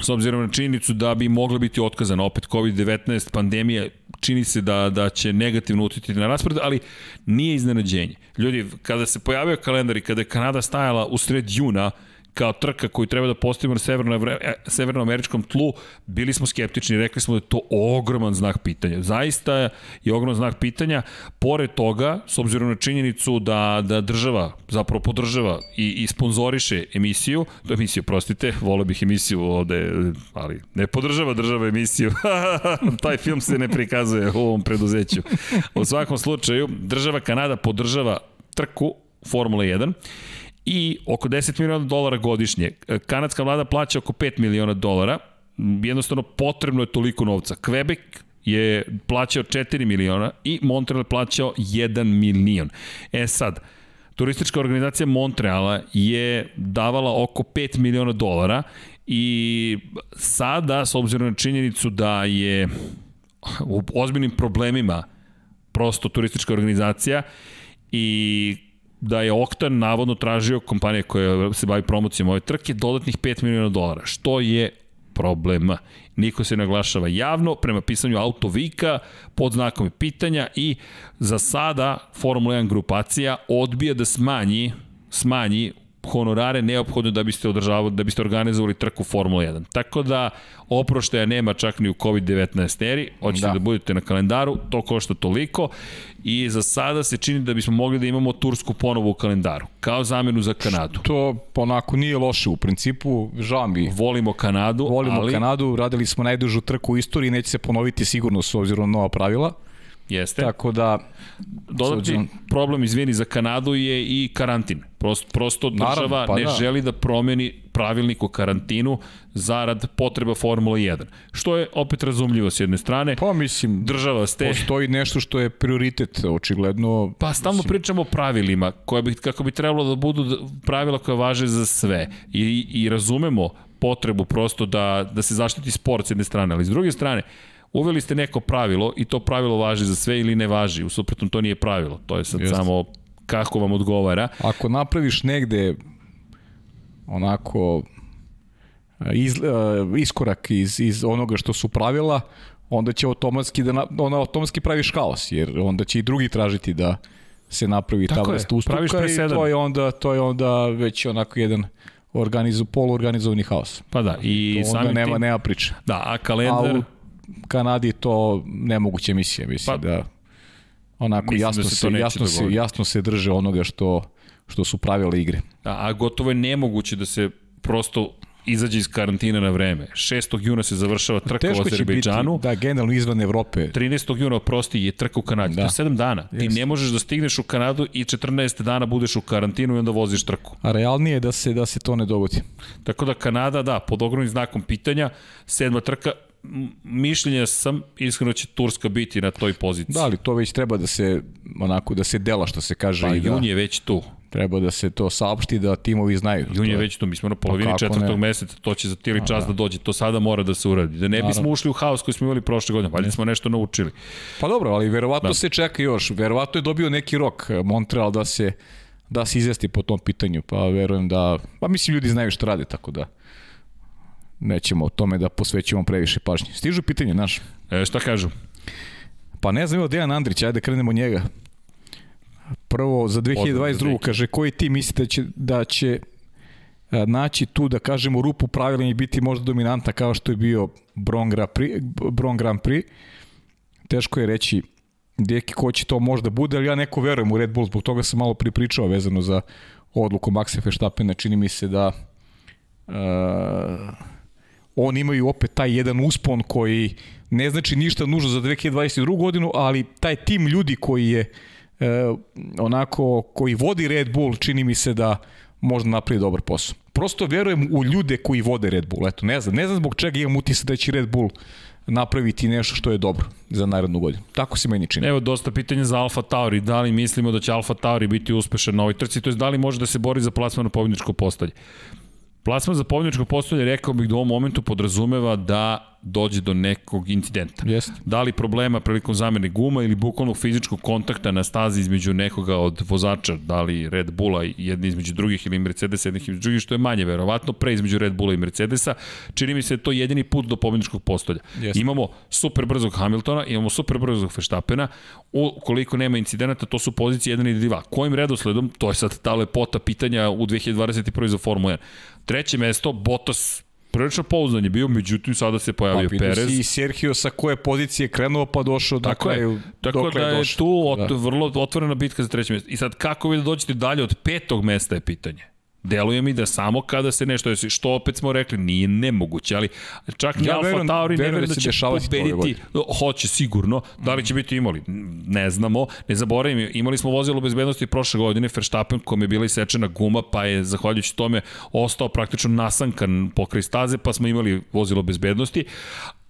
s obzirom na činjenicu da bi mogla biti otkazana opet COVID-19 pandemija, čini se da, da će negativno utjeti na raspored, ali nije iznenađenje. Ljudi, kada se pojavio kalendar i kada je Kanada stajala u sred juna, kao trka koju treba da postavimo na severno, e, severnoameričkom tlu, bili smo skeptični, rekli smo da je to ogroman znak pitanja. Zaista je ogroman znak pitanja. Pored toga, s obzirom na činjenicu da, da država zapravo podržava i, i sponzoriše emisiju, to emisiju, prostite, vole bih emisiju ovde, ali ne podržava država emisiju. <laughs> Taj film se ne prikazuje u ovom preduzeću. U svakom slučaju, država Kanada podržava trku Formula 1 i oko 10 miliona dolara godišnje. Kanadska vlada plaća oko 5 miliona dolara, jednostavno potrebno je toliko novca. Quebec je plaćao 4 miliona i Montreal plaćao 1 milion. E sad, turistička organizacija Montreala je davala oko 5 miliona dolara i sada, s obzirom na činjenicu da je u ozbiljnim problemima prosto turistička organizacija i da je Oktan navodno tražio kompanija koja se bavi promocijom ove trke dodatnih 5 miliona dolara, što je problema. Niko se naglašava javno, prema pisanju Autovika, pod znakom pitanja i za sada Formula 1 grupacija odbija da smanji smanji honorare neophodno da biste održavali, da biste organizovali trku Formula 1. Tako da oproštaja nema čak ni u COVID-19 eri, hoćete da. da budete na kalendaru, to košta toliko i za sada se čini da bismo mogli da imamo Tursku ponovo u kalendaru, kao zamenu za Kanadu. To onako nije loše u principu, žao mi. Volimo Kanadu, Volimo ali... Kanadu, radili smo najdužu trku u istoriji, neće se ponoviti sigurno s obzirom na nova pravila. Jeste. Tako da... Dodatni problem, izvini, za Kanadu je i karantin. Prosto, prosto država Naravno, pa ne da. želi da promeni pravilnik o karantinu zarad potreba Formula 1. Što je opet razumljivo s jedne strane. Pa mislim, država ste... Postoji nešto što je prioritet, očigledno. Pa stalno mislim... pričamo o pravilima, koje bi, kako bi trebalo da budu pravila koje važe za sve. I, i razumemo potrebu prosto da, da se zaštiti sport s jedne strane, ali s druge strane, uveli ste neko pravilo i to pravilo važi za sve ili ne važi. U suprotnom to nije pravilo. To je sad Jeste. samo kako vam odgovara. Ako napraviš negde onako iz, iskorak iz, iz onoga što su pravila, onda će automatski da ona automatski praviš haos, jer onda će i drugi tražiti da se napravi Tako ta vrsta ustupka i to je onda to je onda već onako jedan organizu poluorganizovani haos. Pa da, i to onda nema nema priče. Da, a kalendar a u Kanadi to nemoguće emisije, mislim pa, da onako jasno da se, se jasno se jasno se drže onoga što što su pravile igre. Da, a gotovo je nemoguće da se prosto izađe iz karantina na vreme. 6. juna se završava trka Teško u Azerbejdžanu. da, generalno izvan Evrope. 13. juna, prosti, je trka u Kanadi. Da. To je 7 dana. Yes. Ti ne možeš da stigneš u Kanadu i 14 dana budeš u karantinu i onda voziš trku. A realnije je da se, da se to ne dogodi. Tako da Kanada, da, pod ogromnim znakom pitanja, sedma trka, mišljenja sam, iskreno će Turska biti na toj poziciji. Da, ali to već treba da se, onako, da se dela, što se kaže. Pa i da, jun je već tu. Treba da se to saopšti, da timovi znaju. Jun je već tu, mi smo na pa polovini pa četvrtog ne? meseca, to će za tijeli čas da. da dođe, to sada mora da se uradi. Da ne Naravno. bismo ušli u haos koji smo imali prošle godine, valjda smo nešto naučili. Pa dobro, ali verovatno da. se čeka još, verovatno je dobio neki rok Montreal da se da se izvesti po tom pitanju, pa verujem da, pa mislim ljudi znaju šta rade, tako da nećemo o tome da posvećujemo previše pažnje. Stižu pitanje, naš. E, šta kažu? Pa ne znam, evo Dejan Andrić, ajde krenemo njega. Prvo, za 2022. kaže, koji ti mislite da će, da će e, naći tu, da kažemo, rupu pravila i biti možda dominanta kao što je bio Bron Grand Prix, Bron Grand Prix. Teško je reći deki ko će to možda bude, ali ja neko verujem u Red Bull, zbog toga sam malo pripričao vezano za odluku Maxa Verstappena, čini mi se da uh, oni imaju opet taj jedan uspon koji ne znači ništa nužno za 2022. godinu, ali taj tim ljudi koji je e, onako, koji vodi Red Bull, čini mi se da možda napravi dobar posao. Prosto verujem u ljude koji vode Red Bull. Eto, ne znam, ne znam zbog čega imam utisak da će Red Bull napraviti nešto što je dobro za narednu godinu. Tako se meni čini. Evo dosta pitanja za Alfa Tauri. Da li mislimo da će Alfa Tauri biti uspešan na ovoj trci, to je da li može da se bori za plasmano pobjedničko postalje? Plasman za pobjedničko postolje rekao bih da u ovom momentu podrazumeva da dođe do nekog incidenta. Jeste. Da li problema prilikom zamene guma ili bukvalnog fizičkog kontakta na stazi između nekoga od vozača, da li Red Bulla jedni između drugih ili Mercedes jednih između drugih, što je manje verovatno, pre između Red Bulla i Mercedesa, čini mi se da to jedini put do pobjedničkog postolja. Jeste. Imamo super brzog Hamiltona, imamo super brzog Verstappena, ukoliko nema incidenata, to su pozicije 1 i 2. Kojim redosledom, to je sad ta lepota pitanja u 2021. za Formula 1. Treće mesto, Bottas prilično pouzdan je bio, međutim sada se pojavio pa, Perez. i Sergio sa koje pozicije krenuo pa došao tako na kraju. Je. Tako da je došao. tu ot, da. vrlo otvorena bitka za treće mesto. I sad kako vi da dođete dalje od petog mesta je pitanje. Deluje mi da samo kada se nešto desi, što opet smo rekli, nije nemoguće, ali čak ni ja Alfa Tauri ne verujem da, da će pobediti, hoće sigurno, da li će biti imali, ne znamo, ne zaboravim, imali smo vozilo bezbednosti prošle godine, Verstappen kom je bila isečena guma, pa je zahvaljujući tome ostao praktično nasankan pokraj staze, pa smo imali vozilo bezbednosti,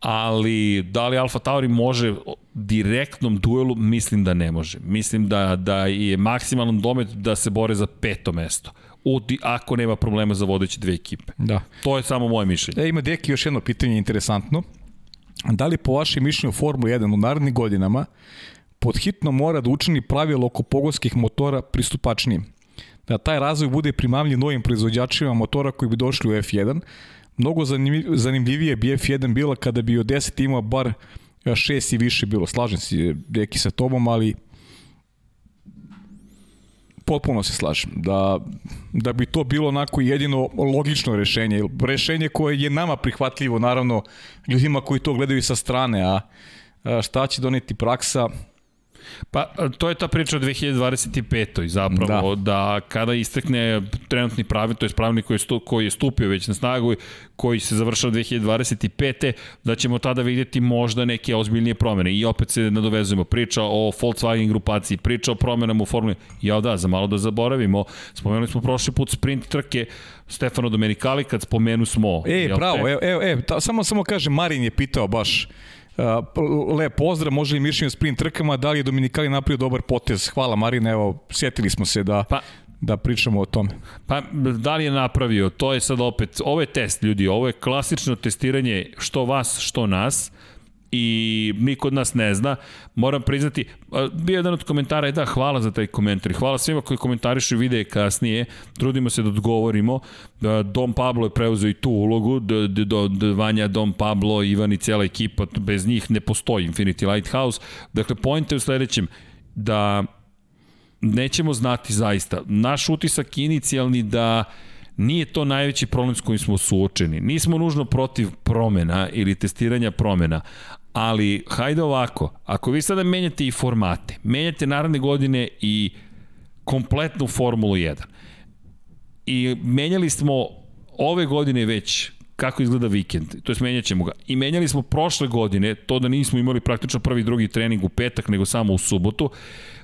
ali da li Alfa Tauri može direktnom duelu, mislim da ne može. Mislim da, da je maksimalan domet da se bore za peto mesto udi ako nema problema za vodeće dve ekipe. Da. To je samo moje mišljenje. E, ima Deki još jedno pitanje interesantno. Da li po vašem mišljenju Formula 1 u narednim godinama podhitno mora da učini pravilo oko pogonskih motora pristupačnijim? Da taj razvoj bude primamljiv novim proizvođačima motora koji bi došli u F1. Mnogo zanimljivije bi F1 bila kada bi od 10 imao bar 6 i više bilo. Slažem se, Deki, sa tobom, ali potpuno se slažem da, da bi to bilo onako jedino logično rešenje. Rešenje koje je nama prihvatljivo, naravno, ljudima koji to gledaju sa strane, a šta će doneti praksa, Pa, to je ta priča o 2025. zapravo, da, da kada istekne trenutni pravilnik, to je pravilnik koji je, stu, koji je stupio već na snagu, koji se završao 2025. da ćemo tada vidjeti možda neke ozbiljnije promene. I opet se nadovezujemo, priča o Volkswagen grupaciji, priča o promenama u formuli. Ja da, za malo da zaboravimo, spomenuli smo prošli put sprint trke, Stefano Domenicali, kad spomenu smo... E, bravo, evo, evo, evo, ta, samo, samo kaže, Marin je pitao baš, lep pozdrav, može li mišljenje o sprint trkama, da li je Dominikali napravio dobar potez? Hvala Marina, evo, sjetili smo se da... Pa, da pričamo o tome. Pa, da li je napravio? To je sad opet, ovo je test, ljudi, ovo je klasično testiranje što vas, što nas i niko od nas ne zna. Moram priznati, bio jedan od komentara je da, hvala za taj komentar. Hvala svima koji komentarišu videe kasnije. Trudimo se da odgovorimo. Da, Dom Pablo je preuzeo i tu ulogu. Vanja, Dom Pablo, Ivan i cijela ekipa, bez njih ne postoji Infinity Lighthouse. Dakle, pojente u sledećem, da nećemo znati zaista. Naš utisak inicijalni da nije to najveći problem s kojim smo suočeni. Nismo nužno protiv promena ili testiranja promena, ali hajde ovako, ako vi sada menjate i formate, menjate naravne godine i kompletnu Formulu 1, i menjali smo ove godine već kako izgleda vikend, to je menjat ćemo ga. I menjali smo prošle godine, to da nismo imali praktično prvi drugi trening u petak, nego samo u subotu,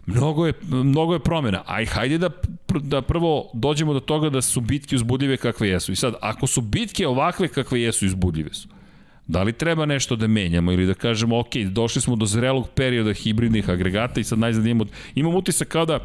mnogo je, mnogo je promena. Aj, hajde da, da prvo dođemo do toga da su bitke uzbudljive kakve jesu. I sad, ako su bitke ovakve kakve jesu, uzbudljive su. Da li treba nešto da menjamo ili da kažemo, ok, došli smo do zrelog perioda hibridnih agregata i sad najzad imamo, imamo utisak kao da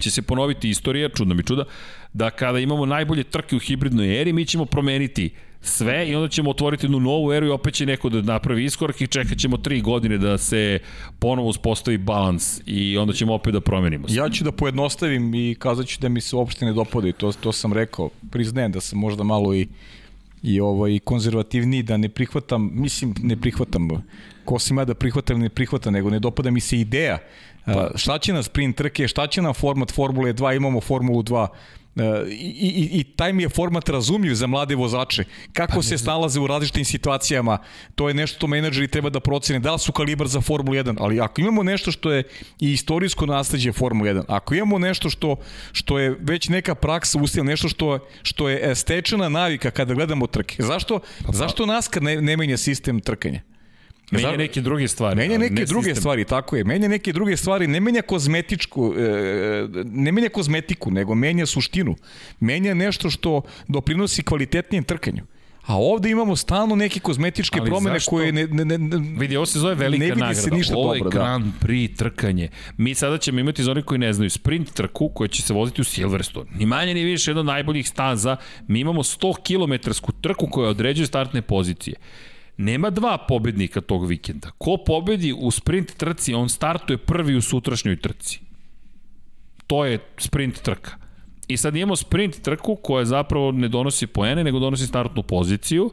će se ponoviti istorija, čudno mi čuda, da kada imamo najbolje trke u hibridnoj eri, mi ćemo promeniti sve i onda ćemo otvoriti jednu novu eru i opet će neko da napravi iskorak i čekat ćemo tri godine da se ponovo uspostavi balans i onda ćemo opet da promenimo se. Ja ću da pojednostavim i kazat ću da mi se uopšte ne dopada i to, to sam rekao. Priznajem da sam možda malo i i ovaj konzervativni da ne prihvatam, mislim ne prihvatam ko si ja da prihvatam ili ne prihvatam, nego ne dopada mi se ideja. Pa. Šta će nas sprint trke, šta će nam format Formule 2, imamo Formulu 2, E, I, i, i taj mi je format razumljiv za mlade vozače. Kako pa, se snalaze u različitim situacijama, to je nešto što menadžeri treba da procene. Da li su kalibar za Formulu 1, ali ako imamo nešto što je i istorijsko nasledđe Formule 1, ako imamo nešto što, što je već neka praksa ustila, nešto što, što je stečena navika kada gledamo trke, zašto, pa, pa. zašto NASCAR ne, ne menja sistem trkanja? Menja neke druge stvari. Menja neke ne druge sistem. stvari, tako je. Menja neke druge stvari, ne menja kozmetičku, e, ne menja kozmetiku, nego menja suštinu. Menja nešto što doprinosi kvalitetnijem trkanju. A ovde imamo stalno neke kozmetičke Ali promene zašto? koje ne, ne, ne, ne Vidi, ovo se zove velika Ne vidi nagrada. se ništa ovo je dobro, da. Grand Prix trkanje. Mi sada ćemo imati za koji ne znaju sprint trku koja će se voziti u Silverstone. Ni manje ni više jedna od najboljih staza. Mi imamo 100 km trku koja određuje startne pozicije. Nema dva pobednika tog vikenda. Ko pobedi u sprint trci, on startuje prvi u sutrašnjoj trci. To je sprint trka. I sad imamo sprint trku koja zapravo ne donosi poene, nego donosi startnu poziciju.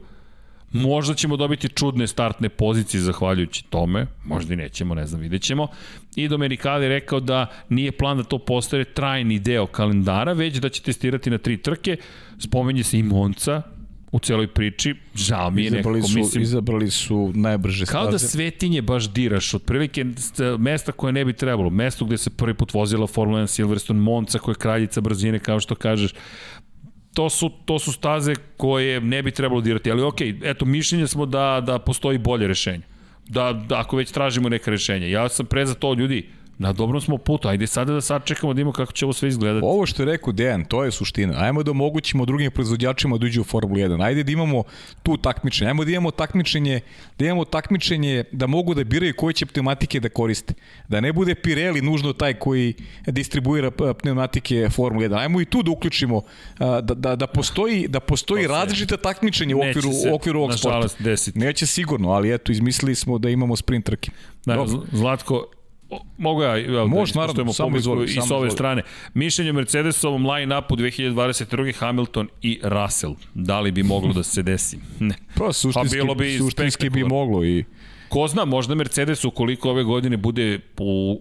Možda ćemo dobiti čudne startne pozicije zahvaljujući tome, možda i nećemo, ne znam, vidjet ćemo. I Domenicali je rekao da nije plan da to postane trajni deo kalendara, već da će testirati na tri trke. Spomenje se i Monca u celoj priči, žao mi je izabrali nekako, su, mislim, izabrali su najbrže Kao staze. da svetinje baš diraš, otprilike st- mesta koje ne bi trebalo, mesto gde se prvi put vozila Formula 1 Silverstone, Monca koja je kraljica brzine, kao što kažeš, to su, to su staze koje ne bi trebalo dirati, ali okej, eto, mišljenje smo da, da postoji bolje rešenje. Da, da ako već tražimo neka rešenja. Ja sam pre za to, ljudi, na dobrom smo putu, ajde sada da sad čekamo da imamo kako će ovo sve izgledati. Ovo što je rekao Dejan, to je suština. Ajmo da omogućimo drugim proizvođačima da uđu u Formulu 1. Ajde da imamo tu takmičenje. Ajmo da imamo takmičenje, da imamo takmičenje da mogu da biraju koje će pneumatike da koriste. Da ne bude Pirelli nužno taj koji distribuira pneumatike Formule 1. Ajmo i tu da uključimo da, da, da postoji, da postoji različita takmičenja u okviru, se, u okviru ovog sporta. desiti. Neće sigurno, ali eto, izmislili smo da imamo sprint trke. Da, Zlatko, mogu ja, ja Može, da naravno, samo izvoli, i s ove strane. Mišljenje o Mercedesovom line-upu 2022. Hamilton i Russell. Da li bi moglo da se desi? <laughs> Ne. Pa suštinski, bilo bi suštinski bi moglo i Ko zna, možda Mercedes ukoliko ove godine bude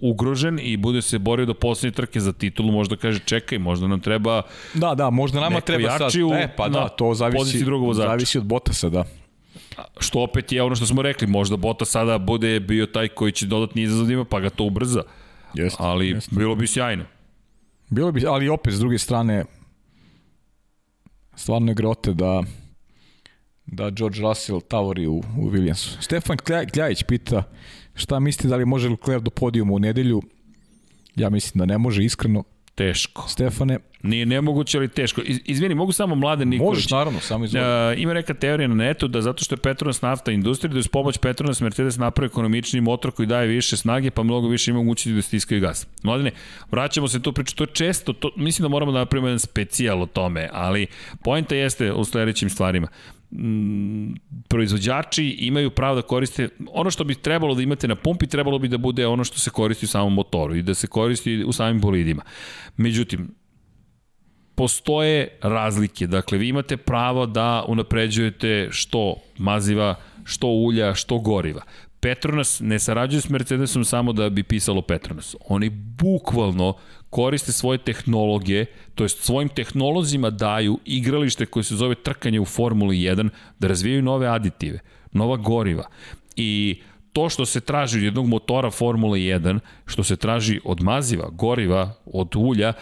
ugrožen i bude se borio do poslednje trke za titulu, možda kaže čekaj, možda nam treba Da, da, možda nama treba sad. u- E, pa da, to zavisi, zavisi od Botasa, da. Što opet je ono što smo rekli, možda Bota sada bude bio taj koji će dodatni izazov ima, pa ga to ubrza. Jeste. Ali jeste. bilo bi sjajno. Bilo bi, ali opet, s druge strane, stvarno je grote da da George Russell tavori u, u Williamsu. Stefan Klja- Kljajić pita šta mislite da li može Leclerc do podijuma u nedelju? Ja mislim da ne može, iskreno. Teško. Stefane, Nije nemoguće, ali teško. Iz, izvini, mogu samo Mladen Nikolić. možeš naravno, samo izvoli. Uh, ima neka teorija na netu da zato što je Petronas nafta industrija, da uz pomoć Petronas Mercedes napravi ekonomični motor koji daje više snage, pa mnogo više ima mogućnosti da stiskaju gas. Mladene, vraćamo se tu priču, to je često, to, mislim da moramo da napravimo jedan specijal o tome, ali poenta jeste u sledećim stvarima mm, proizvođači imaju pravo da koriste ono što bi trebalo da imate na pumpi trebalo bi da bude ono što se koristi u samom motoru i da se koristi u samim bolidima. Međutim, postoje razlike. Dakle, vi imate pravo da unapređujete što maziva, što ulja, što goriva. Petronas ne sarađuje s Mercedesom samo da bi pisalo Petronas. Oni bukvalno koriste svoje tehnologije, to jest svojim tehnolozima daju igralište koje se zove trkanje u Formuli 1 da razvijaju nove aditive, nova goriva. I to što se traži od jednog motora Formule 1, što se traži od maziva, goriva, od ulja,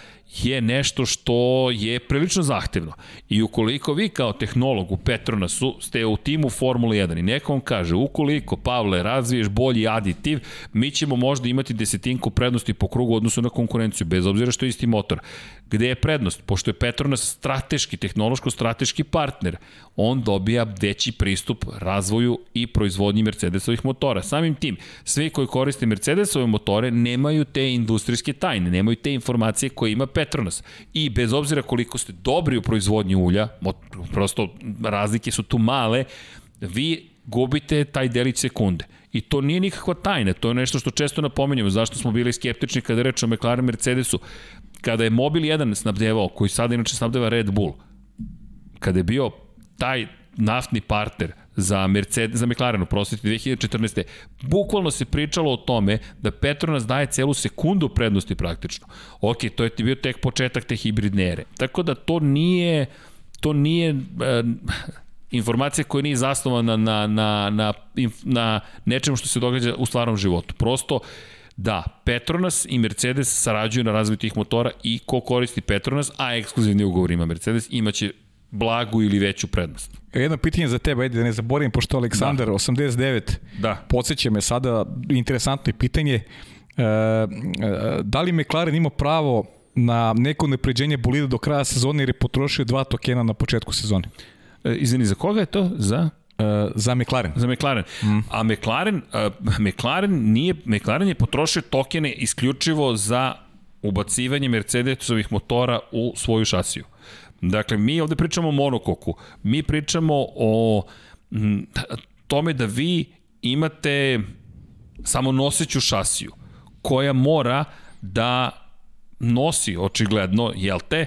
je nešto što je prilično zahtevno. I ukoliko vi kao tehnolog u Petronasu ste u timu Formule 1 i neko vam kaže, ukoliko, Pavle, razviješ bolji aditiv, mi ćemo možda imati desetinku prednosti po krugu odnosu na konkurenciju, bez obzira što je isti motor. Gde je prednost? Pošto je Petronas strateški, tehnološko-strateški partner, on dobija veći pristup razvoju i proizvodnji Mercedesovih motora. Samim tim, svi koji koriste Mercedesove motore nemaju te industrijske tajne, nemaju te informacije koje ima Petronas. I bez obzira koliko ste dobri u proizvodnji ulja, prosto razlike su tu male, vi gubite taj delić sekunde. I to nije nikakva tajna, to je nešto što često napominjamo, zašto smo bili skeptični kada reč o McLaren Mercedesu. Kada je Mobil 1 snabdevao, koji sada inače snabdeva Red Bull, kada je bio taj naftni partner za Mercedes, za McLaren, prostite, 2014. Bukvalno se pričalo o tome da Petronas daje celu sekundu prednosti praktično. Ok, to je ti bio tek početak te hibridne ere. Tako da to nije, to nije e, informacija koja nije zasnovana na, na, na, inf- na nečemu što se događa u stvarnom životu. Prosto, Da, Petronas i Mercedes sarađuju na razvoju tih motora i ko koristi Petronas, a ekskluzivni ugovor ima Mercedes, imaće blagu ili veću prednost. Jedno pitanje za tebe, ajde da ne zaboravim, pošto Aleksandar, da. 89, Da. podsjeća me sada, interesantno je pitanje, e, e, da li McLaren ima pravo na neko nepređenje bolida do kraja sezone jer je potrošio dva tokena na početku sezone? E, izvini, za koga je to? Za? Uh, za McLaren. Za McLaren. Mm. A McLaren, uh, McLaren, nije, McLaren je potrošio tokene isključivo za ubacivanje Mercedesovih motora u svoju šasiju. Dakle, mi ovde pričamo o monokoku. Mi pričamo o tome da vi imate samo noseću šasiju koja mora da nosi očigledno, jel te,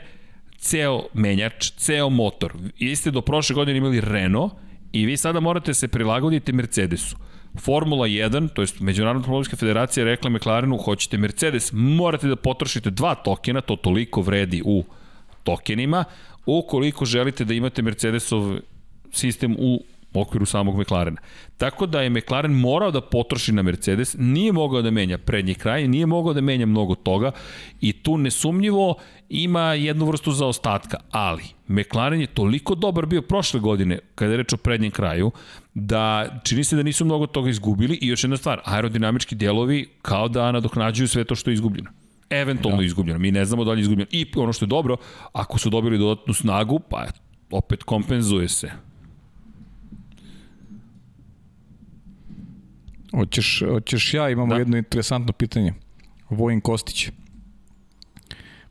ceo menjač, ceo motor. Vi ste do prošle godine imali Renault i vi sada morate se prilagoditi Mercedesu. Formula 1, to je Međunarodna automobilska federacija rekla McLarenu, hoćete Mercedes, morate da potrošite dva tokena, to toliko vredi u tokenima, ukoliko želite da imate Mercedesov sistem u okviru samog McLarena. Tako da je McLaren morao da potroši na Mercedes, nije mogao da menja prednji kraj, nije mogao da menja mnogo toga i tu nesumnjivo ima jednu vrstu zaostatka, ali McLaren je toliko dobar bio prošle godine, kada je reč o prednjem kraju, da čini se da nisu mnogo toga izgubili i još jedna stvar, aerodinamički delovi kao da nadoknađuju sve to što je izgubljeno eventualno da. izgubljeno. Mi ne znamo da li je izgubljeno. I ono što je dobro, ako su dobili dodatnu snagu, pa opet kompenzuje se. Hoćeš, hoćeš ja, imamo da. jedno interesantno pitanje. Vojin Kostić.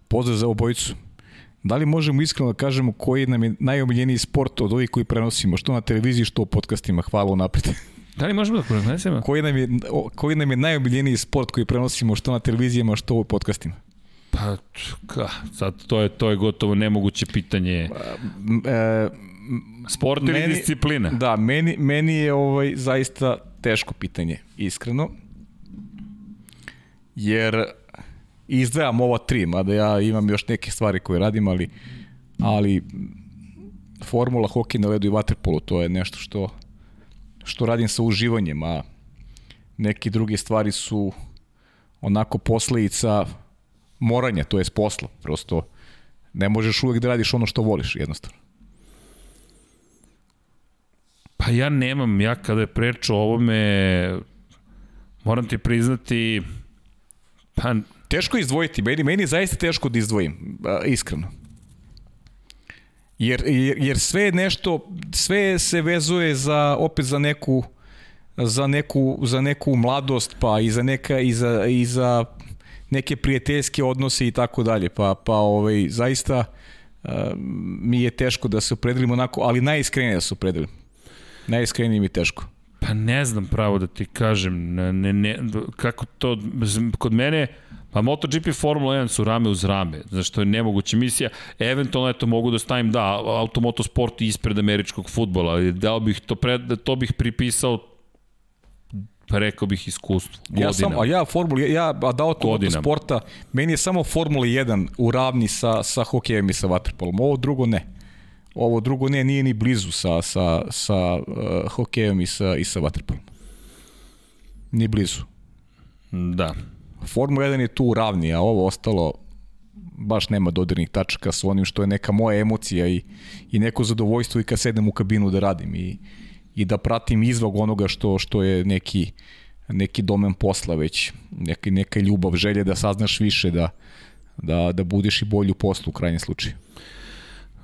Pozdrav za obojicu. Da li možemo iskreno da kažemo koji nam je najomiljeniji sport od ovih koji prenosimo, što na televiziji, što u podcastima? Hvala unapred. Da li možemo da prenesemo? Koji nam je, koji nam je najomiljeniji sport koji prenosimo, što na televizijama, što u podcastima? Pa, ka, sad to je, to je gotovo nemoguće pitanje. Pa, e, Sport ili meni, disciplina? Da, meni, meni je ovaj zaista teško pitanje, iskreno. Jer izdvajam ova tri, mada ja imam još neke stvari koje radim, ali, ali formula hokej na ledu i vaterpolu, to je nešto što, što radim sa uživanjem, a neke druge stvari su onako posledica moranja, to je posla. Prosto ne možeš uvek da radiš ono što voliš, jednostavno. Pa ja nemam, ja kada je prečo o ovome, moram ti priznati, pa... Teško izdvojiti, meni, meni je zaista teško da izdvojim, iskreno. Jer, jer, jer sve nešto, sve se vezuje za, opet za neku, za neku, za neku mladost, pa i za, neka, i za, i za neke prijateljske odnose i tako dalje. Pa, pa ovaj, zaista uh, mi je teško da se opredelim onako, ali najiskrenije da se opredelim. Najiskrenije mi teško. Pa ne znam pravo da ti kažem, ne, ne, kako to, kod mene, pa MotoGP Formula 1 su rame uz rame, zašto je nemoguća misija, eventualno eto mogu da stavim, da, automotosport ispred američkog futbola, ali da bih to, pred, to bih pripisao pa rekao bih iskustvo. Godinama. Ja sam, a ja Formula, ja da automotosporta, sporta, meni je samo Formula 1 u ravni sa, sa hokejem i sa vaterpolom, ovo drugo ne. Ovo drugo ne, nije ni blizu sa, sa, sa uh, hokejom i sa, i sa vaterpolom. Ni blizu. Da. Formula 1 je tu ravni, a ovo ostalo baš nema dodirnih tačaka sa onim što je neka moja emocija i, i neko zadovoljstvo i kad sedem u kabinu da radim i, i da pratim izvog onoga što, što je neki, neki domen posla već, neka, neka ljubav, želje da saznaš više, da, da, da budeš i bolju poslu u krajnjem slučaju.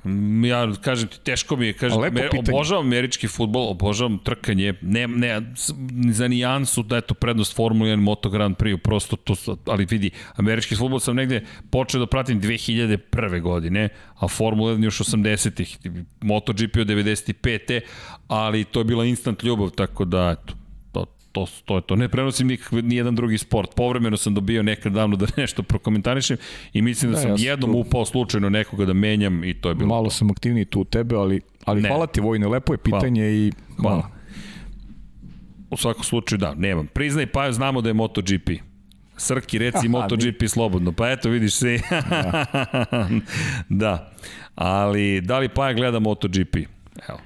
Mm, ja kažem ti, teško mi je, kažem, me, obožavam američki futbol, obožavam trkanje, ne, ne, za nijansu da je to prednost Formula 1 Moto Grand Prix, prosto to, ali vidi, američki futbol sam negde počeo da pratim 2001. godine, a Formula 1 još 80-ih, MotoGP od 95. ali to je bila instant ljubav, tako da, eto, to, to je to. Ne prenosim nik, ni jedan drugi sport. Povremeno sam dobio nekad davno da <laughs> nešto prokomentarišem i mislim da, da sam ja jednom tu... upao slučajno nekoga da menjam i to je bilo Malo to. sam aktivniji tu u tebe, ali, ali ne. hvala ti Vojne, lepo je pitanje hvala. i hvala. hvala. U svakom slučaju da, nemam. Priznaj pa znamo da je MotoGP. Srki, reci MotoGP slobodno. Pa eto, vidiš se. <laughs> da. <laughs> da. Ali, da li Paja gleda MotoGP? Evo.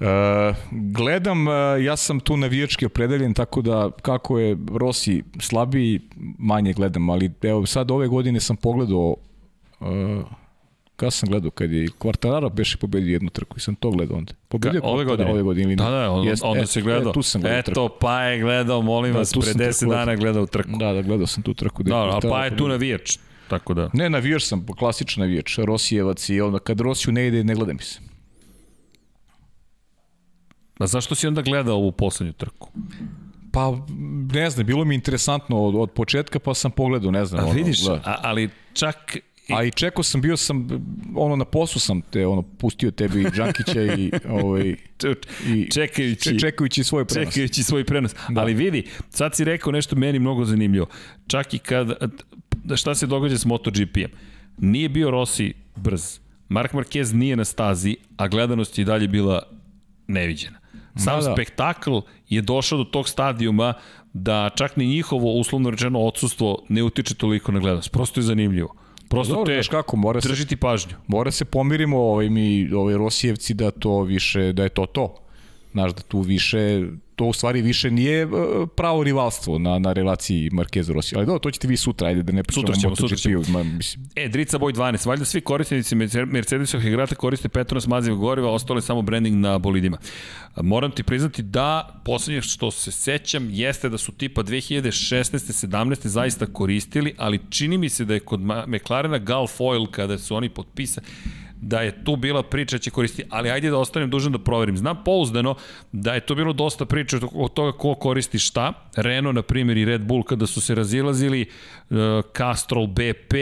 Uh, gledam, uh, ja sam tu navijački opredeljen, tako da kako je Rossi slabiji, manje gledam, ali evo sad ove godine sam pogledao uh, kada sam gledao kad je Kvartararo beše pobedio jednu trku i sam to gledao onda. Pobedio Ka, ove godine? Ove godine ili Da, da, on, Jest, onda e, se gledao. E, tu sam gledao Eto, trku. pa je gledao, molim da, vas, pre 10 dana gledao trku. Da, da, gledao sam tu trku. Da, ali pa je tu navijač, tako da. Ne, navijač sam, klasičan navijač, Rosijevac i onda kad Rosiju ne ide, ne gleda mi se. A zašto si onda gledao ovu poslednju trku? Pa, ne znam, bilo mi interesantno od, od početka, pa sam pogledao, ne znam. A ono, vidiš, da. a, ali čak A i čekao sam, bio sam, ono, na poslu sam te, ono, pustio tebi Đankića i, ovaj, i čekajući, čekajući svoj prenos. Čekajući svoj prenos. Da. Ali vidi, sad si rekao nešto meni mnogo zanimljivo. Čak i kad, šta se događa s MotoGP-em? Nije bio Rossi brz. Mark Marquez nije na stazi, a gledanost je i dalje bila neviđena. Sam da, da. spektakl je došao do tog stadijuma da čak ni njihovo uslovno rečeno odsustvo ne utiče toliko na gledanost. Prosto je zanimljivo. Prosto Dobro, te kako, mora držiti se, pažnju. Mora se pomirimo ovaj, mi, ovaj Rosijevci da to više, da je to to. Znaš, da tu više to u stvari više nije e, pravo rivalstvo na, na relaciji Marquez Rossi. Ali dobro, to ćete vi sutra, ajde da ne pričamo sutra ćemo, sutra ćemo. Ma, mislim. E, Drica Boj 12, valjda svi korisnici Mercedesovih igrata koriste Petronas maziva goriva, ostalo je samo branding na bolidima. Moram ti priznati da poslednje što se sećam jeste da su tipa 2016. 17. zaista koristili, ali čini mi se da je kod McLarena Galfoil kada su oni potpisali da je tu bila priča da će koristiti, ali ajde da ostanem dužan da proverim. Znam pouzdano da je to bilo dosta priča o toga ko koristi šta. Renault, na primjer, i Red Bull kada su se razilazili, uh, Castrol BP,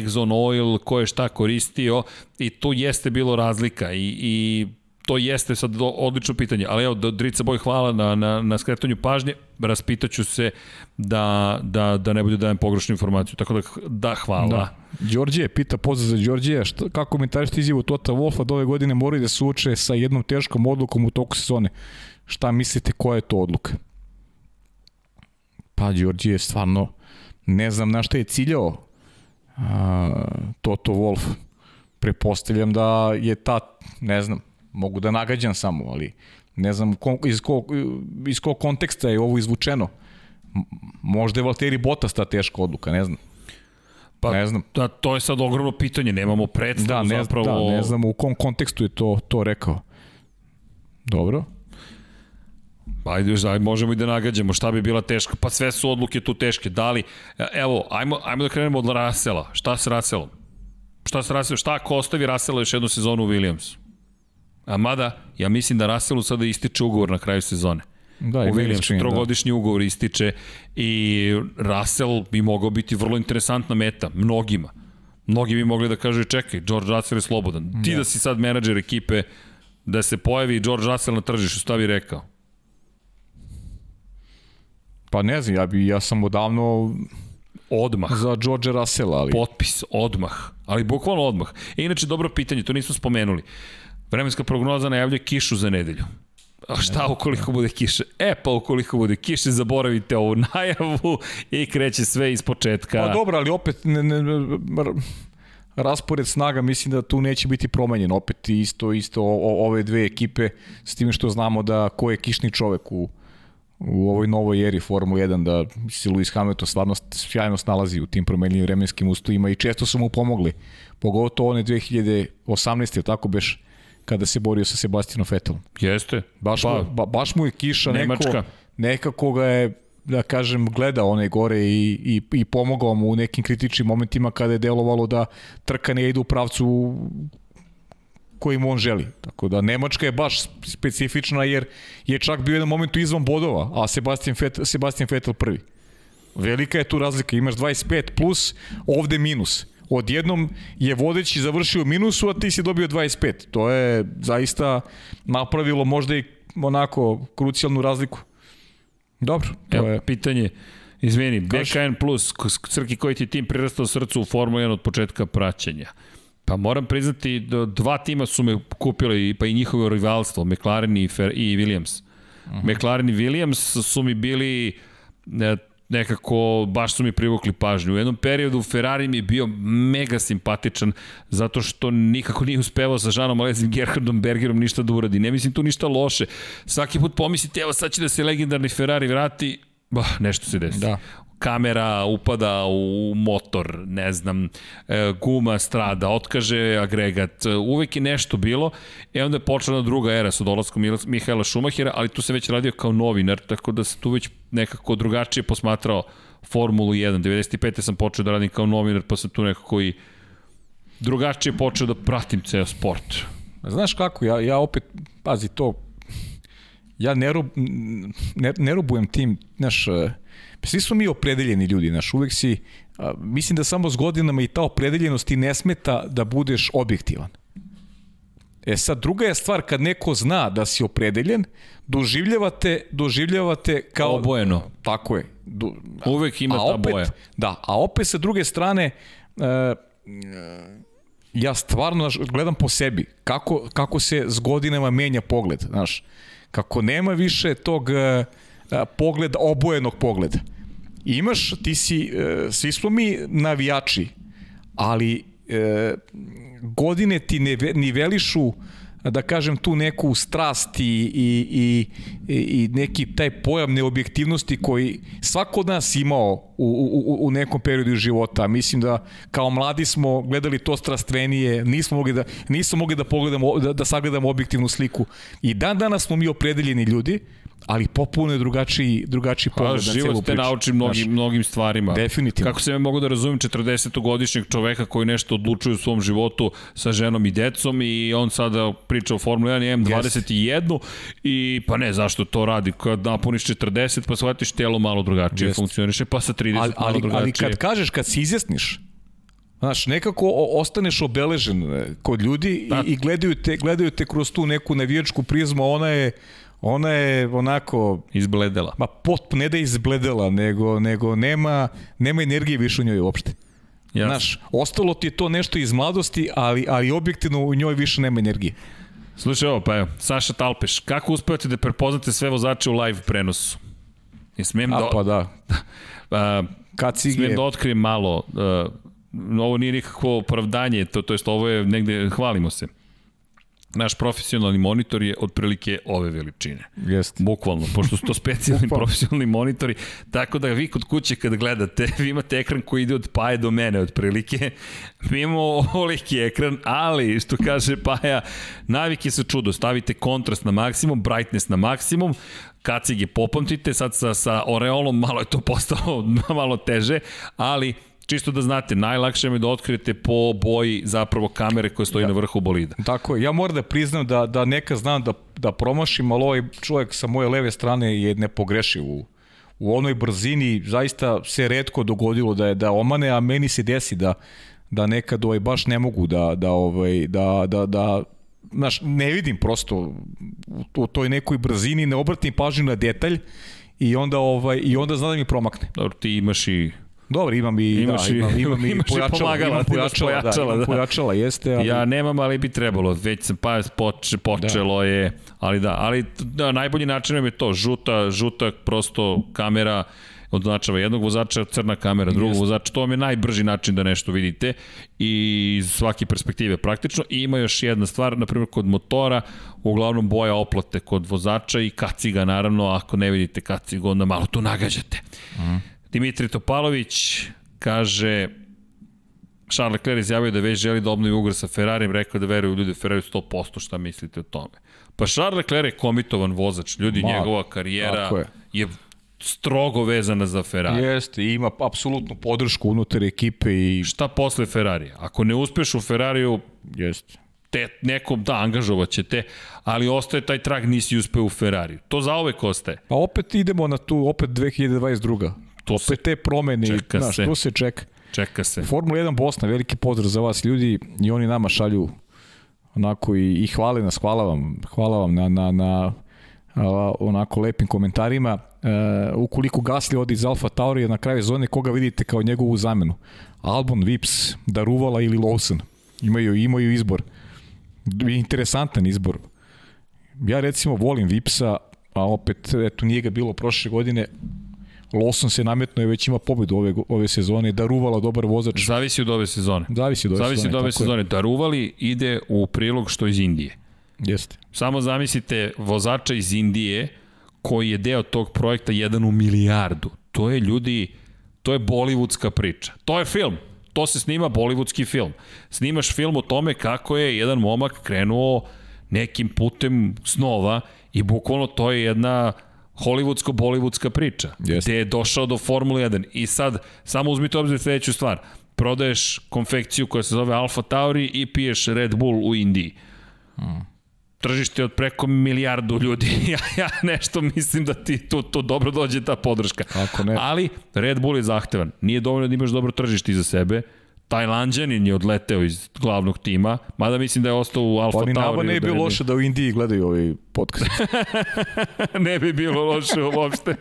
Exxon Oil, ko je šta koristio i tu jeste bilo razlika i, i to jeste sad odlično pitanje, ali evo, Drica Boj, hvala na, na, na skretanju pažnje, raspitaću se da, da, da ne bude dajem pogrešnu informaciju, tako da, da hvala. Da. Đorđe, pita pozdrav za Đorđe, šta, kako komentarište izjavu Tota Wolfa da ove godine moraju da se uče sa jednom teškom odlukom u toku sezone. Šta mislite, koja je to odluka? Pa, Đorđe je stvarno, ne znam na šta je ciljao a, Toto Wolf. Prepostavljam da je ta, ne znam, mogu da nagađam samo, ali ne znam iz kog, iz kog konteksta je ovo izvučeno. Možda je Valtteri Bottas ta teška odluka, ne znam. Pa, ne znam. Da, to je sad ogromno pitanje, nemamo predstavu da, ne, zapravo. Da, ne znam u kom kontekstu je to, to rekao. Dobro. Ajde, ajde, možemo i da nagađamo šta bi bila teška. Pa sve su odluke tu teške. Da li, evo, ajmo, ajmo da krenemo od Rasela. Šta s Raselom? Šta s Raselom? Šta ako ostavi Rasela još jednu sezonu u Williamsu? A mada, ja mislim da Russellu sada ističe ugovor na kraju sezone. Da, u Williamsu da. trogodišnji da. ugovor ističe i Russell bi mogao biti vrlo interesantna meta mnogima. Mnogi bi mogli da kažu čekaj, George Russell je slobodan. Ti da, da si sad menadžer ekipe, da se pojavi George Russell na tržištu, šta bi rekao? Pa ne znam, ja, bi, ja sam odavno odmah. Za George Russell, ali... Potpis, odmah. Ali bukvalno odmah. E, inače, dobro pitanje, to nismo spomenuli. Vremenska prognoza najavljuje kišu za nedelju. A šta ukoliko bude kiše? E, pa ukoliko bude kiše, zaboravite ovu <laughs> najavu i kreće sve iz početka. Pa dobro, ali opet ne, ne, raspored snaga mislim da tu neće biti promenjen. Opet isto isto o, ove dve ekipe s tim što znamo da ko je kišni čovek u, u ovoj novoj eri Formula 1 da se Lewis Hamilton stvarno sjajno snalazi u tim promenljivim vremenskim ustojima i često su mu pomogli. Pogotovo one 2018. tako beš kada se borio sa Sebastianom Vettelom. Jeste. Baš, pa, mu, ba, baš mu je kiša Nemačka. neko, nekako ga je da kažem, gledao one gore i, i, i pomogao mu u nekim kritičnim momentima kada je delovalo da trka ne ide u pravcu kojim on želi. Tako da Nemačka je baš specifična jer je čak bio jedan momentu izvan bodova, a Sebastian Vettel, Sebastian Vettel prvi. Velika je tu razlika, imaš 25 plus, ovde minus odjednom je vodeći završio minusu, a ti si dobio 25. To je zaista napravilo možda i onako krucijalnu razliku. Dobro, to Evo, je... pitanje, izvini, BKN Plus, crki koji ti tim prirastao srcu u Formula 1 od početka praćenja. Pa moram priznati, da dva tima su me kupili, pa i njihovo rivalstvo, McLaren i, Fer, i Williams. Uh mhm. -huh. McLaren i Williams su mi bili e, nekako baš su mi privukli pažnju. U jednom periodu Ferrari mi je bio mega simpatičan zato što nikako nije uspevao sa Žanom Alezim Gerhardom Bergerom ništa da uradi. Ne mislim tu ništa loše. Svaki put pomislite, evo sad će da se legendarni Ferrari vrati, bah, nešto se desi. Da kamera upada u motor, ne znam, e, guma strada, otkaže agregat, uvek je nešto bilo, e onda je počela druga era sa dolaskom Mihaela Šumahira, ali tu se već radio kao novinar, tako da se tu već nekako drugačije posmatrao Formulu 1. 95. sam počeo da radim kao novinar, pa sam tu nekako i drugačije počeo da pratim ceo sport. Znaš kako, ja, ja opet, pazi to, ja ne, rob, ne, ne robujem tim, znaš, e, svi smo mi opredeljeni ljudi, znaš, uvek si, a, mislim da samo s godinama i ta opredeljenost ti ne smeta da budeš objektivan. E sad, druga je stvar kad neko zna da si opredeljen, doživljavate, doživljavate kao... Obojeno. Tako je. Do, Uvek ima ta opet, boja. Da, a opet sa druge strane, uh, ja stvarno gledam po sebi kako, kako se s godinama menja pogled, znaš, kako nema više tog uh, pogleda, obojenog pogleda. Imaš, ti si, uh, svi smo mi navijači, ali uh, godine ti ne, nivelišu da kažem tu neku strast i, i, i, i neki taj pojam neobjektivnosti koji svako od nas imao u, u, u nekom periodu života. Mislim da kao mladi smo gledali to strastvenije, nismo mogli da, nismo mogli da pogledamo, da, da sagledamo objektivnu sliku. I dan danas smo mi opredeljeni ljudi, ali popuno je drugačiji, drugačiji pa, pogled na celu priču. Život te nauči mnogim, Znaš, mnogim stvarima. Definitivno. Kako se me mogu da razumim 40-godišnjeg čoveka koji nešto odlučuje u svom životu sa ženom i decom i on sada priča o Formula 1 i M21 yes. i pa ne, zašto to radi? Kad napuniš 40 pa shvatiš telo malo drugačije yes. funkcioniše, pa sa 30 ali, malo ali, drugačije. Ali kad kažeš, kad se izjasniš, Znaš, nekako ostaneš obeležen e, kod ljudi i, i gledaju, te, gledaju te kroz tu neku navijačku prizmu, ona je ona je onako izbledela. Ma pot ne da je izbledela, nego nego nema nema energije više u njoj uopšte. Jasne. Znaš, ostalo ti je to nešto iz mladosti, ali ali objektivno u njoj više nema energije. Slušaj ovo, pa evo, Saša Talpeš, kako uspevate da prepoznate sve vozače u live prenosu? I smem A, da... pa da. <laughs> a, Kacige... Smem da otkrijem malo, uh, ovo nije nikakvo opravdanje, to, to jest ovo je negde, hvalimo se naš profesionalni monitor je otprilike ove veličine. Jeste. Bukvalno, pošto su to <laughs> specijalni profesionalni monitori, tako da vi kod kuće kad gledate, <laughs> vi imate ekran koji ide od paje do mene otprilike. <laughs> Mi imamo ovoliki ekran, ali što kaže Paja, navike su čudo, stavite kontrast na maksimum, brightness na maksimum, kacige popamtite, sad sa, sa oreolom malo je to postalo malo teže, ali čisto da znate, najlakše je da otkrijete po boji zapravo kamere koja stoji ja. na vrhu bolida. Tako je, ja moram da priznam da, da neka znam da, da promašim, ali ovaj čovjek sa moje leve strane je nepogrešiv u, u onoj brzini, zaista se redko dogodilo da je da omane, a meni se desi da da nekad ovaj baš ne mogu da da ovaj da da da znaš, ne vidim prosto u, toj nekoj brzini, ne obratim pažnju na detalj i onda ovaj i onda znam da mi promakne. Dobro, ti imaš i Dobro, imam i, imaš da, imam, imam, i <laughs> pojačala, pomagala, imam pojačala, pojačala, da, imam pojačala, jeste. Ali... Ja nemam, ali bi trebalo, već sam pa poče, počelo da. je, ali da, ali da, najbolji način je to, žuta, žuta prosto kamera, označava jednog vozača, crna kamera, drugog Jest. vozača, to vam je najbrži način da nešto vidite i iz svake perspektive praktično. I ima još jedna stvar, na primjer kod motora, uglavnom boja oplate kod vozača i kaciga naravno, ako ne vidite kacigu, onda malo tu nagađate. Mm. Dimitri Topalović kaže Charles Leclerc izjavio da već želi da obnovi ugovor sa Ferrarijem, rekao da veruje u ljude Ferrari 100%, šta mislite o tome? Pa Charles Leclerc je komitovan vozač, ljudi, Ma, njegova karijera je. je strogo vezana za Ferrari. Jeste, ima apsolutnu podršku unutar ekipe i... Šta posle Ferrari? Ako ne uspeš u Ferrariju, Jeste te nekom da angažovat će te, ali ostaje taj trag nisi uspeo u Ferrari. To zaovek ostaje. Pa opet idemo na tu, opet 2022 to opet te promene, čeka znaš, se. to se čeka. Čeka se. Formula 1 Bosna, veliki pozdrav za vas ljudi i oni nama šalju onako i, i hvale nas, hvala vam, hvala vam na, na, na a, onako lepim komentarima. E, ukoliko Gasli odi iz Alfa Tauri na kraju zone, koga vidite kao njegovu zamenu? Albon, Vips, Daruvala ili Lawson. Imaju, imaju izbor. Interesantan izbor. Ja recimo volim Vipsa, a opet, eto, nije ga bilo prošle godine, Lawson se nametno je već ima pobedu ove, ove sezone, Daruvala dobar vozač. Zavisi od ove sezone. Zavisi od ove Zavisi sezone. Zavisi od ove sezone. Je. Daruvali ide u prilog što iz Indije. Jeste. Samo zamislite vozača iz Indije koji je deo tog projekta jedan u milijardu. To je ljudi, to je bollywoodska priča. To je film. To se snima bollywoodski film. Snimaš film o tome kako je jedan momak krenuo nekim putem snova i bukvalno to je jedna hollywoodsko-bollywoodska priča, yes. gde je došao do Formule 1 i sad samo uzmite obzir sledeću stvar, prodaješ konfekciju koja se zove Alfa Tauri i piješ Red Bull u Indiji. Hmm. tržište od preko milijardu ljudi. <laughs> ja, ja nešto mislim da ti tu, tu dobro dođe ta podrška. Ako ne. Ali Red Bull je zahtevan. Nije dovoljno da imaš dobro tržište iza sebe. Tajlanđanin je odleteo iz glavnog tima, mada mislim da je ostao u Alfa Pa ni Tauri. nama ne bi bilo loše da u Indiji gledaju ovaj podcast. <laughs> <laughs> ne bi bilo loše uopšte.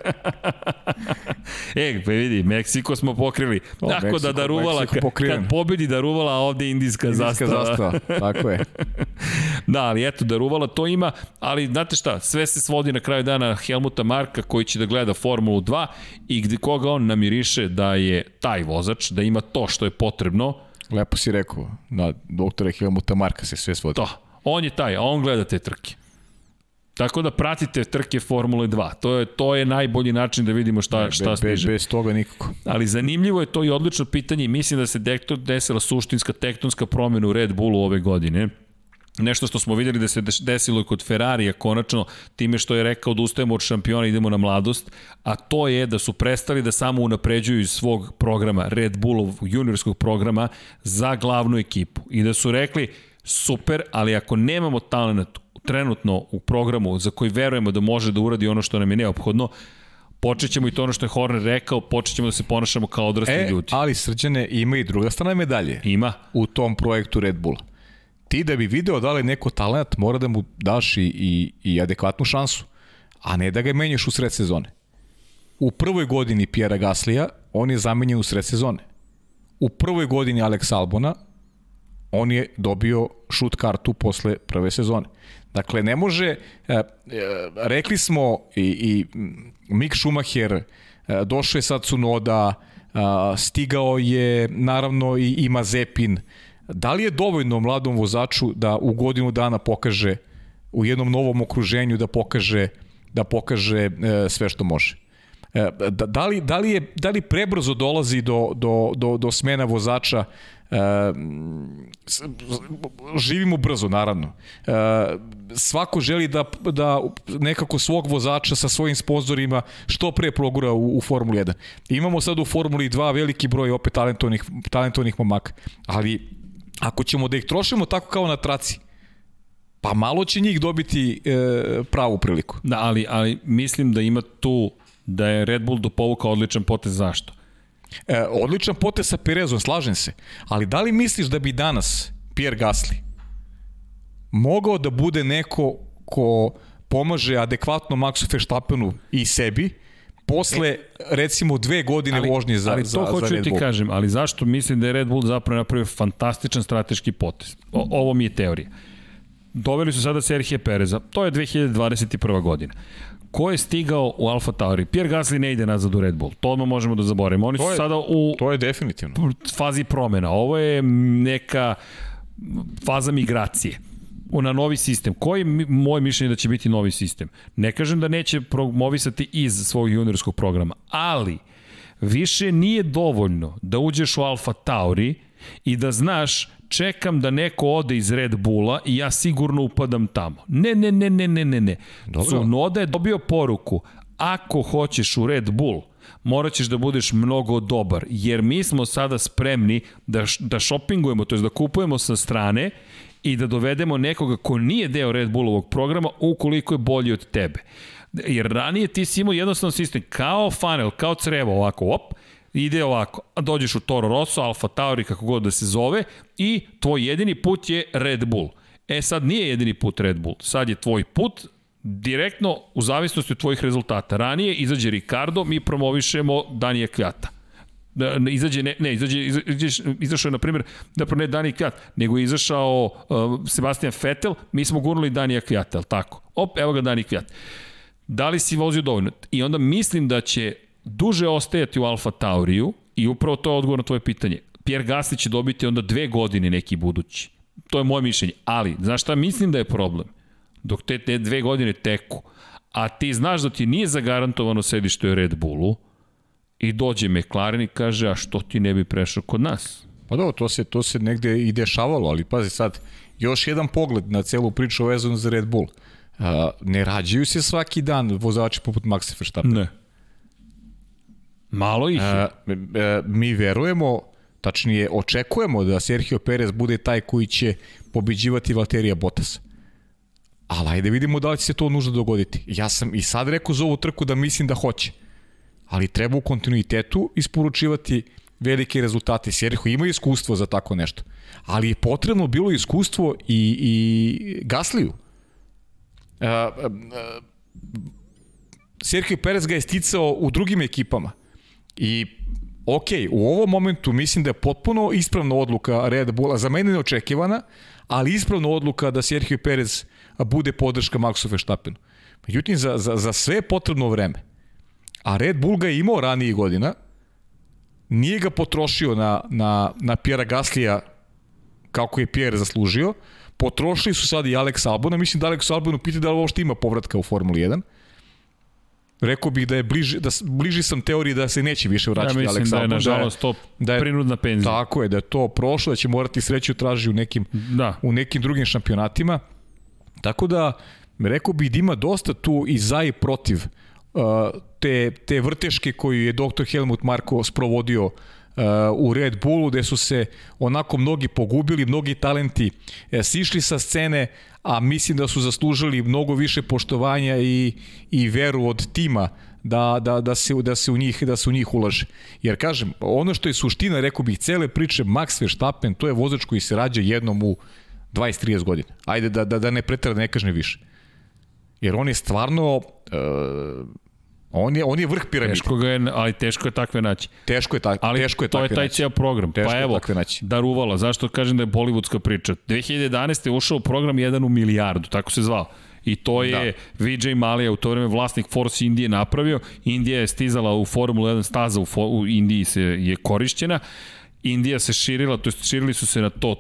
<laughs> e, pa vidi, Meksiko smo pokrili. O, Tako Meksiko, da Daruvala, Meksiko kad, pokriven. kad pobedi Daruvala, a ovde indijska, Indijska zastava. zastava, tako je. Da, ali eto, Daruvala to ima, ali znate šta, sve se svodi na kraju dana Helmuta Marka koji će da gleda Formulu 2 i gde koga on namiriše da je taj vozač, da ima to što je potrebno, Lepo si rekao, na doktora Helmuta Marka se sve svodi. to. On je taj, a on gleda te trke. Tako da pratite trke Formule 2. To je to je najbolji način da vidimo šta šta bez, stiže. bez toga nikako. Ali zanimljivo je to i odlično pitanje i mislim da se dekto- desila suštinska tektonska promjena u Red Bullu ove godine. Nešto što smo videli da se desilo i kod Ferrarija konačno time što je rekao da ustajemo od šampiona idemo na mladost, a to je da su prestali da samo unapređuju iz svog programa, Red Bullov juniorskog programa za glavnu ekipu i da su rekli super, ali ako nemamo talent trenutno u programu za koji verujemo da može da uradi ono što nam je neophodno, počet ćemo i to ono što je Horner rekao, počet ćemo da se ponašamo kao odrasli E, ljudi. ali srđane ima i druga strana medalje Ima. u tom projektu Red Bulla. Ti da bi video da li neko talent, mora da mu daš i, i, i adekvatnu šansu, a ne da ga menjaš u sred sezone. U prvoj godini Pjera Gaslija, on je zamenjen u sred sezone. U prvoj godini Alex Albona, on je dobio šut kartu posle prve sezone. Dakle, ne može, e, e, rekli smo i, i Mick Schumacher, e, došao je sad Cunoda, a, stigao je naravno i, i Mazepin. Da li je dovoljno mladom vozaču da u godinu dana pokaže u jednom novom okruženju da pokaže da pokaže e, sve što može? E, da, da, li, da, li je, da li prebrzo dolazi do, do, do, do smena vozača? E, živimo brzo naravno. E, svako želi da, da nekako svog vozača sa svojim sponzorima što pre progura u, u Formuli 1 imamo sad u Formuli 2 veliki broj opet talentovnih, talentovnih momaka ali ako ćemo da ih trošimo tako kao na traci pa malo će njih dobiti e, pravu priliku Da, ali, ali mislim da ima tu da je Red Bull dopovukao odličan potez zašto? E, odličan potez sa Perezom, slažem se. Ali da li misliš da bi danas Pierre Gasly mogao da bude neko ko pomaže adekvatno Maxu Verstappenu i sebi posle recimo dve godine ali, vožnje za, ali to za, hoću za da Red ti Bull? kažem, ali zašto mislim da je Red Bull zapravo napravio fantastičan strateški potez? O, ovo mi je teorija. Doveli su sada Serhije Pereza, to je 2021. godina. Ko je stigao u Alfa Tauri? Pierre Gasly ne ide nazad u Red Bull. To odmah možemo da zaboravimo. Oni To su je- sada u To je definitivno. fazi promena. Ovo je neka faza migracije na novi sistem. Koji je moje mišljenje da će biti novi sistem? Ne kažem da neće promovisati iz svog juniorskog programa, ali više nije dovoljno da uđeš u Alfa Tauri i da znaš čekam da neko ode iz Red Bulla i ja sigurno upadam tamo. Ne, ne, ne, ne, ne, ne, ne. Dobro. Tsunoda je dobio poruku, ako hoćeš u Red Bull, morat ćeš da budeš mnogo dobar, jer mi smo sada spremni da, da šopingujemo, to je da kupujemo sa strane i da dovedemo nekoga ko nije deo Red Bullovog programa ukoliko je bolji od tebe. Jer ranije ti si imao jednostavno sistem kao funnel, kao crevo ovako, op, ide ovako, a dođeš u Toro Rosso, Alfa Tauri, kako god da se zove, i tvoj jedini put je Red Bull. E sad nije jedini put Red Bull, sad je tvoj put direktno u zavisnosti od tvojih rezultata. Ranije izađe Ricardo, mi promovišemo Danija Kvjata. Da, izađe, ne, ne izađe, izađe, izašao je, na primjer, da ne Dani Kvjat, nego je izašao uh, Sebastian Vettel, mi smo gurnuli Danija Kvjata, ali tako? Op, evo ga Dani Kvjat. Da li si vozio dovoljno? I onda mislim da će duže ostajati u Alfa Tauriju i upravo to je odgovor na tvoje pitanje. Pierre Gasly će dobiti onda dve godine neki budući. To je moje mišljenje. Ali, znaš šta mislim da je problem? Dok te, te dve godine teku, a ti znaš da ti nije zagarantovano sedište u Red Bullu, i dođe McLaren i kaže, a što ti ne bi prešao kod nas? Pa dobro, to se, to se negde i dešavalo, ali pazi sad, još jedan pogled na celu priču vezanu za Red Bull. Uh, ne rađaju se svaki dan vozači poput Maxa Verstappen. Ne. Malo ih je. E, e, mi verujemo, tačnije očekujemo da Sergio Perez bude taj koji će pobeđivati Valterija Bottasa. ali ajde vidimo da li će se to nužno dogoditi. Ja sam i sad rekao za ovu trku da mislim da hoće, ali treba u kontinuitetu isporučivati velike rezultate. Serho ima iskustvo za tako nešto, ali je potrebno bilo iskustvo i, i Gasliju. Uh, uh, Sergio Perez ga je sticao u drugim ekipama i ok, u ovom momentu mislim da je potpuno ispravna odluka Red Bulla, za mene neočekivana, ali ispravna odluka da Sergio Perez bude podrška Maxu Verstappenu. Međutim, za, za, za sve potrebno vreme. A Red Bull ga je imao ranijih godina, nije ga potrošio na, na, na Pjera Gaslija kako je Pierre zaslužio, potrošili su sad i Alex Albona, mislim da Alex Albonu pita da li uopšte ima povratka u Formuli 1, Rekao bih da je bliži, da bliži sam teoriji da se neće više vraćati ja Alex da je nažalost to da je, prinudna penzija. Tako je, da je to prošlo, da će morati sreću traži u nekim, da. u nekim drugim šampionatima. Tako da, rekao bih da ima dosta tu i za i protiv uh, te, te vrteške koju je dr. Helmut Marko sprovodio u Red Bullu, gde su se onako mnogi pogubili, mnogi talenti e, sišli sa scene, a mislim da su zaslužili mnogo više poštovanja i, i veru od tima da, da, da, se, da, se u njih, da se u njih ulaže. Jer kažem, ono što je suština, rekao bih, cele priče Max Verstappen, to je vozač koji se rađa jednom u 20-30 godina. Ajde da, da, da ne pretara, da ne kažem više. Jer on je stvarno... Uh, On je, on je vrh piramide. Teško ga je, ali teško je takve naći. Teško je, ta, ali teško je to je taj cijel program. Teško pa evo, Daruvala, zašto kažem da je bollywoodska priča? 2011. je ušao program 1 u milijardu, tako se zvao. I to je da. Vijay Malija u to vreme vlasnik Force Indije napravio. Indija je stizala u Formula 1 staza u, u Indiji se je korišćena. Indija se širila, to jest širili su se na to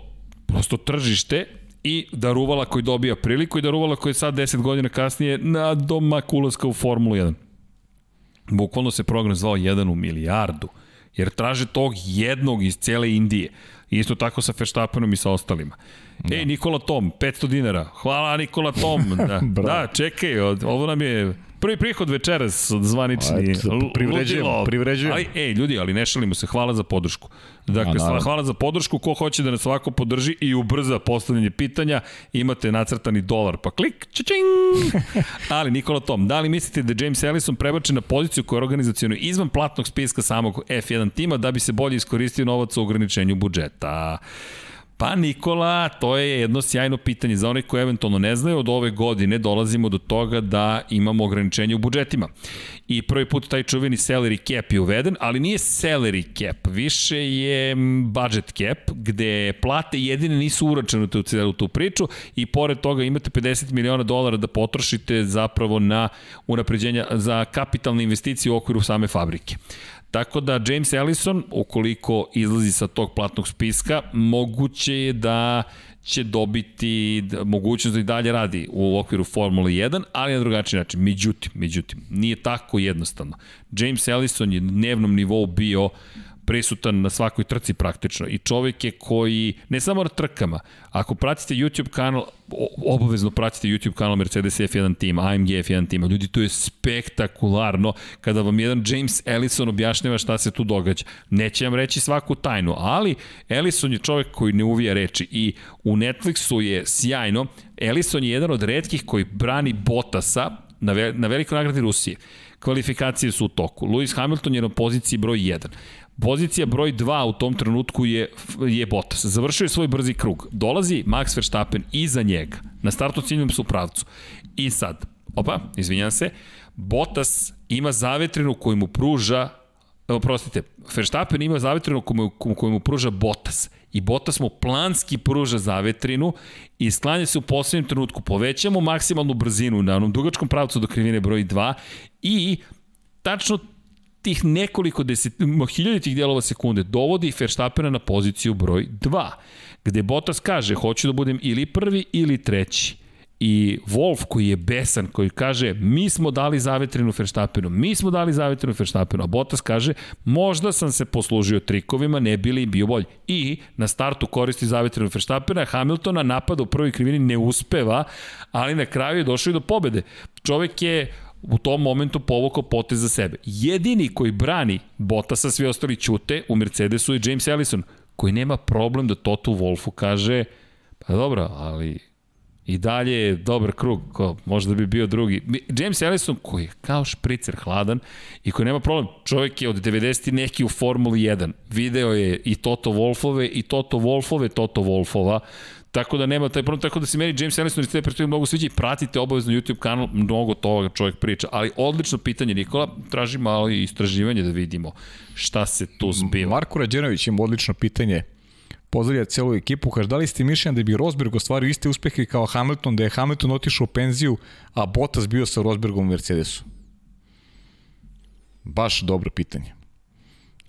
prosto tržište i Daruvala koji dobija priliku i Daruvala koji je sad 10 godina kasnije na domak ulaska u Formulu 1. Bukvalno se program zvao 1 u milijardu, jer traže tog jednog iz cele Indije. Isto tako sa Verstappenom i sa ostalima. Da. Ej, Nikola Tom, 500 dinara. Hvala Nikola Tom. <laughs> Da, da čekaj, ovo nam je prvi prihod večeras zvanični. Privređujemo, privređujemo. Ali, ej, ljudi, ali ne šalimo se, hvala za podršku. Dakle, A, hvala za podršku, ko hoće da nas ovako podrži i ubrza postavljanje pitanja, imate nacrtani dolar, pa klik, čačing! <laughs> ali, Nikola Tom, da li mislite da James Ellison prebačen na poziciju koja je organizacijona izvan platnog spiska samog F1 tima da bi se bolje iskoristio novac u ograničenju budžeta? Pa Nikola, to je jedno sjajno pitanje za one koji eventualno ne znaju, od ove godine dolazimo do toga da imamo ograničenje u budžetima. I prvi put taj čuveni salary cap je uveden, ali nije salary cap, više je budget cap, gde plate jedine nisu uračenute u celu tu priču i pored toga imate 50 miliona dolara da potrošite zapravo na unapređenja za kapitalne investicije u okviru same fabrike. Tako da James Ellison, ukoliko izlazi sa tog platnog spiska, moguće je da će dobiti mogućnost da i dalje radi u okviru Formule 1, ali na drugačiji način. Međutim, međutim, nije tako jednostavno. James Ellison je na dnevnom nivou bio prisutan na svakoj trci praktično i čovjek je koji, ne samo na trkama, ako pratite YouTube kanal, obavezno pratite YouTube kanal Mercedes F1 tim, AMG F1 tima, ljudi, to je spektakularno kada vam jedan James Ellison objašnjava šta se tu događa. Neće vam reći svaku tajnu, ali Ellison je čovjek koji ne uvija reči i u Netflixu je sjajno, Ellison je jedan od redkih koji brani Bottasa na, ve na velikoj nagradi Rusije. Kvalifikacije su u toku. Lewis Hamilton je na poziciji broj 1. Pozicija broj 2 u tom trenutku je, je Bottas. Završio je svoj brzi krug. Dolazi Max Verstappen iza njega. Na startu ciljnom su pravcu. I sad, opa, izvinjam se, Bottas ima zavetrinu koju mu pruža Oprostite, Verstappen ima zavetrinu koju koju mu pruža Bottas i Bottas mu planski pruža zavetrinu i sklanja se u poslednjem trenutku. Povećamo maksimalnu brzinu na onom dugačkom pravcu do krivine broj 2 i tačno tih nekoliko deset, hiljaditih dijelova sekunde dovodi Verstappena na poziciju broj 2, gde Bottas kaže hoću da budem ili prvi ili treći. I Wolf koji je besan, koji kaže mi smo dali zavetrinu Verstappenu, mi smo dali zavetrinu Verstappenu, a Bottas kaže možda sam se poslužio trikovima, ne bili bio bolji. I na startu koristi zavetrinu Verstappena, Hamiltona napada u prvoj krivini ne uspeva, ali na kraju je došao i do pobede. Čovek je u tom momentu povukao potez za sebe. Jedini koji brani Bottasa, svi ostali ćute u Mercedesu je James Ellison, koji nema problem da Toto Wolfu kaže, pa dobro, ali I dalje je dobar krug, ko možda bi bio drugi. James Ellison koji je kao špricer hladan i koji nema problem, čovjek je od 90. neki u Formuli 1. Video je i Toto Wolfove i Toto Wolfove Toto Wolfova. Tako da nema taj problem, tako da se meni James Ellison iz te perspektive mnogo sviđa i pratite obavezno YouTube kanal, mnogo toga čovjek priča. Ali odlično pitanje Nikola, traži malo istraživanje da vidimo šta se tu zbiva. Marko Rađenović ima odlično pitanje pozdravlja celu ekipu, kaže da li ste mišljeni da bi Rosberg ostvario iste uspehe kao Hamilton, da je Hamilton otišao u penziju, a Bottas bio sa Rosbergom u Mercedesu? Baš dobro pitanje.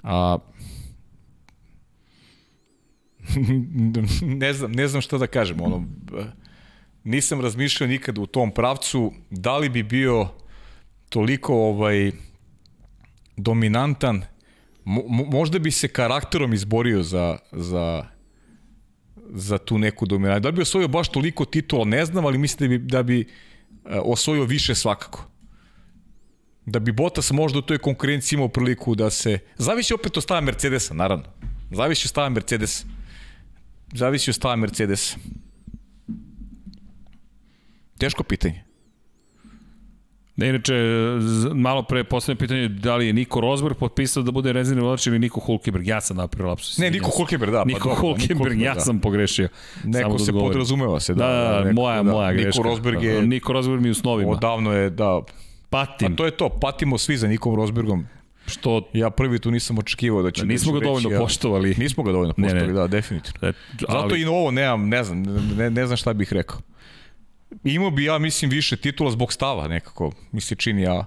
A, <laughs> ne znam, ne znam šta da kažem, ono, nisam razmišljao nikad u tom pravcu, da li bi bio toliko ovaj dominantan, mo, možda bi se karakterom izborio za, za za tu neku dominaciju. Da bi osvojio baš toliko titula, ne znam, ali mislim da bi, da bi e, osvojio više svakako. Da bi Bottas možda u toj konkurenciji imao priliku da se... Zavisi opet od stava Mercedesa, naravno. Zavisi od stava Mercedesa. Zavisi od stava Mercedesa. Teško pitanje. Ne, inače, malo pre poslednje pitanje, da li je Niko Rosberg potpisao da bude rezervni vozač ili Niko Hulkenberg? Ja sam napravio lapsus. Ne, Niko Hulkenberg, da. Pa Niko dobro, Hulkenberg, ja da. sam pogrešio. Neko da se odgovorim. podrazumeva se, da. Da, da, neko, moja, da. moja greška. Niko Rosberg je... Niko Rosberg mi u snovima. Odavno je, da. Patim. A to je to, patimo svi za Nikom Rosbergom. Što ja prvi tu nisam očekivao da će da nismo ga dovoljno ja, poštovali. Nismo ga dovoljno poštovali, ne, ne. da, definitivno. E, ali... Zato i na ovo nemam, ne znam, ne, ne znam šta bih rekao. Imao bi ja, mislim, više titula zbog stava nekako, mi se čini ja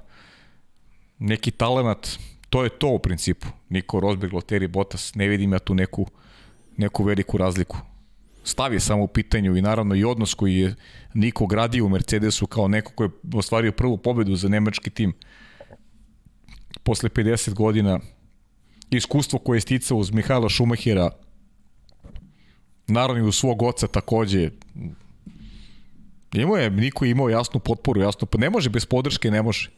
neki talenat, to je to u principu. Niko Rosberg, Loteri, Bottas, ne vidim ja tu neku, neku veliku razliku. Stav je samo u pitanju i naravno i odnos koji je Niko gradio u Mercedesu kao neko ko je ostvario prvu pobedu za nemački tim posle 50 godina iskustvo koje je sticao uz Mihajla Šumahira naravno i u svog oca takođe imao je, Niko je imao jasnu potporu, jasnu, pa ne može bez podrške, ne može.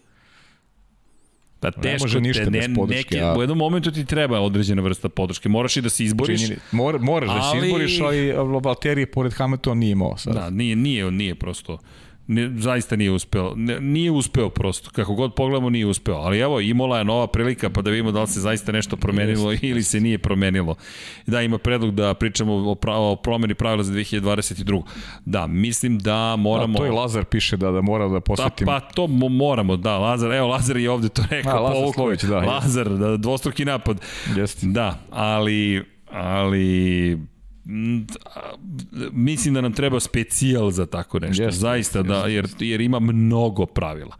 Pa teško, ne može ništa te, ne, bez podrške. Neke, a... U jednom momentu ti treba određena vrsta podrške. Moraš i da se izboriš. Čini, mora, moraš ali... da se izboriš, ali Valtteri pored Hamiltona nije imao sad. Da, nije, nije, nije prosto ne, zaista nije uspeo. Ne, nije uspeo prosto. Kako god pogledamo, nije uspeo. Ali evo, Imola je nova prilika pa da vidimo da li se zaista nešto promenilo jest, ili se nije promenilo. Da, ima predlog da pričamo o, pra, o promeni pravila za 2022. Da, mislim da moramo... A to je Lazar piše da, da mora da posvetimo. Pa, pa to moramo, da, Lazar, evo, Lazar je ovde to rekao. A, Lazar Slović, da. Lazar, da, dvostruki napad. Jeste. Da, ali ali mislim da nam treba specijal za tako nešto. Yes, Zaista yes, da, jer, jer ima mnogo pravila.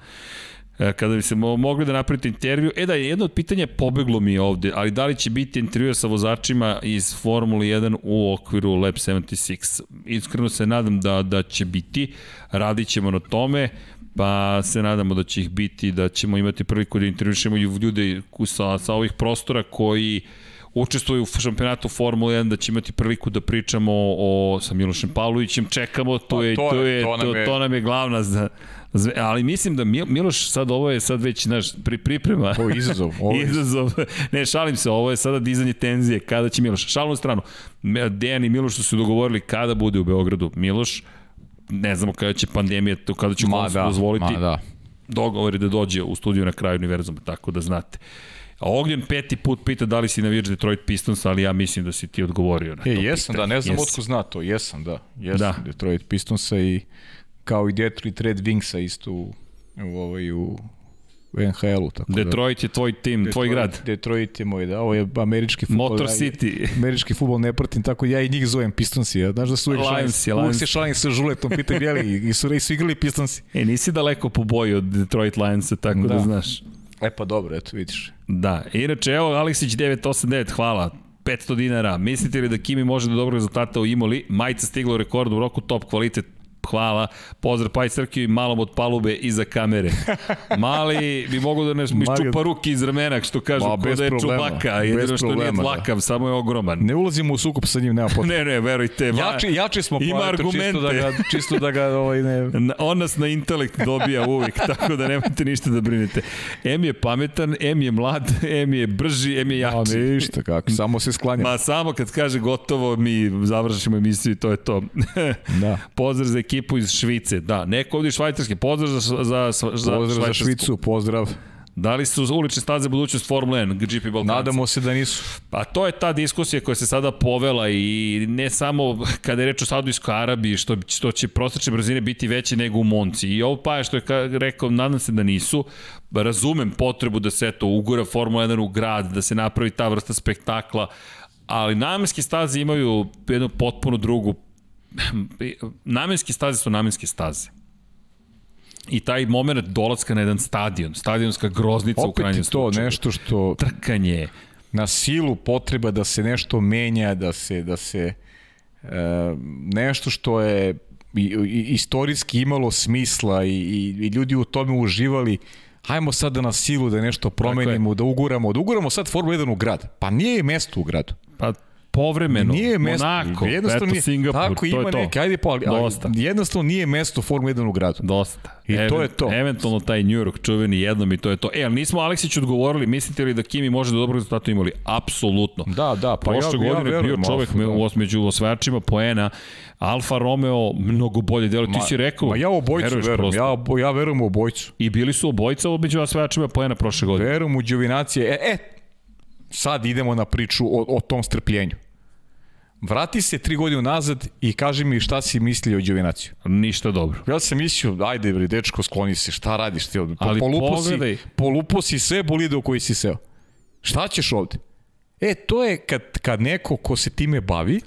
E, kada bi se mogli da napravite intervju, e da, jedno od pitanja pobeglo mi ovde, ali da li će biti intervju sa vozačima iz Formule 1 u okviru Lab 76? Iskreno se nadam da, da će biti, radit ćemo na tome, pa se nadamo da će ih biti, da ćemo imati priliku da intervjušemo ljude sa, sa ovih prostora koji uh, učestvuju u šampionatu Formule 1, da će imati priliku da pričamo o, sa Milošem Pavlovićem, čekamo, to, pa, je, to, je, to, to, je, to nam je glavna za, ali mislim da Miloš sad ovo je sad već naš pri, priprema. Ovo je izazov. Ovo je <laughs> izazov. Ne, šalim se, ovo je sada dizanje tenzije. Kada će Miloš? Šalnu stranu. Dejan i Miloš su se dogovorili kada bude u Beogradu. Miloš, ne znamo kada će pandemija, kada će ma, da, dozvoliti. Ma da. Dogovor je da dođe u studiju na kraju univerzuma, tako da znate. Ognjen peti put pita da li si navijač Detroit Pistons, ali ja mislim da si ti odgovorio na e, to jesam, pitanje. da, ne znam yes. otko zna to, jesam, da. Jesam da. Detroit Pistonsa i kao i Detroit Red Wingsa isto u, u, ovaj, u NHL-u. Tako da- Detroit da, je tvoj tim, Detroit, tvoj grad. Detroit je moj, da. Ovo je američki futbol. Motor City. Ja, <laughs> američki futbol ne pratim, tako ja i njih zovem Pistonsi. Ja. Znaš da su uvijek Lions, šalim, uvijek se šalim sa žuletom, pita gdje i su, i su igrali Pistonsi. E, nisi daleko po boju od Detroit Lionsa, tako da, da znaš. E pa dobro, eto vidiš. Da, inače evo Aleksić 989, hvala. 500 dinara. Mislite li da Kimi može da dobro rezultata u Imoli? Majica stigla u rekordu u roku top kvalitet hvala, pozdrav Paj Srkiju i malom od palube iza kamere. <laughs> Mali bi mogo da ne iščupa ruke iz ramena, što kažu, Ma, ko da je problema, čubaka, jedino što problema, nije tlakav, da. samo je ogroman. Ne ulazimo u sukup sa njim, nema potrebe. <laughs> ne, ne, verujte. Jači, jači smo, ima argumente. Čisto da ga, <laughs> čisto da ga ovaj, ne... On nas na intelekt dobija uvijek, tako da nemojte ništa da brinete. M je pametan, M je mlad, M je brži, M je jači. A ništa, kako, samo se sklanja. Ma samo kad kaže gotovo, mi završimo emisiju i to je to. da. Pozdrav za ekipu iz Švice. Da, neko ovdje švajcarski. Pozdrav za, za, za, za, pozdrav za Švicu, pozdrav. Da li su ulične staze budućnost Formule 1, GP Balkanci? Nadamo se da nisu. Pa to je ta diskusija koja se sada povela i ne samo kada je reč o Saudijskoj Arabiji, što, što će prosječne brzine biti veće nego u Monci. I ovo pa je što je rekao, nadam se da nisu. Razumem potrebu da se to ugura Formula 1 u grad, da se napravi ta vrsta spektakla, ali namenske staze imaju jednu potpuno drugu <laughs> namenske staze su namenske staze i taj moment dolaska na jedan stadion, stadionska groznica Opet u krajnjem slučaju. Opet to nešto što... Trkanje. Na silu potreba da se nešto menja, da se, da se e, nešto što je i, i, istorijski imalo smisla i, i, i ljudi u tome uživali, hajmo sad da na silu da nešto promenimo, da uguramo, da uguramo sad Formula 1 u grad. Pa nije mesto u gradu. Pa povremeno, nije mesto, Monako, jednostavno eto nije, Singapur, tako to ima je to. Neke, ajde pa, ali, Dosta. jednostavno nije mesto Formula 1 u gradu. Dosta. I to je to. Eventualno taj New York čuveni jednom i to je to. E, ali nismo Aleksiću odgovorili, mislite li da Kimi može da dobro rezultatu imali? Apsolutno. Da, da, pa Prošle ja, godine ja bio čovek Alfa, da. među osvajačima poena, Alfa Romeo mnogo bolje delo. Ti si rekao, Ma ja u obojcu veruješ verujem, prosto. ja, obo- ja verujem u obojcu. I bili su obojica među osvajačima poena prošle godine. Verujem u Đovinacije. E, e, sad idemo na priču o, o tom strpljenju. Vrati se tri godine nazad i kaži mi šta si mislio o Đovinaciju. Ništa dobro. Ja sam mislio, ajde bre, dečko, skloni se, šta radiš ti ovde? Po, Ali polupo pogledaj. Si, polupo si sve bolide u koji si seo. Šta ćeš ovde? E, to je kad, kad neko ko se time bavi,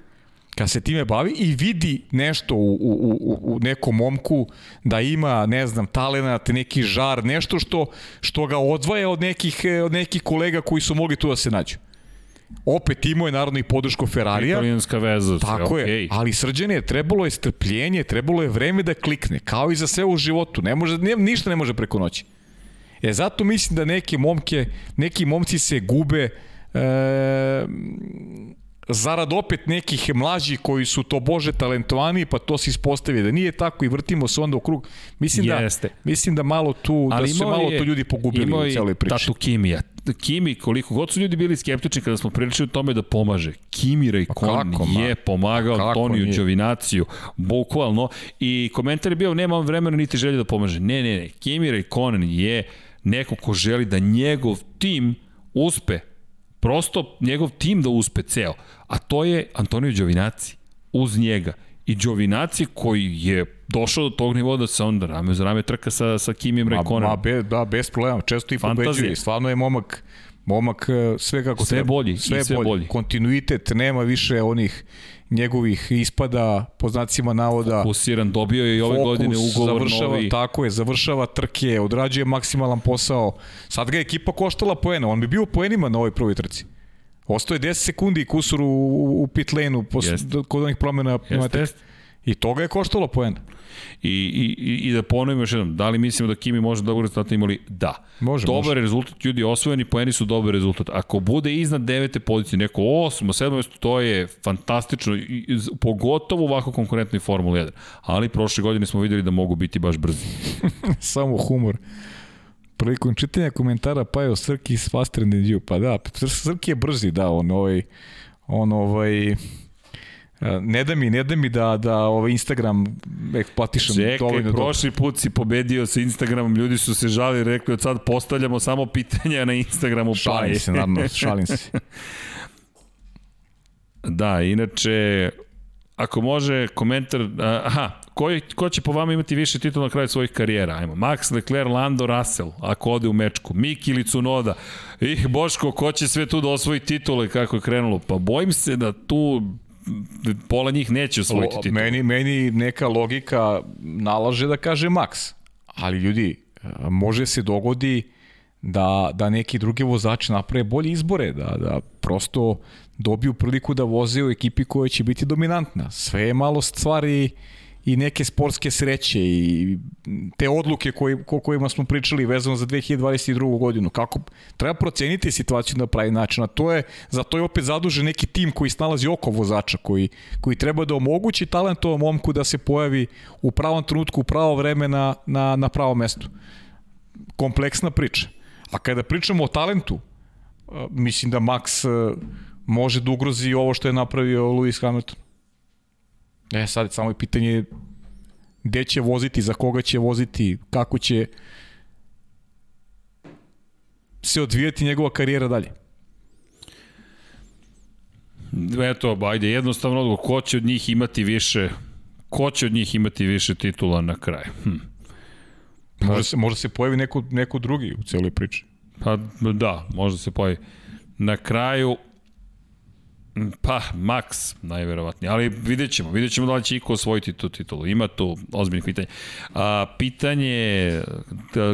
kad se time bavi i vidi nešto u, u, u, u nekom momku da ima, ne znam, talenat, neki žar, nešto što, što ga odvaja od nekih, od nekih kolega koji su mogli tu da se nađu. Opet imao je naravno i podršku Ferrarija. Italijanska veza. Tako je, ali srđane, trebalo je strpljenje, trebalo je vreme da klikne, kao i za sve u životu. Ne može, ne, ništa ne može preko noći. E zato mislim da neke momke, neki momci se gube e, zarad opet nekih mlađih koji su to bože talentovani, pa to se ispostavi da nije tako i vrtimo se onda u krug. Mislim Jeste. da mislim da malo tu da su se malo je- to ljudi pogubili u celoj priči. Tatu Kimija. Kimi, koliko god su ljudi bili skeptični kada smo priličili o tome da pomaže, Kimi Raikkonen kako, ma? je pomagao Kako nije? Đovinaciju, bukvalno, i komentar je bio, nema vremena niti želje da pomaže. Ne, ne, ne, Kimi Raikkonen je neko ko želi da njegov tim uspe, prosto njegov tim da uspe ceo, a to je Antonio Đovinaci, uz njega. I Đovinaci koji je došao do tog nivoa da se onda rame uz rame trka sa, sa Kimijem Ma, Raikkonenom. ma be, da, bez problema, često i pobeđuje. Stvarno je momak, momak e, sve kako Sve treba. bolji i sve bolji. Kontinuitet, nema više onih njegovih ispada, po znacima navoda. fokusiran, dobio je i ove fokus, godine ugovor završava, novi. Tako je, završava trke, odrađuje maksimalan posao. Sad ga je ekipa koštala poena, on bi bio poenima na ovoj prvoj trci. Ostao je 10 sekundi i kusur u, u, pit lane-u kod onih pneumatike. jeste. I to ga je koštalo poena. I, i, i- da ponovim još jednom, da li mislimo da Kimi može dobro rezultat imali? Da. Može, dobar može. rezultat, ljudi osvojeni poeni su dobar rezultat. Ako bude iznad devete pozicije, neko osmo, sedmo mesto, to je fantastično, pogotovo u ovako konkurentnoj Formula 1. Ali prošle godine smo videli da mogu biti baš brzi. <laughs> Samo humor. Prilikom čitanja komentara pa je Srki is faster than you. Pa da, Sr- Srki je brzi, da, on ovaj, on ovaj, ne da mi, ne da mi da, da ovaj Instagram eksploatišem Čekaj, dovoljno dobro. prošli put si pobedio sa Instagramom, ljudi su se žali rekli od sad postavljamo samo pitanja na Instagramu. pa Šalim je. se, naravno, šalim se. <laughs> Da, inače, ako može komentar, aha, ko, je, ko će po vama imati više titula na kraju svojih karijera? Ajmo, Max, Leclerc, Lando, Russell, ako ode u mečku, Miki ili Cunoda. Ih, Boško, ko će sve tu da osvoji titule kako je krenulo? Pa bojim se da tu pola njih neće osvojiti O, titule. meni, meni neka logika nalaže da kaže Max. Ali ljudi, e, može se dogodi da, da neki drugi vozači naprave bolje izbore, da, da prosto dobiju priliku da voze u ekipi koja će biti dominantna. Sve je malo stvari i neke sportske sreće i te odluke koji, o kojima smo pričali vezano za 2022. godinu. Kako treba proceniti situaciju na pravi način, a to je, za to je opet zadužen neki tim koji snalazi oko vozača, koji, koji treba da omogući talentovom momku da se pojavi u pravom trenutku, u pravo vreme na, na, na pravo mesto. Kompleksna priča. A kada pričamo o talentu, mislim da Max može da ugrozi ovo što je napravio Lewis Hamilton. E, sad samo je pitanje gde će voziti, za koga će voziti, kako će se odvijati njegova karijera dalje. Eto, ajde, jednostavno odgovor, ko će od njih imati više ko će od njih imati više titula na kraju? Hm. Može se, može se pojavi neko, neko drugi u celoj priči. Pa da, može se pojavi. Na kraju, Pa, Max, najverovatnije. Ali vidjet ćemo, vidjet ćemo da li će Iko osvojiti tu titulu. Ima tu ozbiljnih pitanja. A, pitanje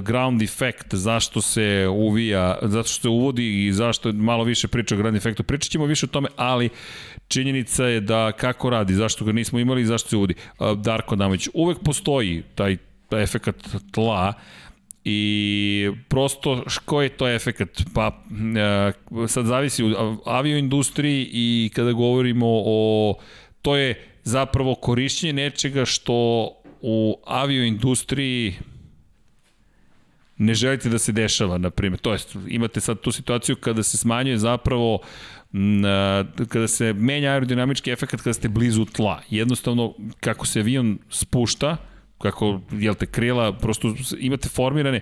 ground effect, zašto se uvija, zašto se uvodi i zašto malo više priča o ground effectu. Pričat ćemo više o tome, ali činjenica je da kako radi, zašto ga nismo imali i zašto se uvodi. Darko Damović, uvek postoji taj efekat tla, I prosto, koji je to efekt? Pa, e, sad zavisi u avioindustriji i kada govorimo o... To je zapravo korišćenje nečega što u avioindustriji ne želite da se dešava, na primjer. To jest, imate sad tu situaciju kada se smanjuje zapravo kada se menja aerodinamički efekt kada ste blizu tla. Jednostavno, kako se avion spušta, kako, jel te, krila, prosto imate formirane,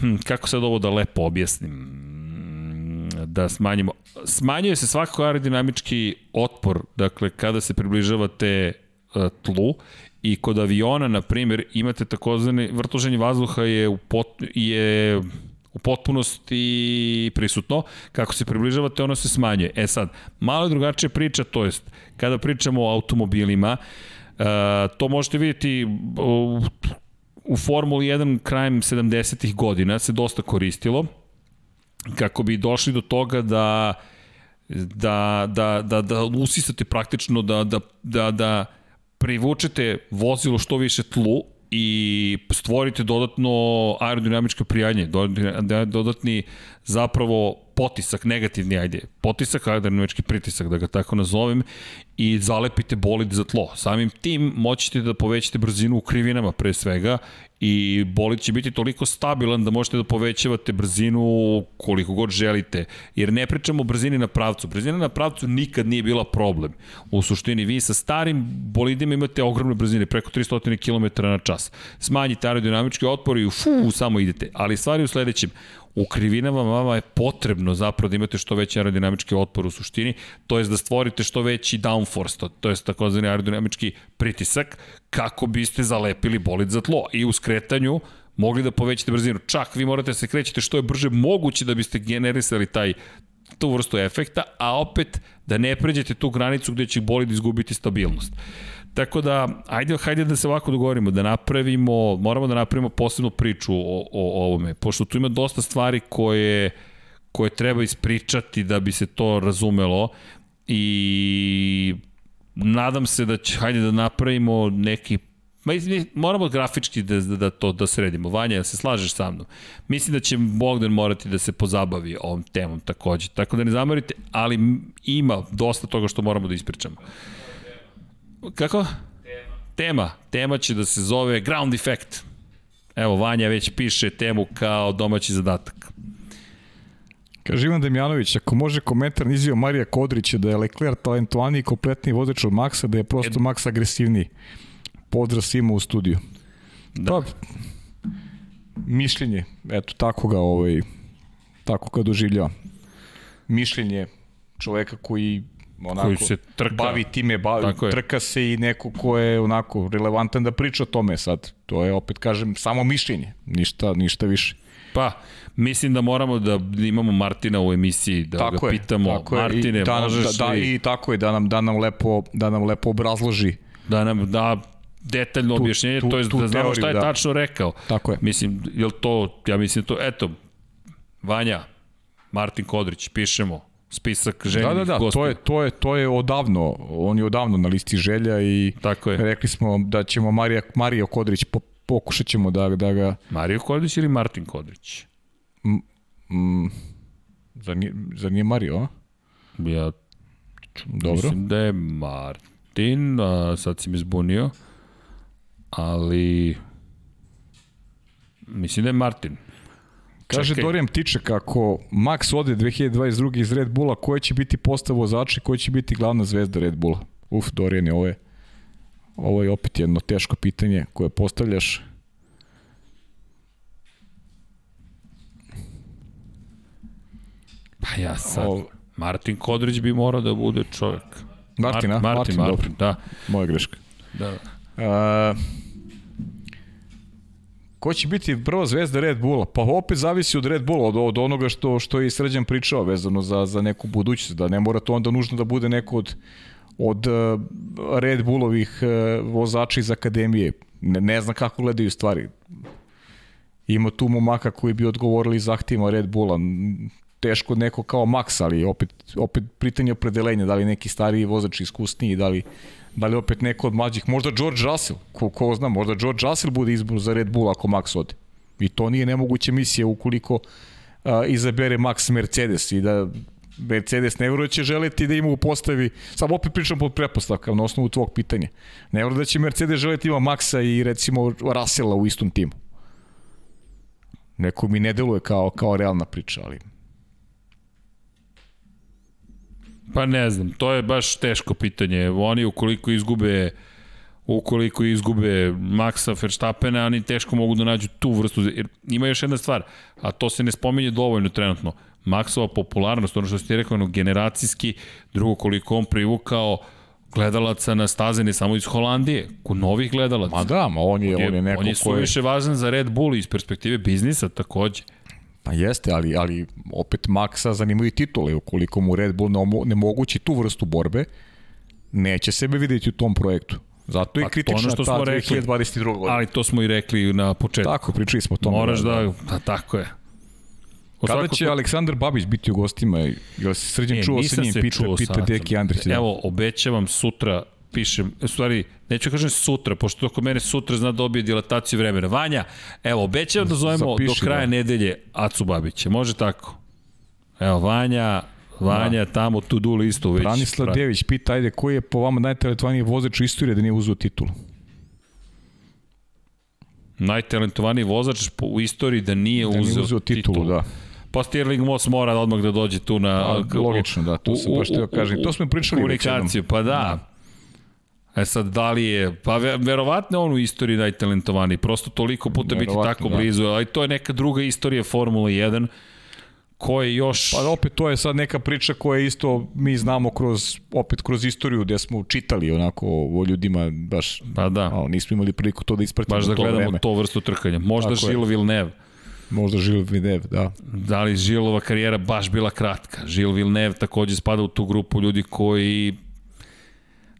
hm, kako sad ovo da lepo objasnim, da smanjimo. Smanjuje se svakako aerodinamički otpor, dakle, kada se približavate uh, tlu i kod aviona, na primjer, imate takozvani vrtoženje vazduha je u, pot, je u potpunosti prisutno. Kako se približavate, ono se smanjuje. E sad, malo drugačija priča, to jest, kada pričamo o automobilima, uh, E, to možete vidjeti u, u Formuli 1 krajem 70-ih godina se dosta koristilo kako bi došli do toga da da, da, da, da usisate praktično, da, da, da, da privučete vozilo što više tlu i stvorite dodatno aerodinamičko prijanje, dodatni zapravo potisak, negativni, ajde, potisak, aerodinamički pritisak, da ga tako nazovem, i zalepite bolid za tlo. Samim tim moćete da povećate brzinu u krivinama pre svega i bolid će biti toliko stabilan da možete da povećavate brzinu koliko god želite. Jer ne pričamo o brzini na pravcu. Brzina na pravcu nikad nije bila problem. U suštini vi sa starim bolidima imate ogromne brzine, preko 300 km na čas. Smanjite aerodinamički otpor i fu, samo idete. Ali stvari u sledećem, u krivinama vama je potrebno zapravo da imate što veći aerodinamički otpor u suštini, to je da stvorite što veći downforce, to, to je takozvani aerodinamički pritisak, kako biste zalepili bolid za tlo. I u skretanju mogli da povećate brzinu. Čak vi morate da se krećete što je brže moguće da biste generisali taj tu vrstu efekta, a opet da ne pređete tu granicu gde će bolid izgubiti stabilnost. Tako da, ajde, hajde da se ovako dogovorimo, da napravimo, moramo da napravimo posebnu priču o, o, ovome, pošto tu ima dosta stvari koje, koje treba ispričati da bi se to razumelo i nadam se da će, hajde da napravimo neki Ma moramo grafički da, da, da to da sredimo. Vanja, da se slažeš sa mnom? Mislim da će Bogdan morati da se pozabavi ovom temom takođe. Tako da ne zamerite, ali ima dosta toga što moramo da ispričamo. Kako? Tema. Tema. Tema će da se zove Ground Effect. Evo, Vanja već piše temu kao domaći zadatak. Kaže Ivan Demjanović, ako može komentar nizio Marija Kodrića da je Leclerc talentovaniji i kompletniji vozač od Maxa, da je prosto e... Max agresivniji. Pozdrav svima u studiju. Da. Pa, mišljenje, eto, tako ga, ovaj, tako ga doživljava. Mišljenje čoveka koji onako, koji se trka. bavi time, bavi, trka se i neko ko je onako relevantan da priča o tome sad. To je, opet kažem, samo mišljenje, ništa, ništa više. Pa, mislim da moramo da imamo Martina u emisiji, da tako ga je, pitamo, tako Martine, I da, možeš da, da, li... I tako je, da nam, da nam, lepo, da nam lepo obrazloži. Da nam da detaljno tu, objašnjenje, tu, to je da znamo šta je da. tačno rekao. Tako je. Mislim, je to, ja mislim to, eto, Vanja, Martin Kodrić, pišemo, spisak željenih da, da, da. To je, to, je, to je odavno, on je odavno na listi želja i Tako je. rekli smo da ćemo Marija, Mario Kodrić, po, pokušat ćemo da, da ga... Mario Kodrić ili Martin Kodrić? M, m, zar, nije, zar nije Mario, a? Ja Dobro. mislim da je Martin, a sad si mi zbunio, ali mislim da je Martin. Kaže Čekaj. Dorijan Tiče kako Max ode 2022. iz Red Bulla, koja će biti postav vozača i koja će biti glavna zvezda Red Bulla? Uf, Dorijan je ovo je Ovo je opet jedno teško pitanje koje postavljaš. Pa ja sad, o... Martin Kodrić bi morao da bude čovjek. Martin? Martin, Martin, Martin, Martin da. Moja greška. Da. Uh, Ko će biti prva zvezda Red Bulla? Pa opet zavisi od Red Bulla, od, od onoga što, što je Srđan pričao vezano za, za neku budućnost, da ne mora to onda nužno da bude neko od, od uh, Red Bullovih uh, vozača iz akademije. Ne, ne znam kako gledaju stvari. Ima tu momaka koji bi odgovorili zahtjevima Red Bulla. Teško neko kao Max, ali opet, opet pitanje opredelenja, da li neki stariji vozač iskusniji, da li Da li opet neko od mlađih, možda George Russell, ko, ko zna, možda George Russell bude izbor za Red Bull ako Max ode. I to nije nemoguća misija ukoliko a, izabere Max Mercedes i da Mercedes ne vrlo da će želeti da ima u postavi, sam opet pričam pod prepostavkama na osnovu tvog pitanja, ne vrlo da će Mercedes želeti da ima Maxa i recimo Russella u istom timu. Neko mi ne deluje kao, kao realna priča, ali Pa ne znam, to je baš teško pitanje. Oni ukoliko izgube ukoliko izgube Maxa Verstappena, oni teško mogu da nađu tu vrstu. Jer ima još jedna stvar, a to se ne spominje dovoljno trenutno. Maxova popularnost, ono što ste rekao, ono, generacijski, drugo koliko on privukao gledalaca na staze ne samo iz Holandije, ko novih gledalaca. Ma da, ma on je, on je, on je neko on je suviše je... važan za Red Bull iz perspektive biznisa takođe. Pa jeste, ali, ali opet Maxa zanimaju titule. Ukoliko mu Red Bull ne mogući tu vrstu borbe, neće sebe videti u tom projektu. Zato je pa kritična što ta 2022. godina. Ali to smo i rekli na početku. Tako, pričali smo o tome. Moraš da, da, da tako je. O Kada će to... Aleksandar Babić biti u gostima? Jel se srđan e, čuo sa njim? Pita, pita Deki Andrić. Da. Evo, obećavam sutra pišem, u stvari, neću da kažem sutra, pošto kod mene sutra zna dobije dilataciju vremena. Vanja, evo, obećavam da zovemo Zapiši, do kraja da. nedelje Acu Babića. Može tako? Evo, Vanja, Vanja da. tamo tu du listu već. Branislav Dević pita, ajde, koji je po vama najtalentovaniji vozač u istoriji da nije uzeo titulu? Najtalentovaniji vozač u istoriji da nije, da nije uzeo, uzeo titulu, titulu. da. Pa Stirling Moss mora odmah da dođe tu na... A, logično, da, to sam baš teo kažem. To smo pričali komunikaciju, pa da. da. E sad, da li je, pa verovatno on u istoriji najtalentovaniji, prosto toliko puta biti tako da. blizu, ali to je neka druga istorija Formula 1, ko je još... Pa opet to je sad neka priča koja isto mi znamo kroz, opet kroz istoriju gde smo čitali onako o ljudima baš, pa da. malo, nismo imali priliku to da ispratimo Baš da to gledamo vreme. to vrstu trkanja. Možda Žil Vilnev. Možda Žil Vilnev, da. Da li Žilova karijera baš bila kratka? Žil Vilnev takođe spada u tu grupu ljudi koji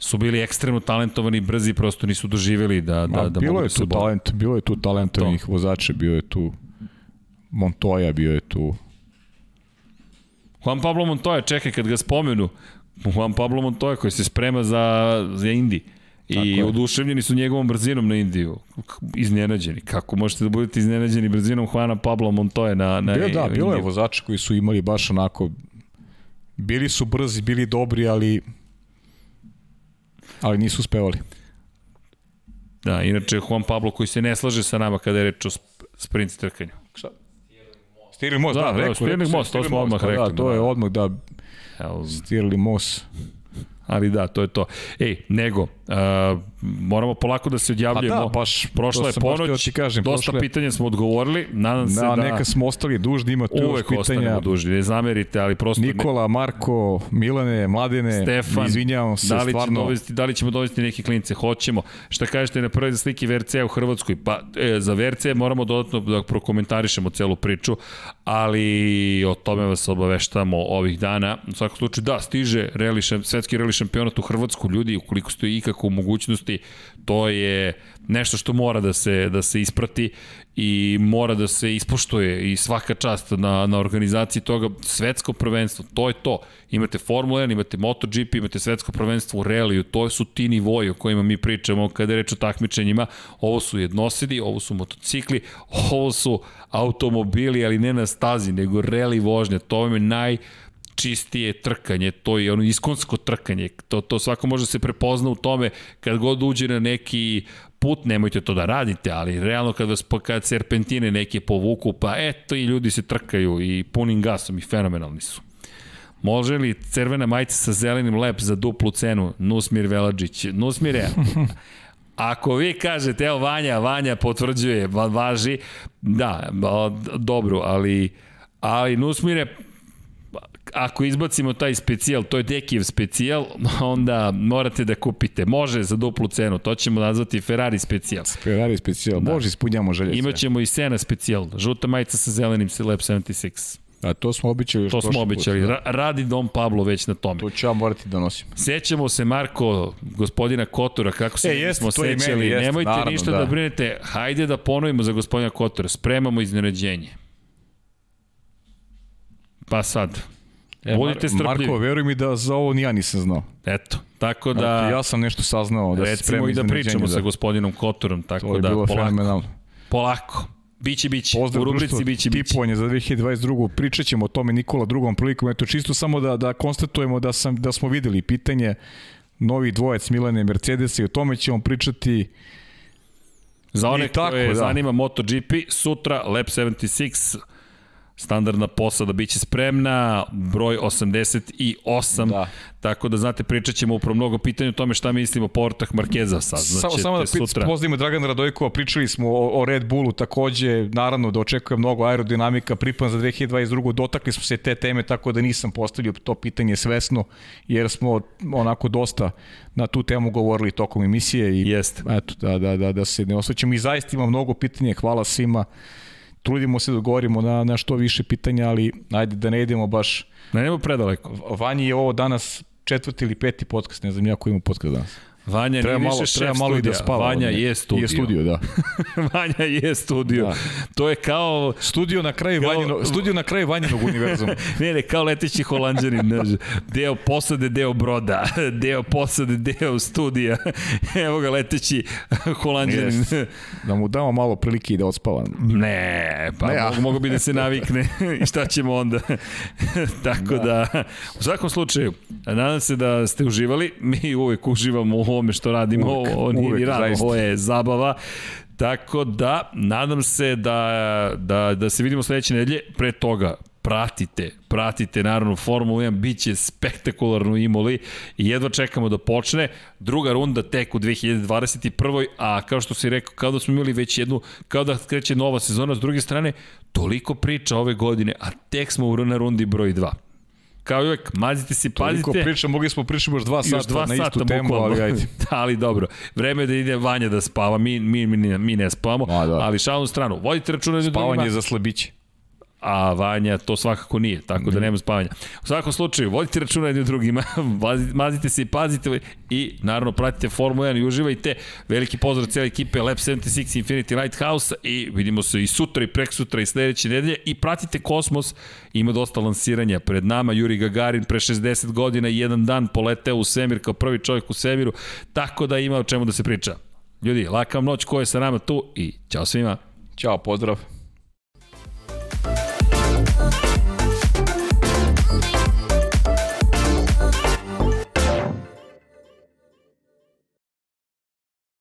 su bili ekstremno talentovani, brzi, prosto nisu doživjeli da, da, da bilo mogu je da tu talent, bilo je tu talentovanih vozača, bio je tu Montoya, bio je tu Juan Pablo Montoya, čekaj, kad ga spomenu, Juan Pablo Montoya koji se sprema za, za Indi i oduševljeni su njegovom brzinom na Indiju. Iznenađeni. Kako možete da budete iznenađeni brzinom Juana Pablo Montoya na, na Bio, da, bilo je vozača koji su imali baš onako bili su brzi, bili dobri, ali ali nisu uspevali. Da, inače Juan Pablo koji se ne slaže sa nama kada je reč o sprint trkanju. Šta? Stirling Moss, da, da, rekao, Stirling Moss, to smo odmah rekli. Da, to je odmah, da, Stirling Moss ali da, to je to. Ej, nego, uh, moramo polako da se odjavljujemo. A da, baš, prošla je ponoć, ti kažem, dosta prošle... pitanja smo odgovorili, nadam se da... Da, neka smo ostali dužni, ima tu uvek pitanja. ostanemo dužni, ne zamerite, ali prosto... Nikola, Marko, Milane, Mladene, Stefan, izvinjavam se, da li stvarno... Dovesti, da li ćemo dovesti neke klince? Hoćemo. Šta kažete na prvoj sliki VRC u Hrvatskoj? Pa, e, za VRC moramo dodatno da prokomentarišemo celu priču, ali o tome vas obaveštamo ovih dana. U svakom slučaju, da, stiže reli, svetski reli šampionat u Hrvatsku, ljudi, ukoliko ste ikako u mogućnosti, to je nešto što mora da se, da se isprati i mora da se ispoštuje i svaka čast na, na organizaciji toga svetsko prvenstvo, to je to. Imate Formula 1, imate MotoGP, imate svetsko prvenstvo u reliju, to su ti nivoji o kojima mi pričamo kada je reč o takmičenjima. Ovo su jednosedi, ovo su motocikli, ovo su automobili, ali ne na stazi, nego reli vožnja. To vam je naj čistije trkanje, to je ono iskonsko trkanje, to, to svako može se prepozna u tome kad god uđe na neki put, nemojte to da radite, ali realno kad vas kad serpentine neke povuku, pa eto i ljudi se trkaju i punim gasom i fenomenalni su. Može li crvena majica sa zelenim lep za duplu cenu? Nusmir Veladžić. Nusmire, <laughs> Ako vi kažete, evo Vanja, Vanja potvrđuje, važi, da, dobro, ali, ali Nusmire, ako izbacimo taj specijal, to je Dekijev specijal, <laughs> onda morate da kupite. Može za duplu cenu, to ćemo nazvati Ferrari specijal. Ferrari specijal, da. može, ispunjamo želje. Imaćemo i Sena specijal, žuta majica sa zelenim Lab 76. A to smo običali još To smo običali. Da. Ra radi Dom Pablo već na tome. To ću ja morati da nosim. Sećamo se, Marko, gospodina Kotora, kako se e, jest, smo sećali. Meni, jest, Nemojte naravno, ništa da. da brinete. Hajde da ponovimo za gospodina Kotora. Spremamo iznenađenje. Pa sad, E, Budite strpljivi. Marko, veruj mi da za ovo ni ja nisam znao. Eto, tako da... Eto, ja sam nešto saznao da se sprema i da pričamo da. sa gospodinom Kotorom, tako to je da bilo polako. Fenomenalno. Polako. Biće, biće. Pozdrav u rubrici biće, biće. Tipovanje za 2022. Pričat ćemo o tome Nikola drugom prilikom. Eto, čisto samo da, da konstatujemo da, sam, da smo videli pitanje novi dvojec Milane Mercedesa i o tome ćemo pričati Za one tako, koje da. zanima MotoGP, sutra Lab 76 standardna posada biće spremna, broj 88, da. tako da znate, pričat ćemo upravo mnogo pitanja o tome šta mislimo o portah Markeza sad. Samo, samo da sutra. pozdravimo Dragana Radojkova, pričali smo o, o Red Bullu takođe, naravno da očekuje mnogo aerodinamika, pripan za 2022. Dotakli smo se te teme, tako da nisam postavio to pitanje svesno, jer smo onako dosta na tu temu govorili tokom emisije i Jest. eto, da, da, da, da se ne osjećamo. I zaista ima mnogo pitanja, hvala svima trudimo se da govorimo na, na što više pitanja, ali ajde da ne idemo baš... Ne idemo predaleko. Vanji je ovo danas četvrti ili peti podcast, ne znam ja koji ima podcast danas. Vanja treba nije malo, više treba malo i da spava. Vanja je studio. Je studio, da. <laughs> Vanja je studio. Da. To je kao... Studio na kraju, kao... Vanjino, studio na kraju Vanjinog univerzuma. <laughs> ne, ne, kao leteći holandžanin. deo posade, deo broda. <laughs> Deo posade, deo studija. Evo ga leteći holandžanin. Yes. Da mu damo malo prilike i da odspava. Ne, pa ne, mogu, mogu bi da se navikne. I šta ćemo onda? Tako da. da, u svakom slučaju, nadam se da ste uživali. Mi uvek uživamo u ovome što radimo, uvek, ovo nije ni rano, ovo je zabava. Tako da, nadam se da, da, da se vidimo sledeće nedelje. Pre toga, pratite, pratite naravno Formulu 1, bit će spektakularno imoli i jedva čekamo da počne. Druga runda tek u 2021. A kao što si rekao, kao da smo imali već jednu, kao da kreće nova sezona, s druge strane, toliko priča ove godine, a tek smo u na rundi broj 2 kao uvek, mazite se, pazite. Toliko priča, mogli smo pričati još dva sata još dva na istu sata, temu, bukvalno. ali ajde. da, <laughs> ali dobro, vreme je da ide Vanja da spava, mi, mi, mi, mi ne spavamo, A, da. ali šalnu stranu, vodite računa. Spavanje je za slabiće a Vanja to svakako nije, tako da nema spavanja. U svakom slučaju, vodite računa jednim drugima, <laughs> mazite se i pazite i naravno pratite Formu 1 i uživajte. Veliki pozdrav cijela ekipe Lab 76 Infinity Lighthouse i vidimo se i sutra i prek sutra i sledeće nedelje i pratite Kosmos, ima dosta lansiranja pred nama, Juri Gagarin pre 60 godina i jedan dan poleteo u svemir kao prvi čovjek u svemiru, tako da ima o čemu da se priča. Ljudi, laka vam noć ko je sa nama tu i ćao svima. Ćao, pozdrav.